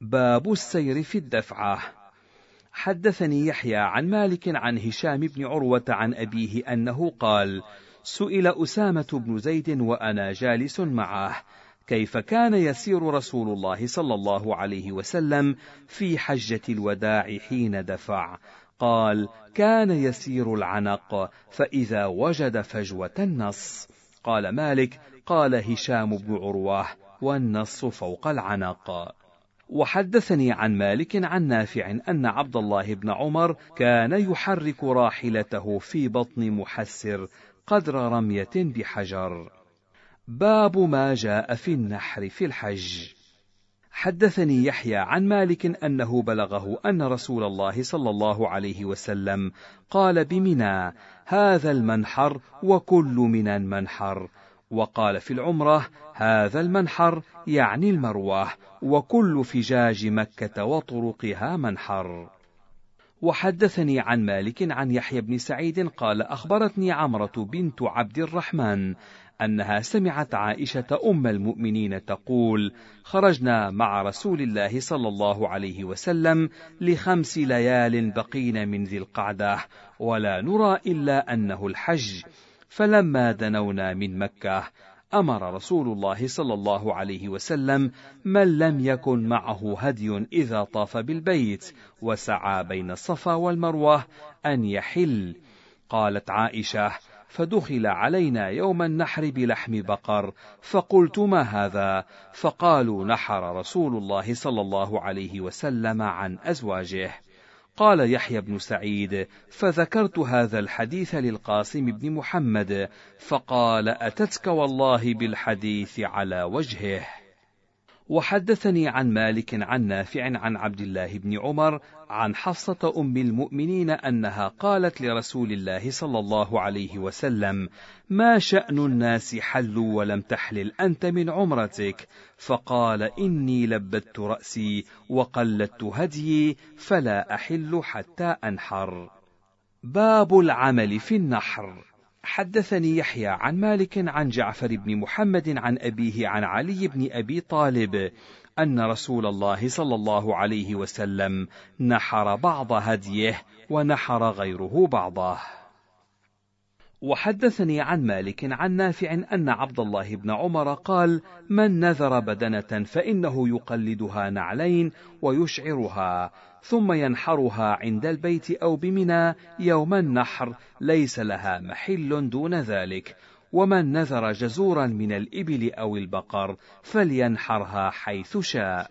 باب السير في الدفعة حدثني يحيى عن مالك عن هشام بن عروة عن أبيه أنه قال: سئل أسامة بن زيد وأنا جالس معه: كيف كان يسير رسول الله صلى الله عليه وسلم في حجة الوداع حين دفع؟ قال: كان يسير العنق فإذا وجد فجوة النص. قال مالك: قال هشام بن عروة والنص فوق العنق. وحدثني عن مالك عن نافع أن عبد الله بن عمر كان يحرك راحلته في بطن محسر قدر رمية بحجر. باب ما جاء في النحر في الحج. حدثني يحيى عن مالك أنه بلغه أن رسول الله صلى الله عليه وسلم قال بمنى هذا المنحر وكل من منحر وقال في العمرة هذا المنحر يعني المروة وكل فجاج مكة وطرقها منحر. وحدثني عن مالك عن يحيى بن سعيد قال أخبرتني عمرة بنت عبد الرحمن أنها سمعت عائشة أم المؤمنين تقول: خرجنا مع رسول الله صلى الله عليه وسلم لخمس ليال بقين من ذي القعدة، ولا نرى إلا أنه الحج، فلما دنونا من مكة أمر رسول الله صلى الله عليه وسلم من لم يكن معه هدي إذا طاف بالبيت وسعى بين الصفا والمروة أن يحل. قالت عائشة فدخل علينا يوم النحر بلحم بقر فقلت ما هذا؟ فقالوا نحر رسول الله صلى الله عليه وسلم عن أزواجه. قال يحيى بن سعيد فذكرت هذا الحديث للقاسم بن محمد فقال أتتك والله بالحديث على وجهه. وحدثني عن مالك عن نافع عن عبد الله بن عمر عن حفصة أم المؤمنين أنها قالت لرسول الله صلى الله عليه وسلم: ما شأن الناس حلوا ولم تحلل أنت من عمرتك؟ فقال: إني لبدت رأسي وقلدت هديي فلا أحل حتى أنحر. باب العمل في النحر حدثني يحيى عن مالك عن جعفر بن محمد عن أبيه عن علي بن أبي طالب أن رسول الله صلى الله عليه وسلم نحر بعض هديه ونحر غيره بعضه. وحدثني عن مالك عن نافع أن عبد الله بن عمر قال: من نذر بدنة فإنه يقلدها نعلين ويشعرها، ثم ينحرها عند البيت أو بمنى يوم النحر، ليس لها محل دون ذلك. ومن نذر جزورا من الإبل أو البقر فلينحرها حيث شاء.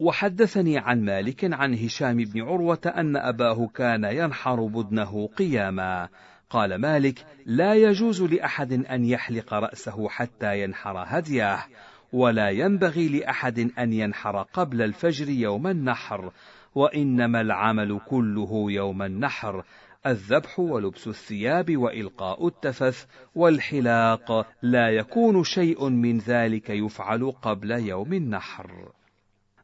وحدثني عن مالك عن هشام بن عروة أن أباه كان ينحر بدنه قياما. قال مالك لا يجوز لأحد أن يحلق رأسه حتى ينحر هديه ولا ينبغي لأحد أن ينحر قبل الفجر يوم النحر وإنما العمل كله يوم النحر الذبح ولبس الثياب وإلقاء التفث والحلاق لا يكون شيء من ذلك يفعل قبل يوم النحر.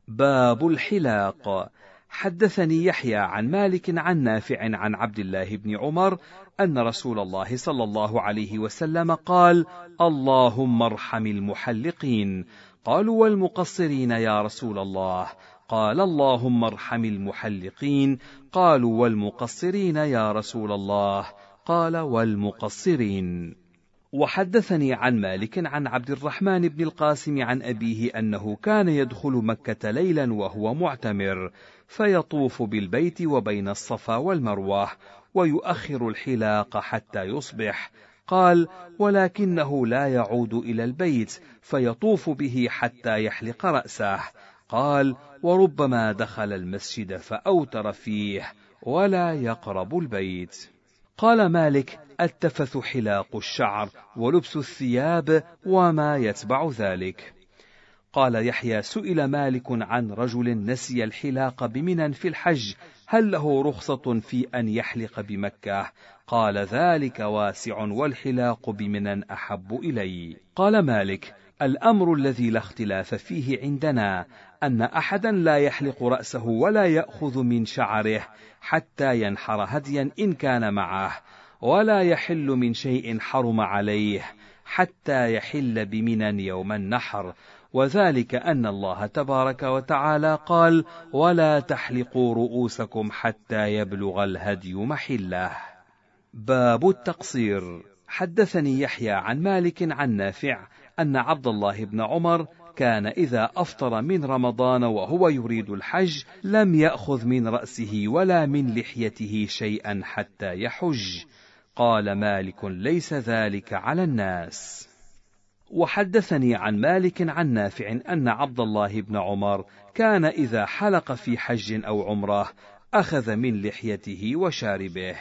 باب الحلاق. حدثني يحيى عن مالك عن نافع عن عبد الله بن عمر أن رسول الله صلى الله عليه وسلم قال اللهم ارحم المحلقين قالوا والمقصرين يا رسول الله قال اللهم ارحم المحلقين قالوا والمقصرين يا رسول الله قال والمقصرين. وحدثني عن مالك عن عبد الرحمن بن القاسم عن أبيه أنه كان يدخل مكة ليلا وهو معتمر فيطوف بالبيت وبين الصفا والمروة ويؤخر الحلاق حتى يصبح. قال ولكنه لا يعود إلى البيت فيطوف به حتى يحلق رأسه. قال وربما دخل المسجد فأوتر فيه ولا يقرب البيت قال مالك التفث حلاق الشعر ولبس الثياب وما يتبع ذلك قال يحيى سئل مالك عن رجل نسي الحلاق بمنى في الحج هل له رخصة في أن يحلق بمكة؟ قال ذلك واسع والحلاق بمنى أحب إلي. قال مالك: الأمر الذي لا اختلاف فيه عندنا أن أحدا لا يحلق رأسه ولا يأخذ من شعره حتى ينحر هديا إن كان معه، ولا يحل من شيء حرم عليه حتى يحل بمنى يوم النحر، وذلك أن الله تبارك وتعالى قال: ولا تحلقوا رؤوسكم حتى يبلغ الهدي محله. باب التقصير حدثني يحيى عن مالك عن نافع أن عبد الله بن عمر كان إذا أفطر من رمضان وهو يريد الحج لم يأخذ من رأسه ولا من لحيته شيئا حتى يحج. قال مالك ليس ذلك على الناس. وحدثني عن مالك عن نافع أن عبد الله بن عمر كان إذا حلق في حج أو عمرة أخذ من لحيته وشاربه.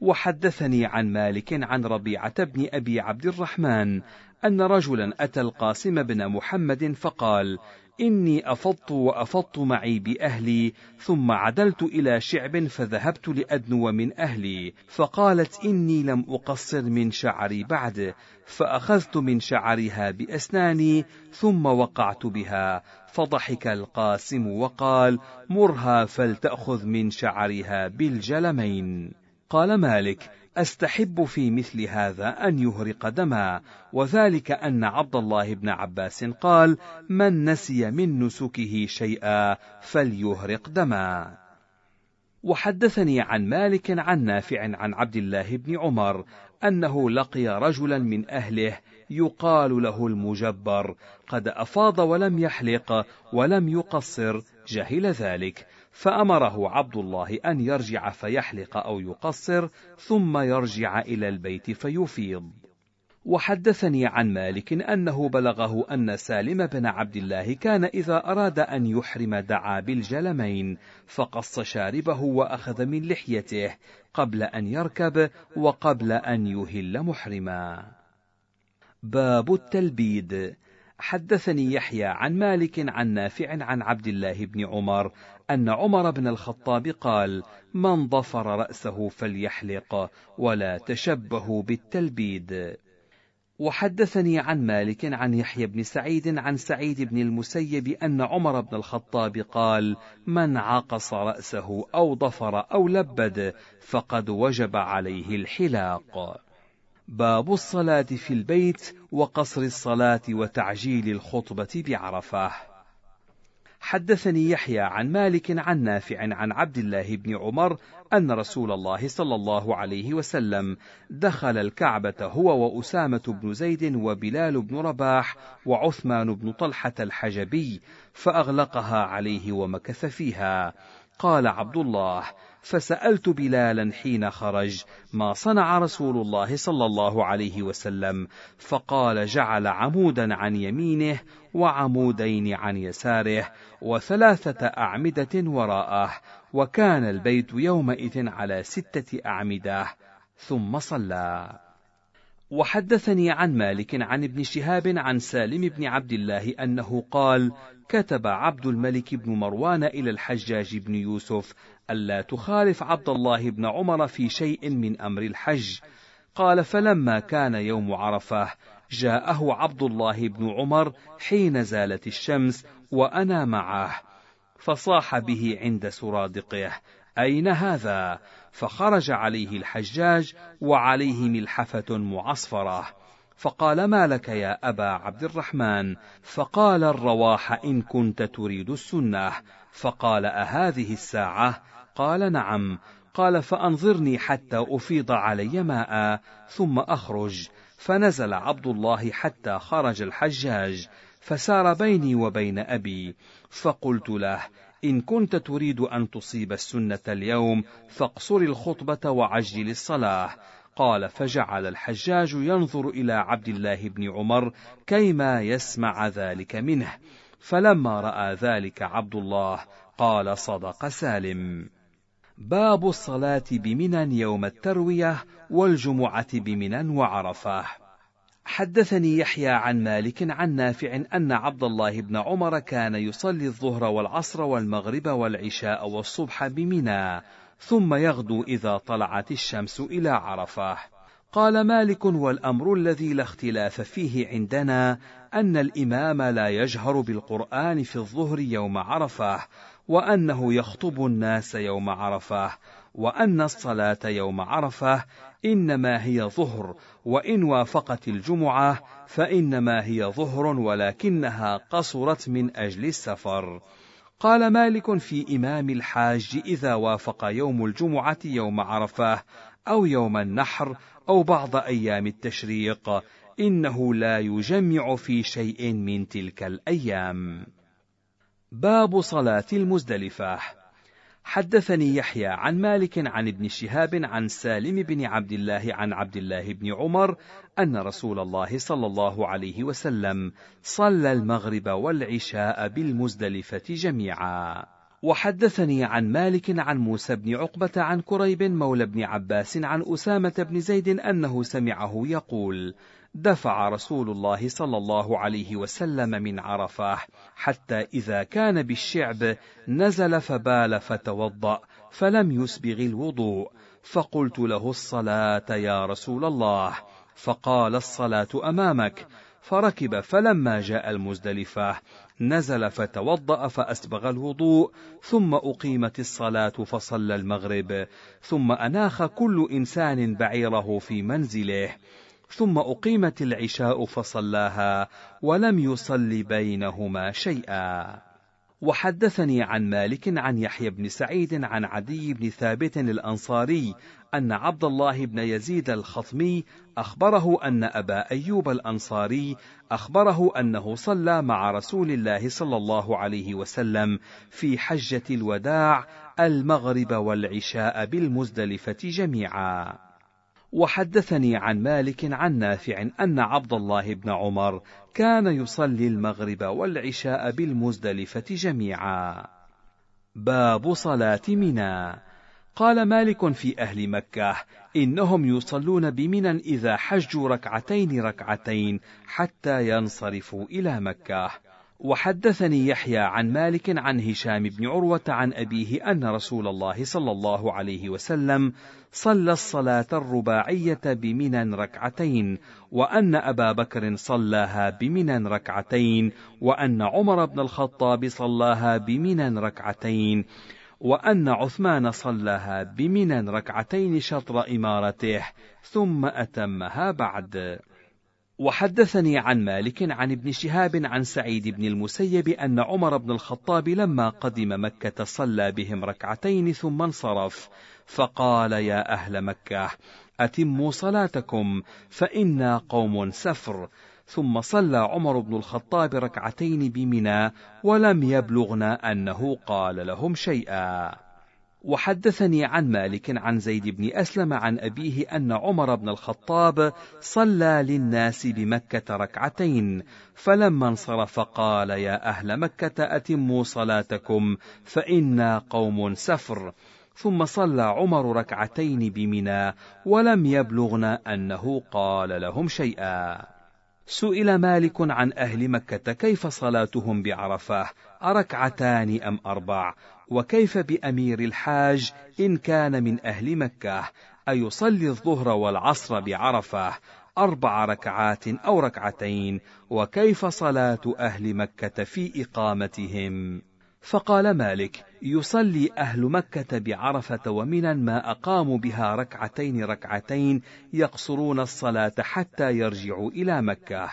وحدثني عن مالك عن ربيعة بن أبي عبد الرحمن أن رجلا أتى القاسم بن محمد فقال: إني أفضت وأفضت معي بأهلي ثم عدلت إلى شعب فذهبت لأدنو من أهلي فقالت إني لم أقصر من شعري بعد فأخذت من شعرها بأسناني ثم وقعت بها فضحك القاسم وقال مرها فلتأخذ من شعرها بالجلمين. قال مالك أستحب في مثل هذا أن يهرق دما وذلك أن عبد الله بن عباس قال من نسي من نسكه شيئا فليهرق دما. وحدثني عن مالك عن نافع عن عبد الله بن عمر أنه لقي رجلا من أهله يقال له المجبر قد أفاض ولم يحلق ولم يقصر جهل ذلك. فأمره عبد الله أن يرجع فيحلق أو يقصر ثم يرجع إلى البيت فيفيض. وحدثني عن مالك أنه بلغه أن سالم بن عبد الله كان إذا أراد أن يحرم دعا بالجلمين فقص شاربه وأخذ من لحيته قبل أن يركب وقبل أن يهل محرما. باب التلبيد حدثني يحيى عن مالك عن نافع عن عبد الله بن عمر أن عمر بن الخطاب قال: من ضفر رأسه فليحلق ولا تشبهوا بالتلبيد. وحدثني عن مالك عن يحيى بن سعيد عن سعيد بن المسيب أن عمر بن الخطاب قال: من عقص رأسه أو ضفر أو لبد فقد وجب عليه الحلاق. باب الصلاة في البيت وقصر الصلاة وتعجيل الخطبة بعرفة. حدثني يحيى عن مالك عن نافع عن عبد الله بن عمر أن رسول الله صلى الله عليه وسلم دخل الكعبة هو وأسامة بن زيد وبلال بن رباح وعثمان بن طلحة الحجبي فأغلقها عليه ومكث فيها. قال عبد الله فسألت بلالا حين خرج ما صنع رسول الله صلى الله عليه وسلم فقال جعل عمودا عن يمينه وعمودين عن يساره وثلاثة أعمدة وراءه وكان البيت يومئذ على ستة أعمدة ثم صلى. وحدثني عن مالك عن ابن شهاب عن سالم بن عبد الله أنه قال كتب عبد الملك بن مروان إلى الحجاج بن يوسف ألا تخالف عبد الله بن عمر في شيء من أمر الحج. قال فلما كان يوم عرفة جاءه عبد الله بن عمر حين زالت الشمس وأنا معه فصاح به عند سرادقه أين هذا؟ فخرج عليه الحجاج وعليه ملحفة معصفرة. فقال ما لك يا أبا عبد الرحمن؟ فقال الرواح إن كنت تريد السنة. فقال أهذه الساعة؟ قال نعم. قال فأنظرني حتى أفيض علي ماء ثم أخرج. فنزل عبد الله حتى خرج الحجاج فسار بيني وبين أبي. فقلت له إن كنت تريد أن تصيب السنة اليوم فاقصر الخطبة وعجل الصلاة. قال فجعل الحجاج ينظر إلى عبد الله بن عمر كيما يسمع ذلك منه. فلما رأى ذلك عبد الله قال صدق سالم. باب الصلاة بمنى يوم التروية والجمعة بمنى وعرفة. حدثني يحيى عن مالك عن نافع أن عبد الله بن عمر كان يصلي الظهر والعصر والمغرب والعشاء والصبح بمنى ثم يغدو إذا طلعت الشمس إلى عرفة. قال مالك والأمر الذي لا اختلاف فيه عندنا أن الإمام لا يجهر بالقرآن في الظهر يوم عرفة وأنه يخطب الناس يوم عرفة وأن الصلاة يوم عرفة إنما هي ظهر وإن وافقت الجمعة فإنما هي ظهر ولكنها قصرت من أجل السفر قال مالك في إمام الحاج إذا وافق يوم الجمعة يوم عرفة أو يوم النحر أو بعض أيام التشريق إنه لا يجمع في شيء من تلك الأيام. باب صلاة المزدلفة حدثني يحيى عن مالك عن ابن شهاب عن سالم بن عبد الله عن عبد الله بن عمر أن رسول الله صلى الله عليه وسلم صلى المغرب والعشاء بالمزدلفة جميعا. وحدثني عن مالك عن موسى بن عقبة عن كريب مولى بن عباس عن أسامة بن زيد أنه سمعه يقول: دفع رسول الله صلى الله عليه وسلم من عرفة حتى إذا كان بالشعب نزل فبال فتوضأ فلم يسبغ الوضوء. فقلت له الصلاة يا رسول الله. فقال الصلاة أمامك. فركب فلما جاء المزدلفة نزل فتوضأ فأسبغ الوضوء ثم أقيمت الصلاة فصلى المغرب ثم أناخ كل إنسان بعيره في منزله. ثم أقيمت العشاء فصلاها ولم يصل بينهما شيئا. وحدثني عن مالك عن يحيى بن سعيد عن عدي بن ثابت الأنصاري أن عبد الله بن يزيد الخطمي أخبره أن أبا أيوب الأنصاري أخبره أنه صلى مع رسول الله صلى الله عليه وسلم في حجة الوداع المغرب والعشاء بالمزدلفة جميعا. وحدثني عن مالك عن نافع أن عبد الله بن عمر كان يصلي المغرب والعشاء بالمزدلفة جميعا. باب صلاة منى قال مالك في أهل مكة إنهم يصلون بمنى إذا حجوا ركعتين ركعتين حتى ينصرفوا إلى مكة. وحدثني يحيى عن مالك عن هشام بن عروة عن أبيه أن رسول الله صلى الله عليه وسلم صلى الصلاة الرباعية بمنى ركعتين، وأن أبا بكر صلاها بمنى ركعتين، وأن عمر بن الخطاب صلاها بمنى ركعتين، وأن عثمان صلاها بمنى ركعتين شطر إمارته، ثم أتمها بعد. وحدثني عن مالك عن ابن شهاب عن سعيد بن المسيب أن عمر بن الخطاب لما قدم مكة صلى بهم ركعتين ثم انصرف فقال يا أهل مكة أتموا صلاتكم فإنا قوم سفر. ثم صلى عمر بن الخطاب ركعتين بمنى ولم يبلغنا أنه قال لهم شيئا. وحدثني عن مالك عن زيد بن أسلم عن أبيه أن عمر بن الخطاب صلى للناس بمكة ركعتين فلما انصرف قال يا أهل مكة أتموا صلاتكم فإنا قوم سفر. ثم صلى عمر ركعتين بمنى ولم يبلغنا أنه قال لهم شيئا. سئل مالك عن أهل مكة كيف صلاتهم بعرفة؟ أركعتان أم أربع؟ وكيف بأمير الحاج إن كان من أهل مكة؟ أيصلي الظهر والعصر بعرفة أربع ركعات أو ركعتين وكيف صلاة أهل مكة في إقامتهم؟ فقال مالك يصلي أهل مكة بعرفة ومنا ما أقاموا بها ركعتين ركعتين يقصرون الصلاة حتى يرجعوا إلى مكة.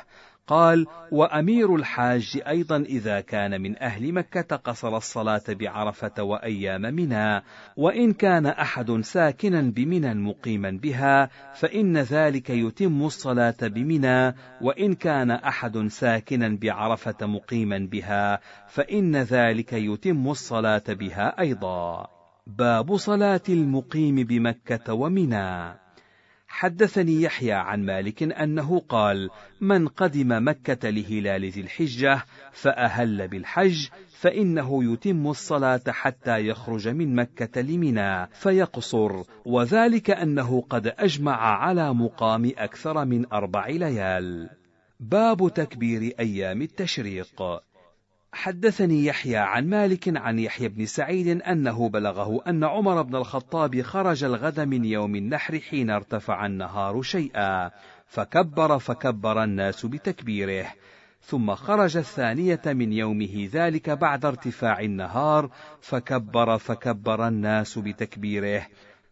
قال وأمير الحاج أيضا إذا كان من أهل مكة قصر الصلاة بعرفة وأيام منى وإن كان أحد ساكنا بمنى مقيما بها فإن ذلك يتم الصلاة بمنى وإن كان أحد ساكنا بعرفة مقيما بها فإن ذلك يتم الصلاة بها أيضا. باب صلاة المقيم بمكة ومنى. حدثني يحيى عن مالك أنه قال من قدم مكة لهلال ذي الحجة فأهل بالحج فإنه يتم الصلاة حتى يخرج من مكة لمنى فيقصر وذلك أنه قد أجمع على مقام أكثر من أربع ليال. باب تكبير أيام التشريق. حدثني يحيى عن مالك عن يحيى بن سعيد أنه بلغه أن عمر بن الخطاب خرج الغد من يوم النحر حين ارتفع النهار شيئا فكبر فكبر الناس بتكبيره ثم خرج الثانية من يومه ذلك بعد ارتفاع النهار فكبر فكبر الناس بتكبيره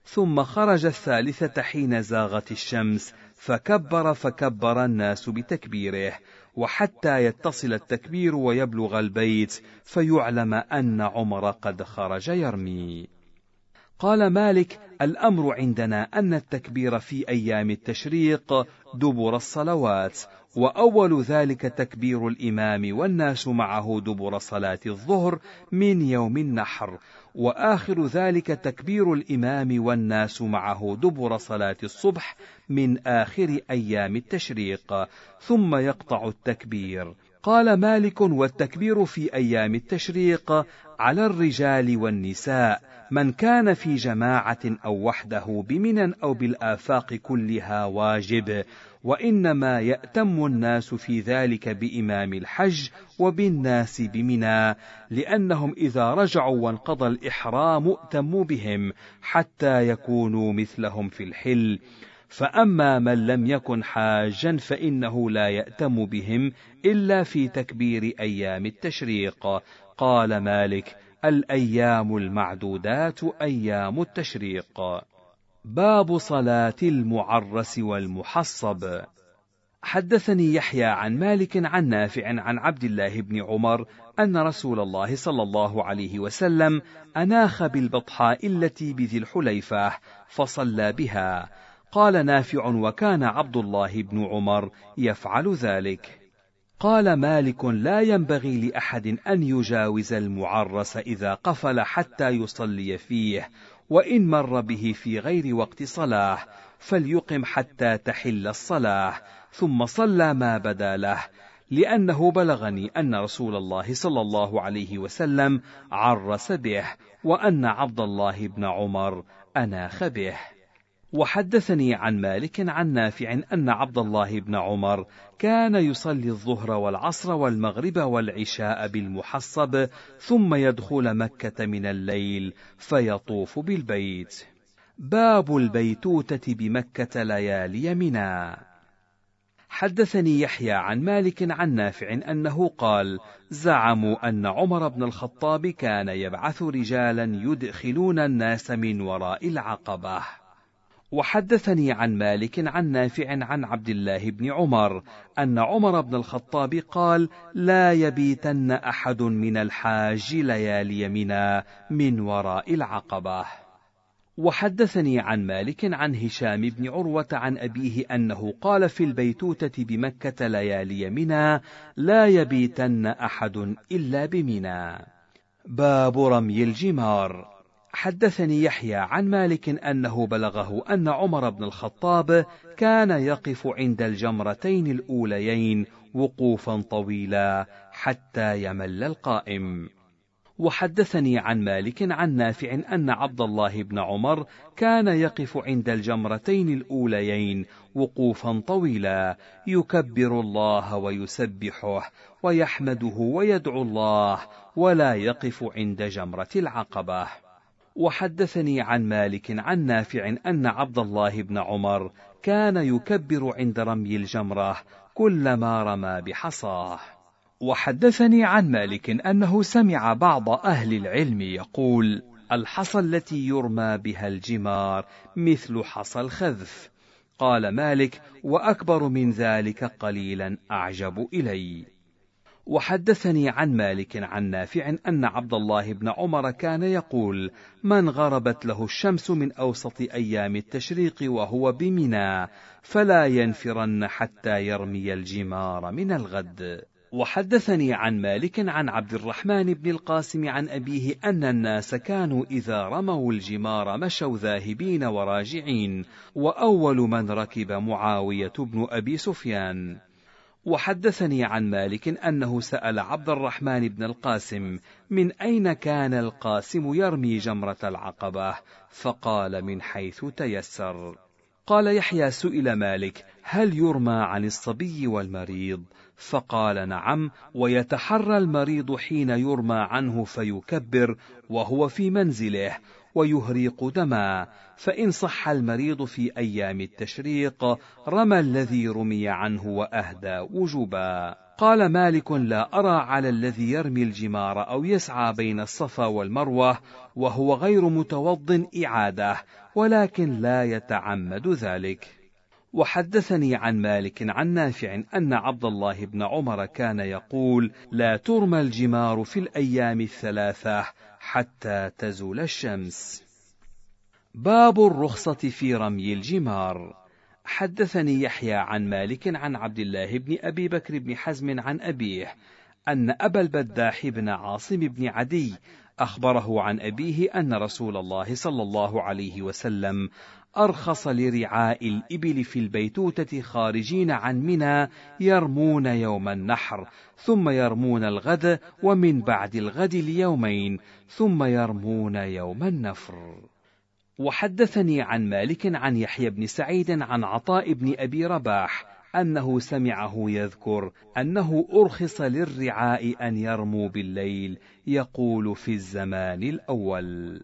ثم خرج الثالثة حين زاغت الشمس فكبر فكبر الناس بتكبيره وحتى يتصل التكبير ويبلغ البيت فيعلم أن عمر قد خرج يرمي. قال مالك: الأمر عندنا أن التكبير في أيام التشريق دبر الصلوات، وأول ذلك تكبير الإمام والناس معه دبر صلاة الظهر من يوم النحر، وآخر ذلك تكبير الإمام والناس معه دبر صلاة الصبح من آخر أيام التشريق، ثم يقطع التكبير. قال مالك والتكبير في أيام التشريق على الرجال والنساء من كان في جماعة أو وحده بمنى أو بالآفاق كلها واجب وإنما يأتم الناس في ذلك بإمام الحج وبالناس بمنى لأنهم إذا رجعوا وانقضى الإحرام ائتموا بهم حتى يكونوا مثلهم في الحل. فأما من لم يكن حاجا فإنه لا يأتم بهم إلا في تكبير أيام التشريق. قال مالك الأيام المعدودات أيام التشريق. باب صلاة المعرس والمحصب. حدثني يحيى عن مالك عن نافع عن عبد الله بن عمر أن رسول الله صلى الله عليه وسلم أناخ بالبطحاء التي بذي الحليفة فصلى بها. قال نافع وكان عبد الله بن عمر يفعل ذلك. قال مالك لا ينبغي لأحد أن يجاوز المعرس إذا قفل حتى يصلي فيه وإن مر به في غير وقت صلاه فليقم حتى تحل الصلاه ثم صلى ما بدا له لأنه بلغني أن رسول الله صلى الله عليه وسلم عرس به وأن عبد الله بن عمر أناخ به. وحدثني عن مالك عن نافع أن عبد الله بن عمر كان يصلي الظهر والعصر والمغرب والعشاء بالمحصب ثم يدخل مكة من الليل فيطوف بالبيت. باب البيتوتة بمكة ليالي منى. حدثني يحيى عن مالك عن نافع أنه قال: زعموا أن عمر بن الخطاب كان يبعث رجالا يدخلون الناس من وراء العقبة. وحدثني عن مالك عن نافع عن عبد الله بن عمر أن عمر بن الخطاب قال لا يبيتن أحد من الحاج ليالي منى من وراء العقبة. وحدثني عن مالك عن هشام بن عروة عن أبيه أنه قال في البيتوتة بمكة ليالي منى لا يبيتن أحد إلا بمنى باب رمي الجمار. حدثني يحيى عن مالك أنه بلغه أن عمر بن الخطاب كان يقف عند الجمرتين الأوليين وقوفا طويلا حتى يمل القائم. وحدثني عن مالك عن نافع أن عبد الله بن عمر كان يقف عند الجمرتين الأوليين وقوفا طويلا يكبر الله ويسبحه ويحمده ويدعو الله ولا يقف عند جمرة العقبة. وحدثني عن مالك عن نافع أن عبد الله بن عمر كان يكبر عند رمي الجمرة كلما رمى بحصاه. وحدثني عن مالك أنه سمع بعض أهل العلم يقول الحصى التي يرمى بها الجمار مثل حصى الخذف. قال مالك وأكبر من ذلك قليلا أعجب إلي. وحدثني عن مالك عن نافع أن عبد الله بن عمر كان يقول من غربت له الشمس من أوسط أيام التشريق وهو بمنى فلا ينفرن حتى يرمي الجمار من الغد. وحدثني عن مالك عن عبد الرحمن بن القاسم عن أبيه أن الناس كانوا إذا رموا الجمار مشوا ذاهبين وراجعين وأول من ركب معاوية بن أبي سفيان. وحدثني عن مالك أنه سأل عبد الرحمن بن القاسم من أين كان القاسم يرمي جمرة العقبة؟ فقال من حيث تيسر. قال يحيى سئل مالك هل يرمى عن الصبي والمريض؟ فقال نعم ويتحرى المريض حين يرمى عنه فيكبر وهو في منزله. ويهريق دما فإن صح المريض في أيام التشريق رمى الذي رمي عنه وأهدى وجوبا. قال مالك لا أرى على الذي يرمي الجمار أو يسعى بين الصفا والمروة وهو غير متوض إعادة ولكن لا يتعمد ذلك. وحدثني عن مالك عن نافع أن عبد الله بن عمر كان يقول لا ترمى الجمار في الأيام الثلاثة حتى تزول الشمس. باب الرخصة في رمي الجمار. حدثني يحيى عن مالك عن عبد الله بن أبي بكر بن حزم عن أبيه أن أبا البداح بن عاصم بن عدي أخبره عن أبيه أن رسول الله صلى الله عليه وسلم أرخص لرعاء الإبل في البيتوتة خارجين عن منى يرمون يوم النحر ثم يرمون الغد ومن بعد الغد ليومين ثم يرمون يوم النفر. وحدثني عن مالك عن يحيى بن سعيد عن عطاء بن أبي رباح أنه سمعه يذكر أنه أرخص للرعاء أن يرموا بالليل يقول في الزمان الأول.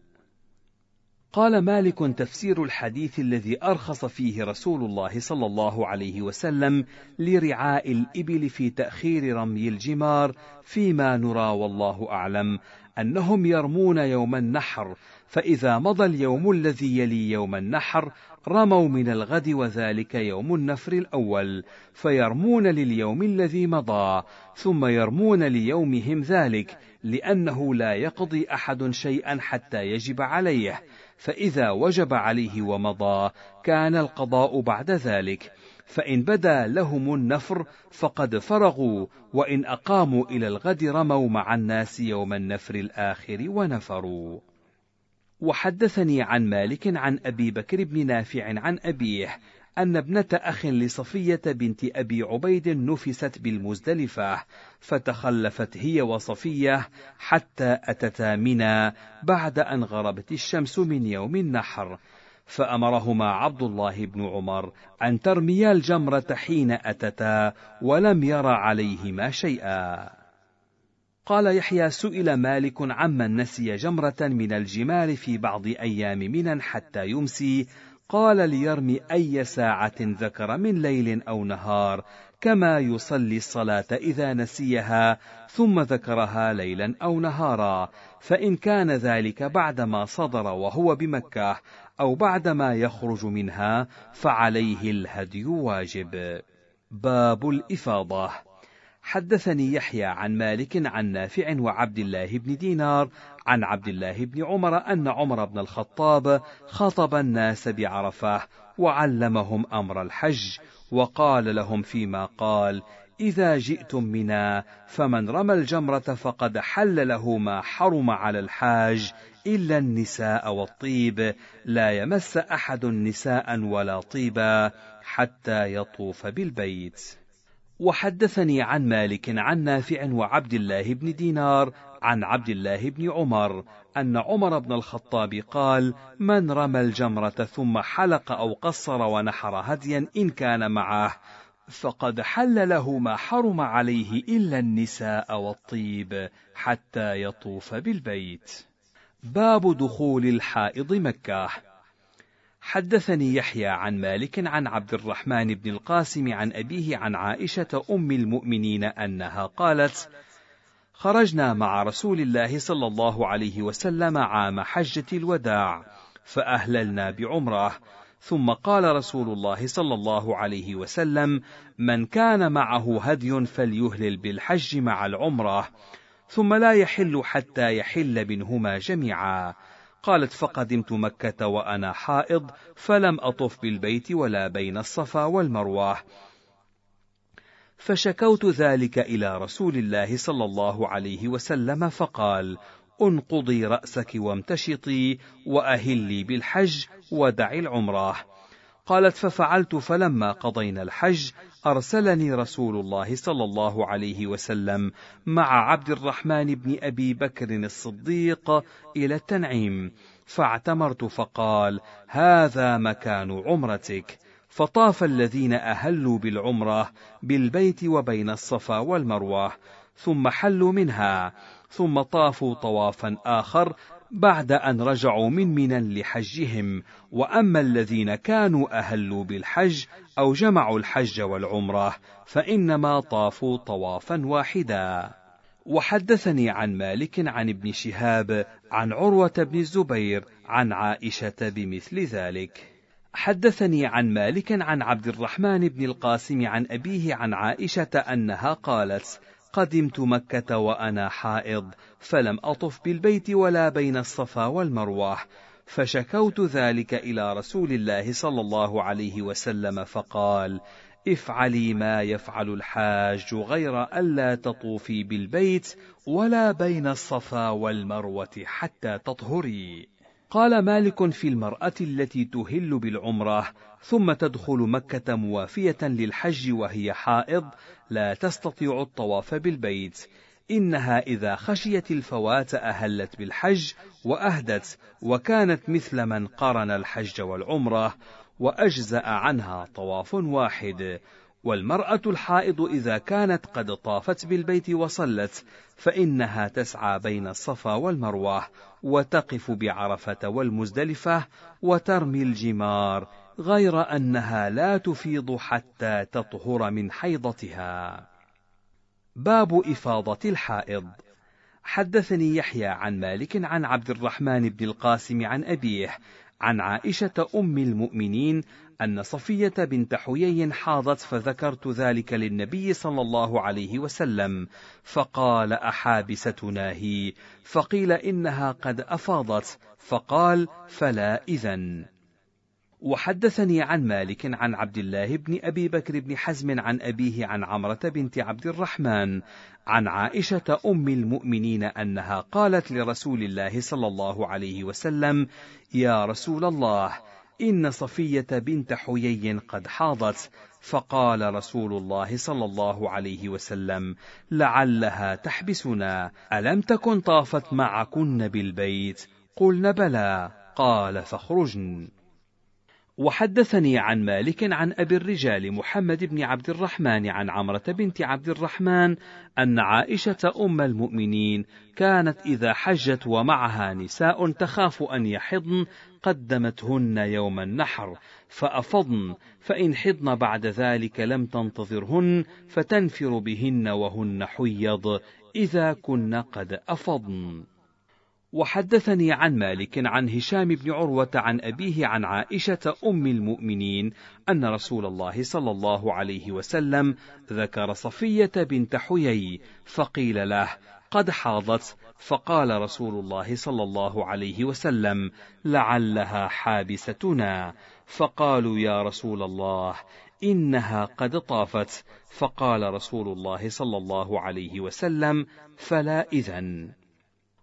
قال مالك تفسير الحديث الذي أرخص فيه رسول الله صلى الله عليه وسلم لرعاء الإبل في تأخير رمي الجمار فيما نرى والله أعلم أنهم يرمون يوم النحر فإذا مضى اليوم الذي يلي يوم النحر رموا من الغد وذلك يوم النفر الأول فيرمون لليوم الذي مضى ثم يرمون ليومهم ذلك لأنه لا يقضي أحد شيئا حتى يجب عليه. فإذا وجب عليه ومضى كان القضاء بعد ذلك. فإن بدا لهم النفر فقد فرغوا وإن أقاموا إلى الغد رموا مع الناس يوم النفر الآخر ونفروا. وحدثني عن مالك عن أبي بكر بن نافع عن أبيه أن ابنة أخ لصفية بنت أبي عبيد نفست بالمزدلفة فتخلفت هي وصفية حتى أتتا منى بعد أن غربت الشمس من يوم النحر. فأمرهما عبد الله بن عمر أن ترميا الجمرة حين أتتا ولم ير عليهما شيئا. قال يحيى سئل مالك عمن نسي جمرة من الجمار في بعض أيام منى حتى يمسي قال ليرمي أي ساعة ذكر من ليل أو نهار كما يصلي الصلاة إذا نسيها ثم ذكرها ليلا أو نهارا. فإن كان ذلك بعدما صدر وهو بمكة أو بعدما يخرج منها فعليه الهدي واجب. باب الإفاضة. حدثني يحيى عن مالك عن نافع وعبد الله بن دينار عن عبد الله بن عمر أن عمر بن الخطاب خطب الناس بعرفة وعلمهم أمر الحج وقال لهم فيما قال إذا جئتم منا فمن رمى الجمرة فقد حل له ما حرم على الحاج إلا النساء والطيب لا يمس أحد نساء ولا طيبا حتى يطوف بالبيت. وحدثني عن مالك عن نافع وعبد الله بن دينار عن عبد الله بن عمر أن عمر بن الخطاب قال: من رمى الجمرة ثم حلق أو قصر ونحر هديا إن كان معه فقد حل له ما حرم عليه إلا النساء والطيب حتى يطوف بالبيت. باب دخول الحائض مكة حدثني يحيى عن مالك عن عبد الرحمن بن القاسم عن أبيه عن عائشة أم المؤمنين أنها قالت: خرجنا مع رسول الله صلى الله عليه وسلم عام حجة الوداع، فأهللنا بعمرة، ثم قال رسول الله صلى الله عليه وسلم: من كان معه هدي فليهلل بالحج مع العمرة، ثم لا يحل حتى يحل منهما جميعا. قالت فقدمت مكة وأنا حائض فلم أطف بالبيت ولا بين الصفا والمروة. فشكوت ذلك إلى رسول الله صلى الله عليه وسلم فقال انقضي رأسك وامتشطي وأهلي بالحج ودعي العمرة. قالت ففعلت فلما قضينا الحج أرسلني رسول الله صلى الله عليه وسلم مع عبد الرحمن بن أبي بكر الصديق إلى التنعيم فاعتمرت فقال هذا مكان عمرتك. فطاف الذين أهلوا بالعمرة بالبيت وبين الصفا والمروة ثم حلوا منها ثم طافوا طوافا آخر بعد أن رجعوا من منى لحجهم وأما الذين كانوا أهلوا بالحج أو جمعوا الحج والعمرة فإنما طافوا طوافا واحدا. وحدثني عن مالك عن ابن شهاب عن عروة بن الزبير عن عائشة بمثل ذلك. حدثني عن مالك عن عبد الرحمن بن القاسم عن أبيه عن عائشة أنها قالت: قدمت مكة وأنا حائض، فلم أطف بالبيت ولا بين الصفا والمروة، فشكوت ذلك إلى رسول الله صلى الله عليه وسلم فقال: افعلي ما يفعل الحاج غير ألا تطوفي بالبيت ولا بين الصفا والمروة حتى تطهري. قال مالك في المرأة التي تهل بالعمرة ثم تدخل مكة موافية للحج وهي حائض لا تستطيع الطواف بالبيت. إنها إذا خشيت الفوات أهلت بالحج وأهدت وكانت مثل من قرن الحج والعمرة وأجزأ عنها طواف واحد. والمرأة الحائض إذا كانت قد طافت بالبيت وصلت فإنها تسعى بين الصفا والمروة وتقف بعرفة والمزدلفة وترمي الجمار. غير أنها لا تفيض حتى تطهر من حيضتها. باب إفاضة الحائض. حدثني يحيى عن مالك عن عبد الرحمن بن القاسم عن أبيه عن عائشة أم المؤمنين أن صفية بنت حيي حاضت فذكرت ذلك للنبي صلى الله عليه وسلم فقال أحابستنا هي؟ فقيل إنها قد أفاضت فقال فلا إذن. وحدثني عن مالك عن عبد الله بن أبي بكر بن حزم عن أبيه عن عمرة بنت عبد الرحمن عن عائشة أم المؤمنين أنها قالت لرسول الله صلى الله عليه وسلم يا رسول الله إن صفية بنت حيي قد حاضت فقال رسول الله صلى الله عليه وسلم لعلها تحبسنا ألم تكن طافت معكن بالبيت؟ قلن بلى. قال فاخرجن. وحدثني عن مالك عن أبي الرجال محمد بن عبد الرحمن عن عمرة بنت عبد الرحمن أن عائشة أم المؤمنين كانت إذا حجت ومعها نساء تخاف أن يحضن قدمتهن يوم النحر فأفضن فإن حضن بعد ذلك لم تنتظرهن فتنفر بهن وهن حيض إذا كن قد أفضن. وحدثني عن مالك عن هشام بن عروة عن أبيه عن عائشة أم المؤمنين أن رسول الله صلى الله عليه وسلم ذكر صفية بنت حيي فقيل له قد حاضت. فقال رسول الله صلى الله عليه وسلم لعلها حابستنا. فقالوا يا رسول الله إنها قد طافت. فقال رسول الله صلى الله عليه وسلم فلا إذن.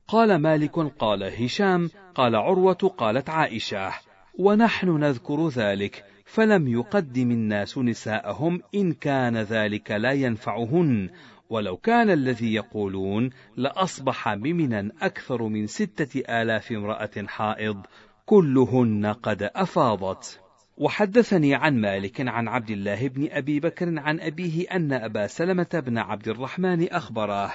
قال مالك قال هشام قال عروة قالت عائشة ونحن نذكر ذلك فلم يقدم الناس نساءهم إن كان ذلك لا ينفعهن ولو كان الذي يقولون لأصبح بمنا أكثر من ستة آلاف امرأة حائض كلهن قد أفاضت. وحدثني عن مالك عن عبد الله بن أبي بكر عن أبيه أن أبا سلمة بن عبد الرحمن أخبره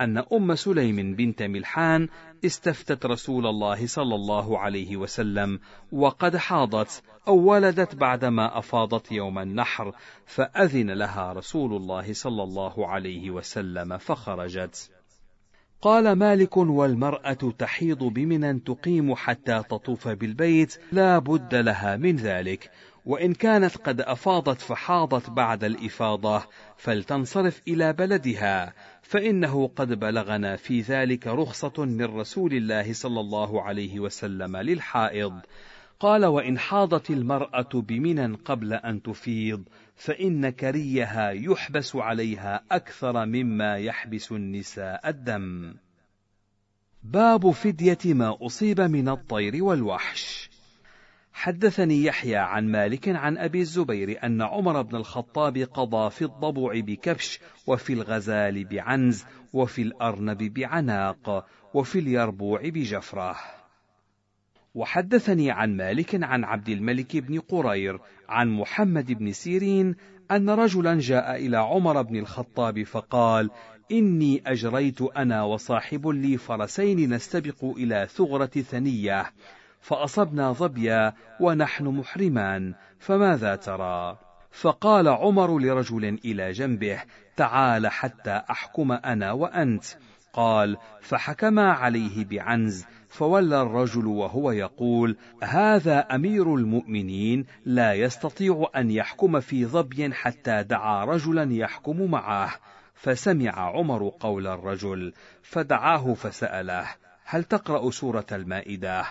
أن أم سليم بنت ملحان استفتت رسول الله صلى الله عليه وسلم وقد حاضت أو ولدت بعدما أفاضت يوم النحر فأذن لها رسول الله صلى الله عليه وسلم فخرجت. قال مالك والمرأة تحيض بمنى تقيم حتى تطوف بالبيت لا بد لها من ذلك وإن كانت قد أفاضت فحاضت بعد الإفاضة فلتنصرف إلى بلدها فإنه قد بلغنا في ذلك رخصة من رسول الله صلى الله عليه وسلم للحائض. قال وإن حاضت المرأة بمنى قبل أن تفيض فإن كريها يحبس عليها أكثر مما يحبس النساء الدم. باب فدية ما أصيب من الطير والوحش. حدثني يحيى عن مالك عن أبي الزبير أن عمر بن الخطاب قضى في الضبع بكبش وفي الغزال بعنز وفي الأرنب بعناق وفي اليربوع بجفرة وحدثني عن مالك عن عبد الملك بن قرير عن محمد بن سيرين أن رجلا جاء إلى عمر بن الخطاب فقال إني أجريت أنا وصاحب لي فرسين نستبق إلى ثغرة ثنية. فأصبنا ظبيا ونحن محرمان فماذا ترى؟ فقال عمر لرجل إلى جنبه تعال حتى أحكم أنا وأنت. قال فحكما عليه بعنز فولى الرجل وهو يقول هذا أمير المؤمنين لا يستطيع أن يحكم في ظبي حتى دعا رجلا يحكم معه فسمع عمر قول الرجل فدعاه فسأله هل تقرأ سورة المائدة؟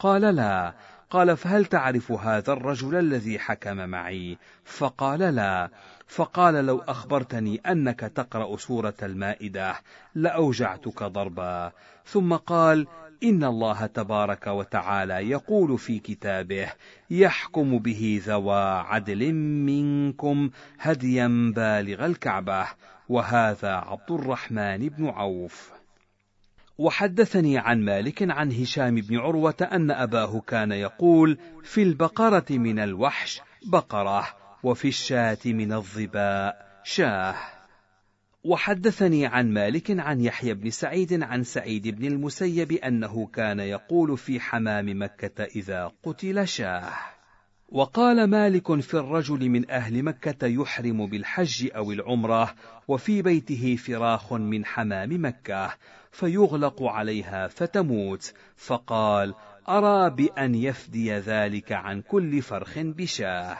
قال لا. قال فهل تعرف هذا الرجل الذي حكم معي؟ فقال لا. فقال لو أخبرتني أنك تقرأ سورة المائدة لأوجعتك ضربا. ثم قال إن الله تبارك وتعالى يقول في كتابه يحكم به ذوى عدل منكم هديا بالغ الكعبة. وهذا عبد الرحمن بن عوف. وحدثني عن مالك عن هشام بن عروة أن أباه كان يقول: في البقرة من الوحش بقرة، وفي الشاة من الظباء شاة. وحدثني عن مالك عن يحيى بن سعيد عن سعيد بن المسيب أنه كان يقول في حمام مكة إذا قتل شاة. وقال مالك في الرجل من أهل مكة يحرم بالحج أو العمرة وفي بيته فراخ من حمام مكة فيغلق عليها فتموت. فقال أرى بأن يفدي ذلك عن كل فرخ بشاه.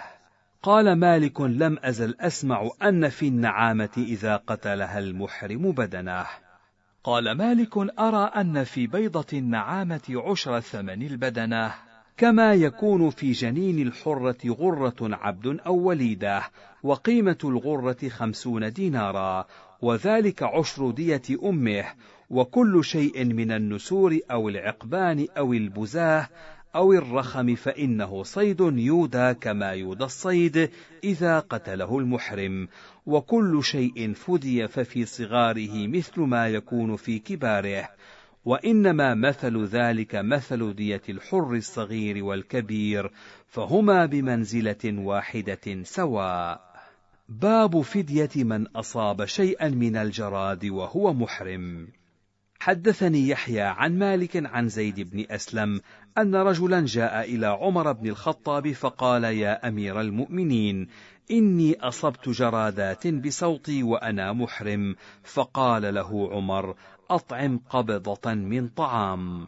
قال مالك لم أزل أسمع أن في النعامة إذا قتلها المحرم بدنه قال مالك أرى أن في بيضة النعامة عشر ثمن البدنة. كما يكون في جنين الحرة غرة عبد أو وليدة وقيمة الغرة خمسون دينارا وذلك عشر دية أمه وكل شيء من النسور أو العقبان أو البزاة أو الرخم فإنه صيد يودى كما يودى الصيد إذا قتله المحرم. وكل شيء فدي ففي صغاره مثل ما يكون في كباره. وإنما مثل ذلك مثل دية الحر الصغير والكبير فهما بمنزلة واحدة سواء. باب فدية من أصاب شيئا من الجراد وهو محرم. حدثني يحيى عن مالك عن زيد بن أسلم أن رجلا جاء إلى عمر بن الخطاب فقال يا أمير المؤمنين إني أصبت جرادات بصوتي وأنا محرم فقال له عمر أطعم قبضة من طعام.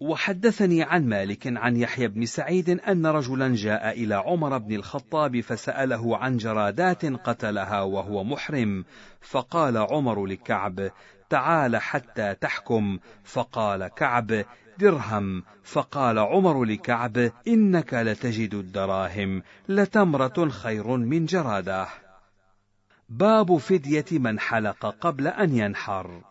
وحدثني عن مالك عن يحيى بن سعيد أن رجلا جاء إلى عمر بن الخطاب فسأله عن جرادات قتلها وهو محرم فقال عمر لكعب تعال حتى تحكم فقال كعب درهم. فقال عمر لكعب إنك لتجد الدراهم لتمرة خير من جرادة. باب فدية من حلق قبل أن ينحر.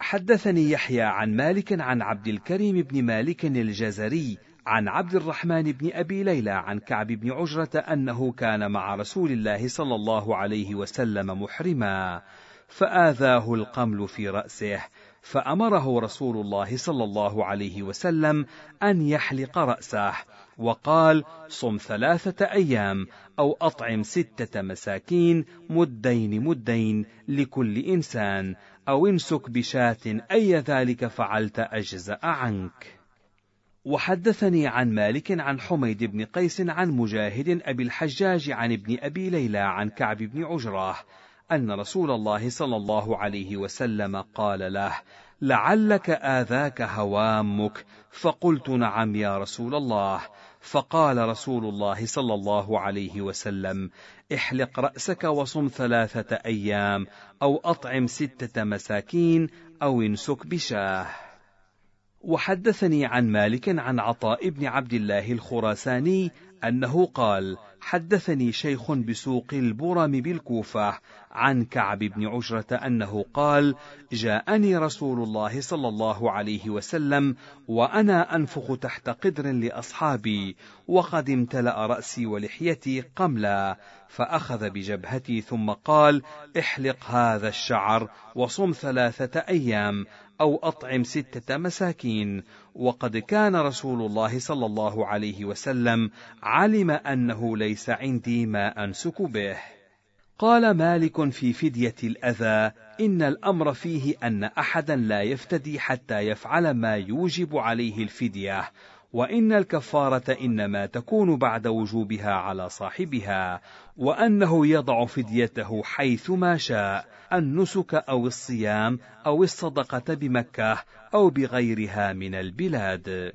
حدثني يحيى عن مالك عن عبد الكريم بن مالك الجزري عن عبد الرحمن بن أبي ليلى عن كعب بن عجرة أنه كان مع رسول الله صلى الله عليه وسلم محرما. فآذاه القمل في رأسه فأمره رسول الله صلى الله عليه وسلم أن يحلق رأسه وقال صم ثلاثة أيام أو أطعم ستة مساكين مدين مدين لكل إنسان أو امسك بشاة أي ذلك فعلت أجزأ عنك. وحدثني عن مالك عن حميد بن قيس عن مجاهد أبي الحجاج عن ابن أبي ليلى عن كعب بن عجراه أن رسول الله صلى الله عليه وسلم قال له لعلك آذاك هوامك. فقلت نعم يا رسول الله. فقال رسول الله صلى الله عليه وسلم احلق رأسك وصم ثلاثة أيام أو أطعم ستة مساكين أو انسك بشاه. وحدثني عن مالك عن عطاء بن عبد الله الخراساني أنه قال حدثني شيخ بسوق البرم بالكوفة عن كعب بن عجرة أنه قال جاءني رسول الله صلى الله عليه وسلم وأنا أنفخ تحت قدر لأصحابي وقد امتلأ رأسي ولحيتي قملا فأخذ بجبهتي ثم قال احلق هذا الشعر وصم ثلاثة أيام أو أطعم ستة مساكين. وقد كان رسول الله صلى الله عليه وسلم علم أنه ليس عندي ما أنسك به. قال مالك في فدية الأذى إن الأمر فيه أن أحدا لا يفتدي حتى يفعل ما يوجب عليه الفدية وإن الكفارة إنما تكون بعد وجوبها على صاحبها وأنه يضع فديته حيث ما شاء النسك أو الصيام أو الصدقة بمكة أو بغيرها من البلاد.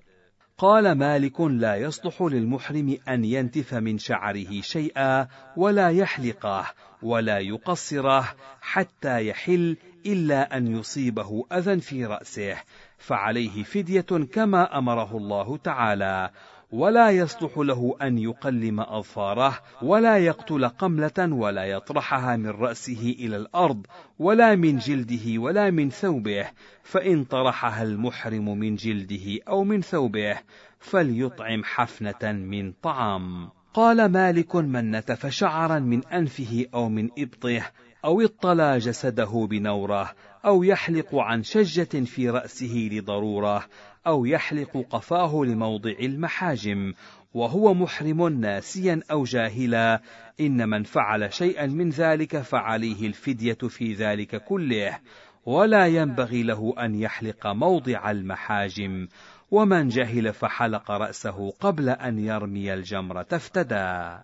قال مالك لا يصلح للمحرم أن ينتف من شعره شيئا ولا يحلقه ولا يقصره حتى يحل إلا أن يصيبه أذى في رأسه فعليه فدية كما أمره الله تعالى. ولا يصلح له أن يقلم أظفاره ولا يقتل قملة ولا يطرحها من رأسه إلى الأرض ولا من جلده ولا من ثوبه. فإن طرحها المحرم من جلده أو من ثوبه فليطعم حفنة من طعام. قال مالك من نتف شعرا من أنفه أو من إبطه أو اطلى جسده بنوره أو يحلق عن شجة في رأسه لضرورة أو يحلق قفاه لموضع المحاجم وهو محرم ناسيا أو جاهلا إن من فعل شيئا من ذلك فعليه الفدية في ذلك كله ولا ينبغي له أن يحلق موضع المحاجم ومن جهل فحلق رأسه قبل أن يرمي الجمرة افتدى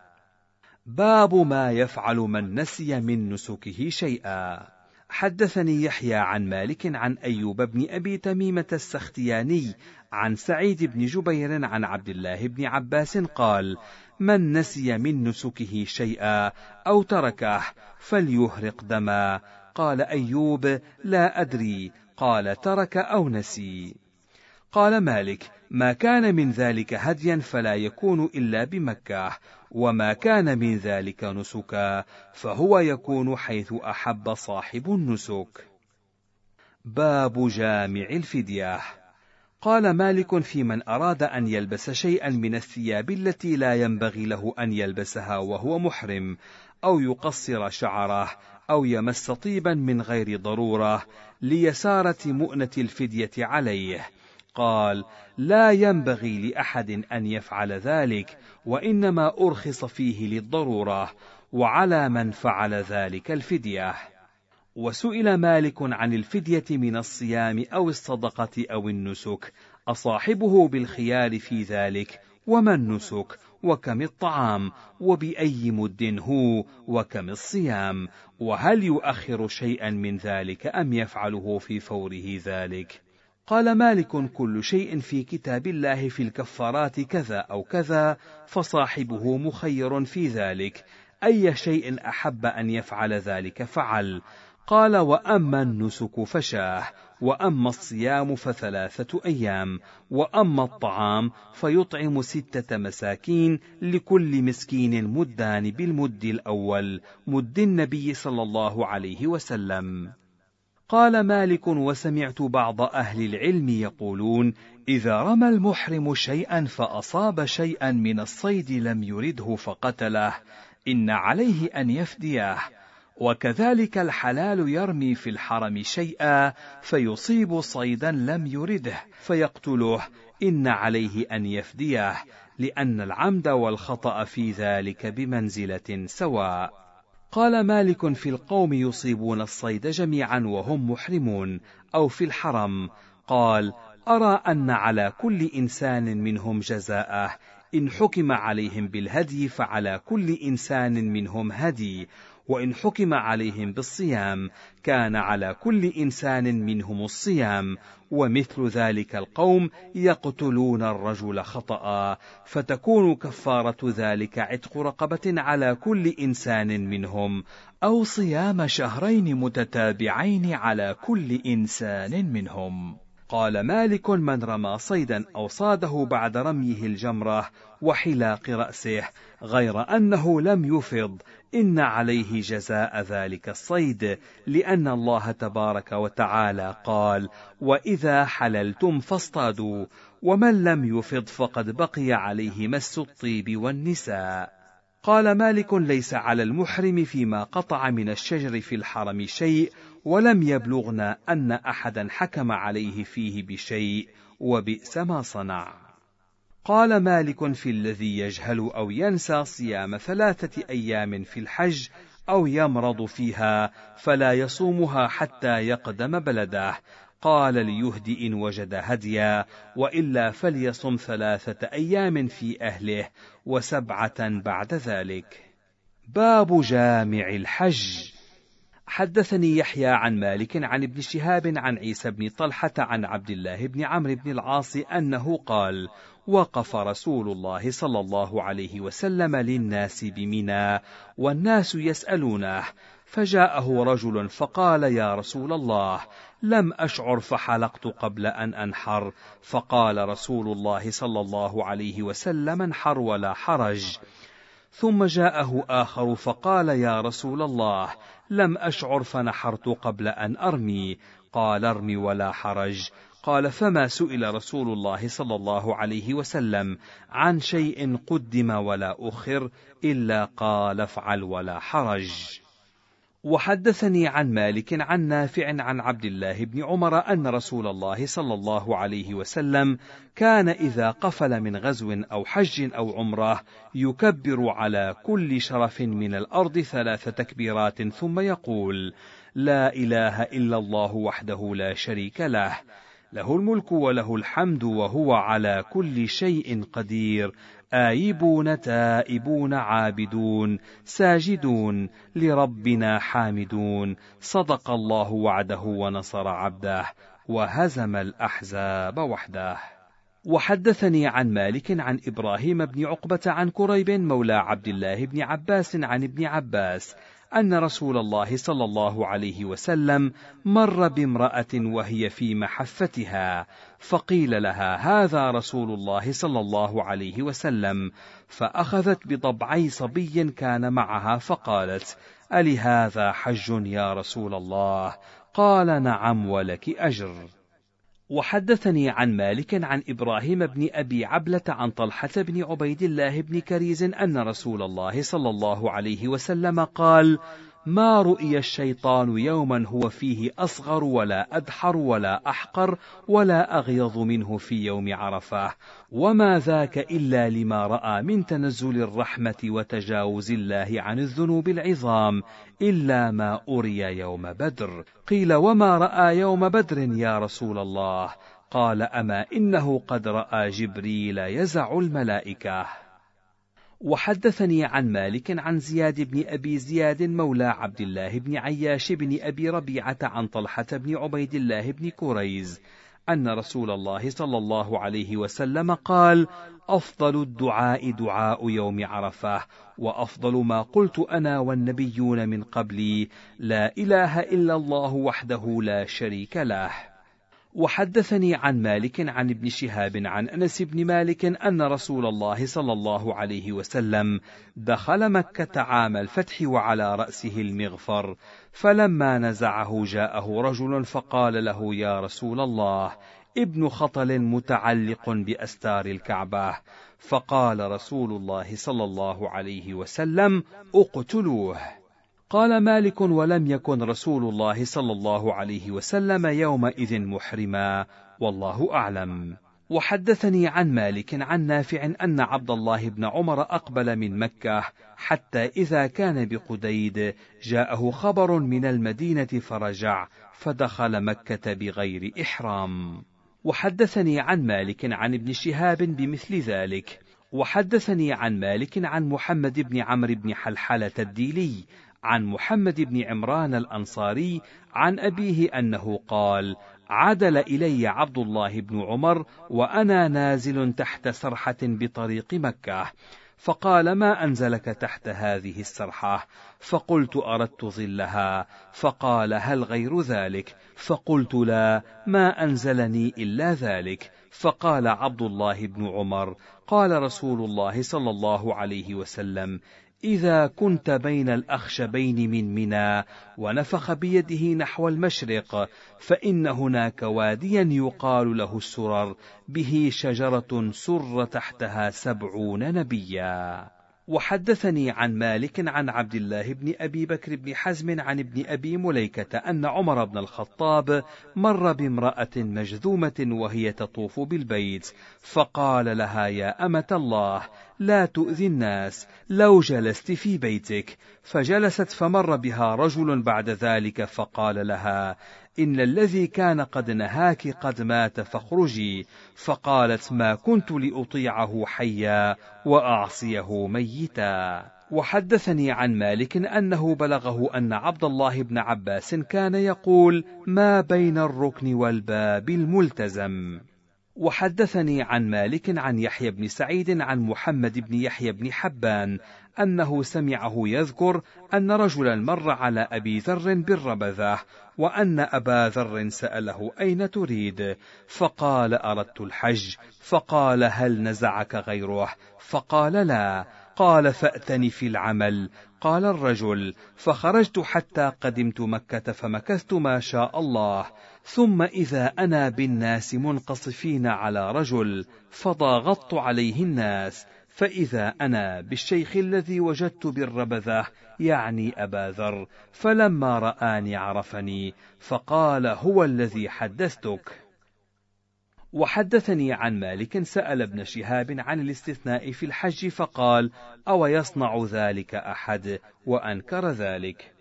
باب ما يفعل من نسي من نسكه شيئا. حدثني يحيى عن مالك عن أيوب بن أبي تميمة السختياني عن سعيد بن جبير عن عبد الله بن عباس قال من نسي من نسكه شيئا أو تركه فليهرق دما. قال أيوب لا أدري. قال ترك أو نسي. قال مالك ما كان من ذلك هديا فلا يكون إلا بمكة. وما كان من ذلك نسكا فهو يكون حيث أحب صاحب النسك. باب جامع الفدية. قال مالك في من أراد أن يلبس شيئا من الثياب التي لا ينبغي له أن يلبسها وهو محرم أو يقصر شعره أو يمس طيبا من غير ضرورة ليسارة مؤنة الفدية عليه. قال لا ينبغي لأحد أن يفعل ذلك وإنما أرخص فيه للضرورة وعلى من فعل ذلك الفدية. وسئل مالك عن الفدية من الصيام أو الصدقة أو النسك أصاحبه بالخيار في ذلك وما النسك وكم الطعام وبأي مد هو وكم الصيام وهل يؤخر شيئا من ذلك أم يفعله في فوره ذلك؟ قال مالك كل شيء في كتاب الله في الكفارات كذا أو كذا فصاحبه مخير في ذلك. أي شيء أحب أن يفعل ذلك فعل. قال وأما النسك فشاه وأما الصيام فثلاثة أيام وأما الطعام فيطعم ستة مساكين لكل مسكين مدان بالمد الأول مد النبي صلى الله عليه وسلم. قال مالك وسمعت بعض أهل العلم يقولون إذا رمى المحرم شيئا فأصاب شيئا من الصيد لم يرده فقتله إن عليه أن يفديه وكذلك الحلال يرمي في الحرم شيئا فيصيب صيدا لم يرده فيقتله إن عليه أن يفديه لأن العمد والخطأ في ذلك بمنزلة سواء. قال مالك في القوم يصيبون الصيد جميعا وهم محرمون أو في الحرم. قال أرى أن على كل إنسان منهم جزاءه. إن حكم عليهم بالهدي فعلى كل إنسان منهم هدي. وإن حكم عليهم بالصيام كان على كل إنسان منهم الصيام ومثل ذلك القوم يقتلون الرجل خطأ فتكون كفارة ذلك عتق رقبة على كل إنسان منهم أو صيام شهرين متتابعين على كل إنسان منهم. قال مالك من رمى صيدا أو صاده بعد رميه الجمرة وحلاق رأسه غير أنه لم يفض إن عليه جزاء ذلك الصيد لأن الله تبارك وتعالى قال وإذا حللتم فاصطادوا ومن لم يفض فقد بقي عليه مس الطيب والنساء. قال مالك ليس على المحرم فيما قطع من الشجر في الحرم شيء ولم يبلغنا أن أحدا حكم عليه فيه بشيء وبئس ما صنع. قال مالك في الذي يجهل أو ينسى صيام ثلاثة أيام في الحج أو يمرض فيها فلا يصومها حتى يقدم بلده. قال ليهدي إن وجد هديا وإلا فليصم ثلاثة أيام في أهله وسبعة بعد ذلك. باب جامع الحج. حدثني يحيى عن مالك عن ابن شهاب عن عيسى بن طلحة عن عبد الله بن عمرو بن العاص أنه قال وقف رسول الله صلى الله عليه وسلم للناس بمنى والناس يسألونه فجاءه رجل فقال يا رسول الله لم أشعر فحلقت قبل أن أنحر. فقال رسول الله صلى الله عليه وسلم انحر ولا حرج. ثم جاءه آخر فقال يا رسول الله لم أشعر فنحرت قبل أن أرمي. قال أرمي ولا حرج. قال فما سئل رسول الله صلى الله عليه وسلم عن شيء قدم ولا أخر إلا قال افعل ولا حرج. وحدثني عن مالك عن نافع عن عبد الله بن عمر أن رسول الله صلى الله عليه وسلم كان إذا قفل من غزو أو حج أو عمرة يكبر على كل شرف من الأرض ثلاث تكبيرات ثم يقول: لا إله إلا الله وحده لا شريك له، له الملك وله الحمد وهو على كل شيء قدير. آيبون تائبون عابدون ساجدون لربنا حامدون. صدق الله وعده ونصر عبده وهزم الأحزاب وحده. وحدثني عن مالك عن إبراهيم بن عقبة عن كريب مولى عبد الله بن عباس عن ابن عباس. أن رسول الله صلى الله عليه وسلم مر بامرأة وهي في محفتها فقيل لها هذا رسول الله صلى الله عليه وسلم. فأخذت بضبعي صبي كان معها فقالت ألهذا حج يا رسول الله؟ قال نعم ولك أجر. وحدثني عن مالك عن إبراهيم بن أبي عبلة عن طلحة بن عبيد الله بن كريز أن رسول الله صلى الله عليه وسلم قال ما رؤي الشيطان يوما هو فيه أصغر ولا أدحر ولا أحقر ولا أغيظ منه في يوم عرفة. وما ذاك إلا لما رأى من تنزل الرحمة وتجاوز الله عن الذنوب العظام إلا ما أري يوم بدر. قيل وما رأى يوم بدر يا رسول الله؟ قال أما إنه قد رأى جبريل يزع الملائكة. وحدثني عن مالك عن زياد بن أبي زياد مولى عبد الله بن عياش بن أبي ربيعة عن طلحة بن عبيد الله بن كريز أن رسول الله صلى الله عليه وسلم قال: أفضل الدعاء دعاء يوم عرفة، وأفضل ما قلت أنا والنبيون من قبلي: لا إله إلا الله وحده لا شريك له. وحدثني عن مالك عن ابن شهاب عن أنس بن مالك أن رسول الله صلى الله عليه وسلم دخل مكة عام الفتح وعلى رأسه المغفر فلما نزعه جاءه رجل فقال له يا رسول الله ابن خطل متعلق بأستار الكعبة. فقال رسول الله صلى الله عليه وسلم اقتلوه. قال مالك ولم يكن رسول الله صلى الله عليه وسلم يومئذ محرما والله أعلم. وحدثني عن مالك عن نافع أن عبد الله بن عمر أقبل من مكة حتى إذا كان بقديد جاءه خبر من المدينة فرجع فدخل مكة بغير إحرام. وحدثني عن مالك عن ابن شهاب بمثل ذلك. وحدثني عن مالك عن محمد بن عمرو بن حلحلة الديلي عن محمد بن عمران الأنصاري عن أبيه أنه قال عدل إلي عبد الله بن عمر وأنا نازل تحت سرحة بطريق مكة فقال ما أنزلك تحت هذه السرحة؟ فقلت أردت ظلها فقال هل غير ذلك؟ فقلت لا ما أنزلني إلا ذلك. فقال عبد الله بن عمر قال رسول الله صلى الله عليه وسلم إذا كنت بين الأخشبين من منى ونفخ بيده نحو المشرق فإن هناك واديا يقال له السرر به شجرة سر تحتها سبعون نبيا. وحدثني عن مالك عن عبد الله بن أبي بكر بن حزم عن ابن أبي مليكة أن عمر بن الخطاب مر بامرأة مجذومة وهي تطوف بالبيت فقال لها يا أمة الله لا تؤذي الناس لو جلست في بيتك. فجلست فمر بها رجل بعد ذلك فقال لها إن الذي كان قد نهاك قد مات فاخرجي. فقالت ما كنت لأطيعه حيا وأعصيه ميتا. وحدثني عن مالك أنه بلغه أن عبد الله بن عباس كان يقول ما بين الركن والباب الملتزم. وحدثني عن مالك عن يحيى بن سعيد عن محمد بن يحيى بن حبان أنه سمعه يذكر أن رجلا مر على أبي ذر بالربذة وأن أبا ذر سأله أين تريد؟ فقال أردت الحج. فقال هل نزعك غيره؟ فقال لا. قال فأتني في العمل. قال الرجل فخرجت حتى قدمت مكة فمكثت ما شاء الله. ثم إذا أنا بالناس منقصفين على رجل فضاغطت عليه الناس فإذا أنا بالشيخ الذي وجدت بالربذة يعني أبا ذر فلما رآني عرفني فقال هو الذي حدثتك؟ وحدثني عن مالك سأل ابن شهاب عن الاستثناء في الحج فقال أو يصنع ذلك أحد؟ وأنكر ذلك.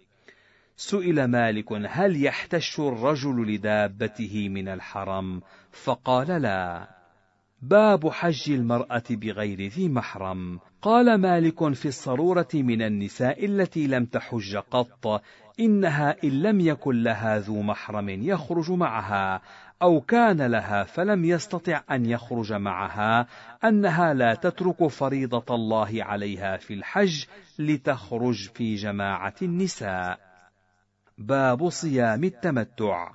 سئل مالك هل يحتش الرجل لدابته من الحرم؟ فقال لا. باب حج المرأة بغير ذي محرم. قال مالك في الصرورة من النساء التي لم تحج قط إنها إن لم يكن لها ذو محرم يخرج معها أو كان لها فلم يستطع أن يخرج معها أنها لا تترك فريضة الله عليها في الحج لتخرج في جماعة النساء. باب صيام التمتع.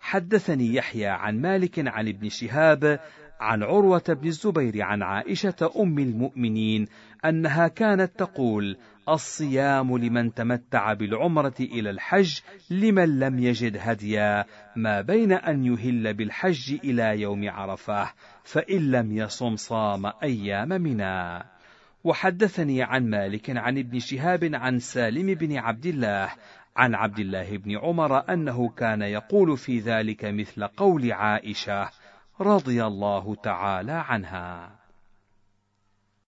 حدثني يحيى عن مالك عن ابن شهاب عن عروة بن الزبير عن عائشة أم المؤمنين أنها كانت تقول: الصيام لمن تمتع بالعمرة إلى الحج لمن لم يجد هديا ما بين أن يهل بالحج إلى يوم عرفة فإن لم يصم صام أيام منا وحدثني عن مالك عن ابن شهاب عن سالم بن عبد الله عن عبد الله بن عمر أنه كان يقول في ذلك مثل قول عائشة رضي الله تعالى عنها.